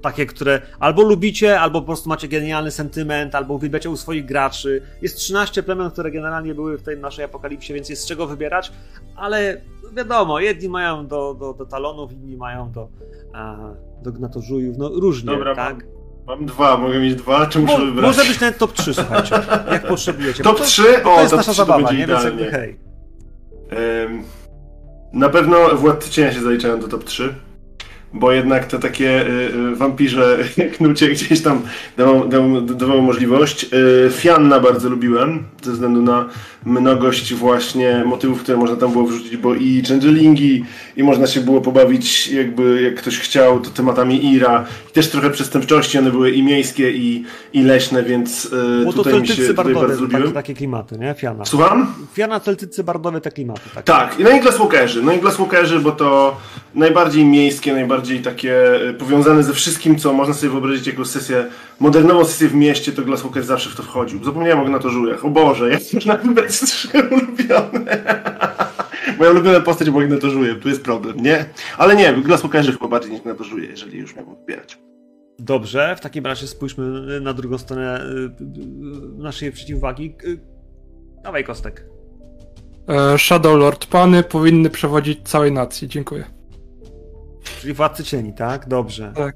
Takie, które albo lubicie, albo po prostu macie genialny sentyment, albo uwielbiacie u swoich graczy. Jest 13 plemion, które generalnie były w tej naszej apokalipsie, więc jest z czego wybierać, ale wiadomo, jedni mają do, do, do talonów, inni mają do, a, do gnatożujów, no różnie, Dobra, tak? mam, dwa, mogę mieć dwa, czy muszę Mo, wybrać? może być nawet top 3, słuchajcie, jak potrzebujecie. Top to, 3? To O, jest top nasza 3 to zabawa, będzie nie? Więc jakby hej. Ym, na pewno Władcy Cienia się zaliczają do top 3. bo jednak te takie y, y, wampirze [laughs] knucie gdzieś tam dawało, dawało, dawało możliwość. Y, Fianna bardzo lubiłem, ze względu na mnogość właśnie motywów, które można tam było wrzucić, bo i changelingi, i można się było pobawić jakby, jak ktoś chciał, to tematami Ira, i też trochę przestępczości, one były i miejskie, i, i leśne, więc to tutaj mi się tutaj bardzo lubiłem. takie, takie klimaty, nie? Fiana. Słucham? Fiana, celtycy bardowe, te klimaty. Takie. Tak, i no i Glasswalkerzy. No i Glasswalkerzy, bo to najbardziej miejskie, najbardziej takie y, powiązane ze wszystkim, co można sobie wyobrazić jako sesję, modernową sesję w mieście, to Glasswalker zawsze w to wchodził. Zapomniałem o Gnatożujach. O Boże, [laughs] jak można wybrać trzy ulubione. [laughs] Moja ulubiona postać była Gnatożuje, tu jest problem, nie? Ale nie, Glasswalkerzy chyba bardziej niż Gnatożuje, jeżeli już miałbym wybierać. Dobrze, w takim razie spójrzmy na drugą stronę y, y, naszej przeciwwagi. Y, Dawaj kostek. E, Shadow Lord, pany powinny przewodzić całej nacji. Dziękuję. Czyli władcy cieni, tak? Dobrze. Tak.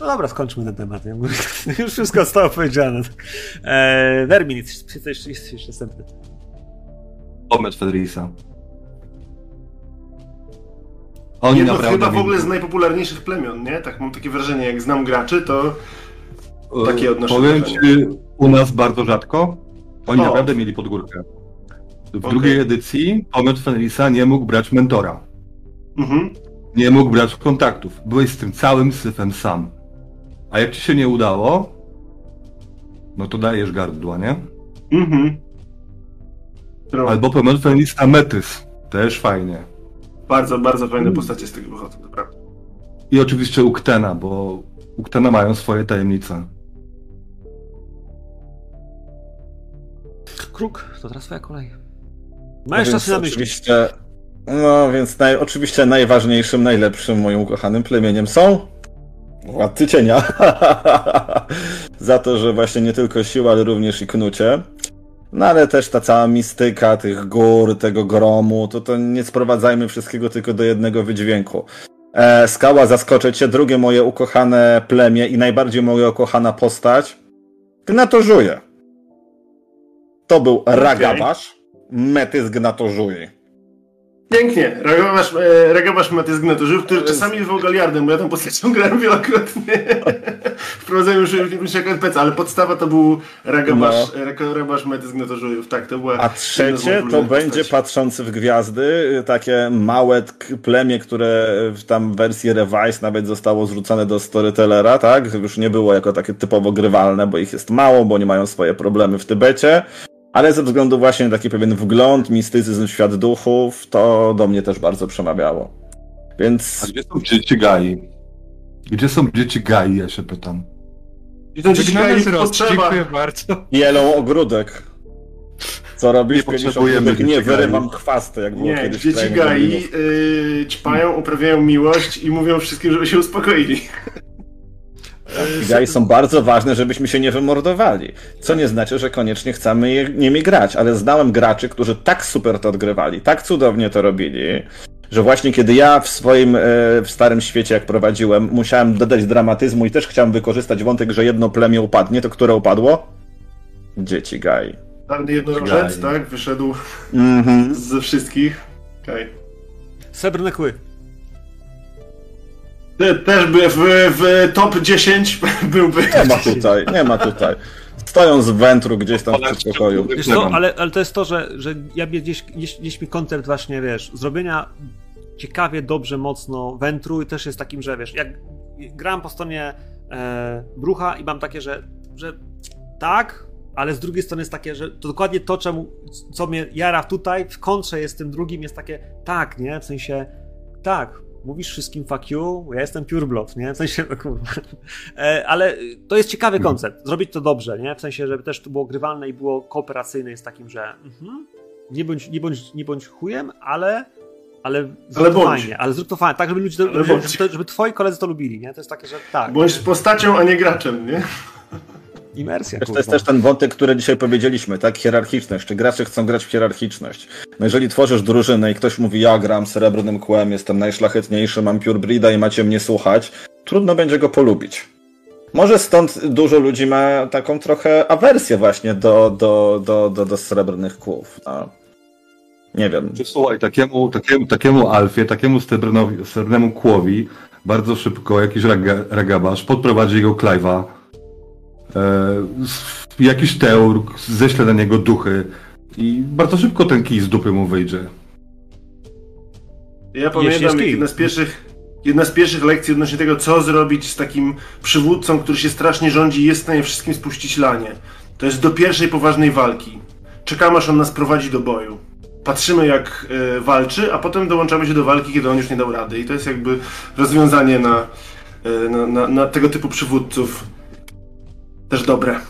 No dobra, skończmy ten temat. Nie? [laughs] Już wszystko zostało powiedziane. Eee, Vermin, jesteś, jesteś, jesteś jeszcze następny. Omet Fedrisa. Oni Jedno naprawdę chyba w ogóle z najpopularniejszych plemion, nie? Tak mam takie wrażenie, jak znam graczy, to takie odnoszę Powiem wrażenie. ci, u nas bardzo rzadko. Oni O. naprawdę mieli podgórkę. W Okej. drugiej edycji Omet Fenrisa nie mógł brać mentora. Mhm. Nie mógł brać kontaktów. Byłeś z tym całym syfem sam. A jak ci się nie udało, no to dajesz gardła, nie? Mhm. No, Albo Omet Fenrisa Metys. Też fajnie. Bardzo, bardzo fajne postacie z tego wychodzą, naprawdę. I oczywiście Uktena, bo Uktena mają swoje tajemnice. Kruk, to teraz twoja kolej. No Masz czas na myśli. Oczywiście, no więc naj, oczywiście najważniejszym, najlepszym moim ukochanym plemieniem są Władcy Cienia. [laughs] Za to, że właśnie nie tylko siła, ale również i knucie. No ale też ta cała mistyka tych gór, tego gromu, to to nie sprowadzajmy wszystkiego tylko do jednego wydźwięku. E, skała zaskoczę cię, drugie moje ukochane plemię i najbardziej moja ukochana postać. Gnatożuje. To był Ragabasz, Metys Gnatożuje. Pięknie. Ragabasz, e, zgnatorzy, który czasami wywoł galiardem, bo ja tą postacią [laughs] grałem wielokrotnie. Wprowadzałem już, już jako NPC, ale podstawa to był Ragabasz, no. Ragabasz Mety Zgnatorzujów. Tak, to była A trzecie to będzie postaci. patrzący w gwiazdy, y, takie małe plemię, które w tam wersji Revise nawet zostało zrzucone do Storytellera, tak? Już nie było jako takie typowo grywalne, bo ich jest mało, bo oni mają swoje problemy w Tybecie. Ale ze względu właśnie na taki pewien wgląd, mistycyzm, świat duchów, to do mnie też bardzo przemawiało. A Więc gdzie są dzieci Gai? Gdzie są dzieci Gai, ja się pytam. I to Rost. potrzeba. Dziękuję bardzo. jelą ogródek. Co robisz? Nie potrzebujemy ogródek? Nie, dzieci Gai. wyrywam chwasty, jak było Nie, kiedyś w dzieci Gai Goblinów. y, ćpają, uprawiają miłość i mówią wszystkim, żeby się uspokoili. Gai są bardzo ważne, żebyśmy się nie wymordowali. Co nie znaczy, że koniecznie chcemy je, nimi grać, ale znałem graczy, którzy tak super to odgrywali, tak cudownie to robili, że właśnie kiedy ja w swoim, e, w starym świecie, jak prowadziłem, musiałem dodać dramatyzmu i też chciałem wykorzystać wątek, że jedno plemię upadnie, to które upadło? Dzieci Gai. Czarny jednorożec, tak? Wyszedł Mhm. ze wszystkich. Okej. Srebrne kły. Te- Też by w, w top 10 [laughs] byłby. Nie ma tutaj, nie ma tutaj. Stoją z wętru gdzieś tam w przedpokoju. Wiesz co, ale, ale to jest to, że, że ja gdzieś, gdzieś, gdzieś mi koncept właśnie, wiesz, zrobienia ciekawie, dobrze, mocno wętru i też jest takim, że wiesz, jak gram po stronie e, brucha i mam takie, że, że tak, ale z drugiej strony jest takie, że to dokładnie to, czemu, co mnie jara tutaj, w kontrze jest tym drugim, jest takie, tak, nie, w sensie, tak, mówisz wszystkim fuck you, ja jestem pure blood, nie, w sensie, no kurwa, e, ale to jest ciekawy koncept, zrobić to dobrze, nie, w sensie, żeby też to było grywalne i było kooperacyjne, jest takim, że mhm, nie, bądź, nie, bądź, nie bądź chujem, ale ale zrób Ale to fajnie, ale zrób to fajnie, tak żeby ludzie, żeby, żeby, żeby twoi koledzy to lubili, nie? To jest takie, że tak. Bądź postacią, a nie graczem, nie? Imersja, kurwa. to jest też ten wątek, który dzisiaj powiedzieliśmy, tak? Hierarchiczność. Czy gracze chcą grać w hierarchiczność? No jeżeli tworzysz drużynę i ktoś mówi, ja gram srebrnym kłem, jestem najszlachetniejszy, mam pure breeda i macie mnie słuchać, trudno będzie go polubić. Może stąd dużo ludzi ma taką trochę awersję właśnie do, do, do, do, do srebrnych kłów. No. Nie wiem. Czy słuchaj, takiemu, takiemu, takiemu Alfie, takiemu srebrnemu kłowi bardzo szybko jakiś raga, ragabasz podprowadzi go Clive'a. E, jakiś teurg ześle na niego duchy i bardzo szybko ten kij z dupy mu wyjdzie. Ja pamiętam jedna z pierwszych jedna z pierwszych lekcji odnośnie tego, co zrobić z takim przywódcą, który się strasznie rządzi i jest w stanie wszystkim spuścić lanie. To jest do pierwszej poważnej walki. Czekamy, aż on nas prowadzi do boju. Patrzymy, jak e, walczy, a potem dołączamy się do walki, kiedy on już nie dał rady. I to jest jakby rozwiązanie na, e, na, na, na tego typu przywódców. Też dobre.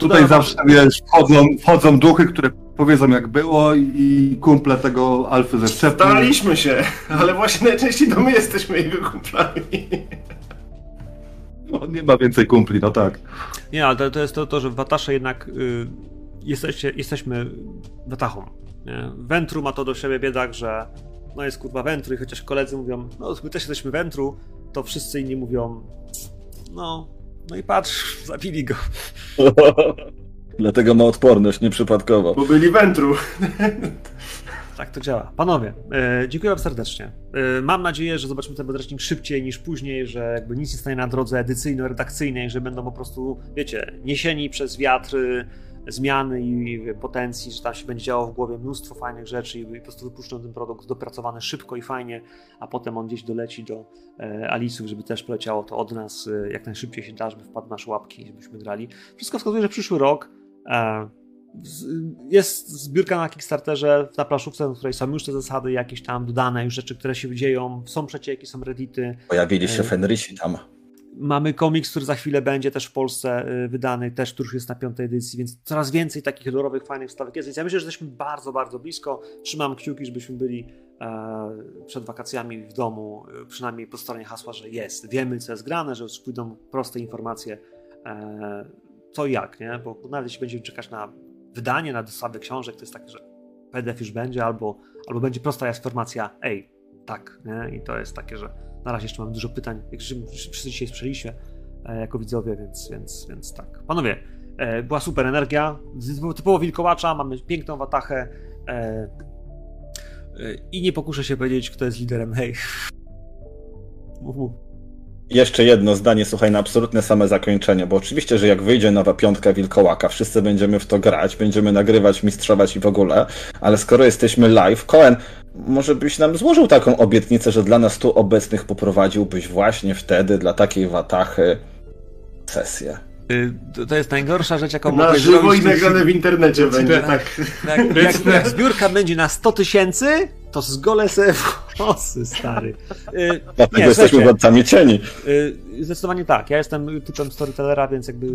Tutaj zawsze, wiesz, wchodzą, wchodzą duchy, które powiedzą jak było i kumple tego Alfy ze szczepu. Staraliśmy się, ale właśnie najczęściej to my jesteśmy jego kumplami. No, nie ma więcej kumpli, no tak. Nie, ale to, to jest to, to, że w Watasze jednak y, jesteście, jesteśmy Watachą. Nie? Wentru ma to do siebie biedak, że no jest kurwa Wentru i chociaż koledzy mówią, no my też jesteśmy Wentru, to wszyscy inni mówią, no, no i patrz, zabili go. [laughs] Dlatego ma odporność, nieprzypadkowo. Bo byli wętru. Tak to działa. Panowie, e, dziękuję wam serdecznie. E, mam nadzieję, że zobaczymy ten podręcznik szybciej niż później, że jakby nic nie stanie na drodze edycyjno-redakcyjnej, że będą po prostu, wiecie, niesieni przez wiatr y, zmiany i potencji, że tam się będzie działo w głowie mnóstwo fajnych rzeczy i po prostu wypuszczą ten produkt dopracowany szybko i fajnie, a potem on gdzieś doleci do e, Alisów, żeby też poleciało to od nas e, jak najszybciej się da, żeby wpadł w nasze łapki, żebyśmy grali. Wszystko wskazuje, że przyszły rok e, jest zbiórka na Kickstarterze, na planszówce, na której są już te zasady jakieś tam dodane, już rzeczy, które się dzieją, są przecieki, są reddity. Pojawili się Ej. Fenrisi tam. Mamy komiks, który za chwilę będzie też w Polsce y, wydany, też który już jest na piątej edycji, więc coraz więcej takich kolorowych, fajnych wstawek jest. Więc ja myślę, że jesteśmy bardzo, bardzo blisko. Trzymam kciuki, żebyśmy byli e, przed wakacjami w domu, e, przynajmniej po stronie hasła, że jest. Wiemy, co jest grane, że już pójdą proste informacje, e, co i jak, nie? Bo nawet jeśli będziemy czekać na wydanie, na dostawę książek, to jest tak, że PDF już będzie, albo, albo będzie prosta informacja, ej, tak, nie? I to jest takie, że na razie jeszcze mamy dużo pytań, jak wszyscy dzisiaj słyszeliście jako widzowie, więc, więc, więc tak. Panowie, e, była super energia, typowo wilkołacza, mamy piękną watachę e, e, i nie pokuszę się powiedzieć, kto jest liderem, hej. [laughs] Mów. Jeszcze jedno zdanie, słuchaj, na absolutne same zakończenie, bo oczywiście, że jak wyjdzie nowa piątka Wilkołaka, wszyscy będziemy w to grać, będziemy nagrywać, mistrzować i w ogóle, ale skoro jesteśmy live, Koen, może byś nam złożył taką obietnicę, że dla nas tu obecnych poprowadziłbyś właśnie wtedy dla takiej watachy sesję. Y, To, to jest najgorsza rzecz, jaką Na mogłeś żywo zrobić. i nagrane w internecie będzie, tak. [laughs] Jak, jak, jak zbiórka będzie na 100 tysięcy, to zgolę sobie włosy, stary. Y, Dlatego nie, jesteśmy władcami cieni. Y, Zdecydowanie tak. Ja jestem typem storytellera, więc jakby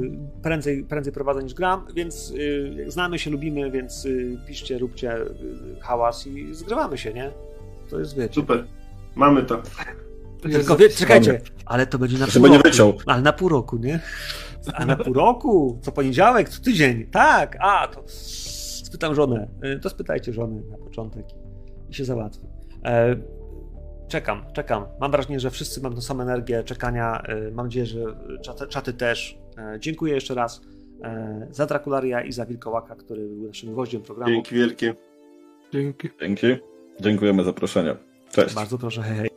prędzej, prędzej prowadzę niż gram, więc y, znamy się, lubimy, więc y, piszcie, róbcie y, hałas i zgrywamy się, nie? To jest wiecie. Super. Mamy to. Tylko wie, czekajcie, ale to będzie na pół nie roku. wyciął. Ale na pół roku, nie? A na pół roku? Co poniedziałek? Co tydzień? Tak, a to spytam żonę. Y, To spytajcie żony na początek i się załatwi. E, Czekam, czekam. Mam wrażenie, że wszyscy mam tą samą energię czekania. E, Mam nadzieję, że czaty, czaty też. E, Dziękuję jeszcze raz za Drakularia i za Wilkołaka, który był naszym gwoździem programu. Dzięki wielkie. Dzięki. Dzięki. Dziękujemy za zaproszenie. Cześć. Bardzo proszę, hej, hej.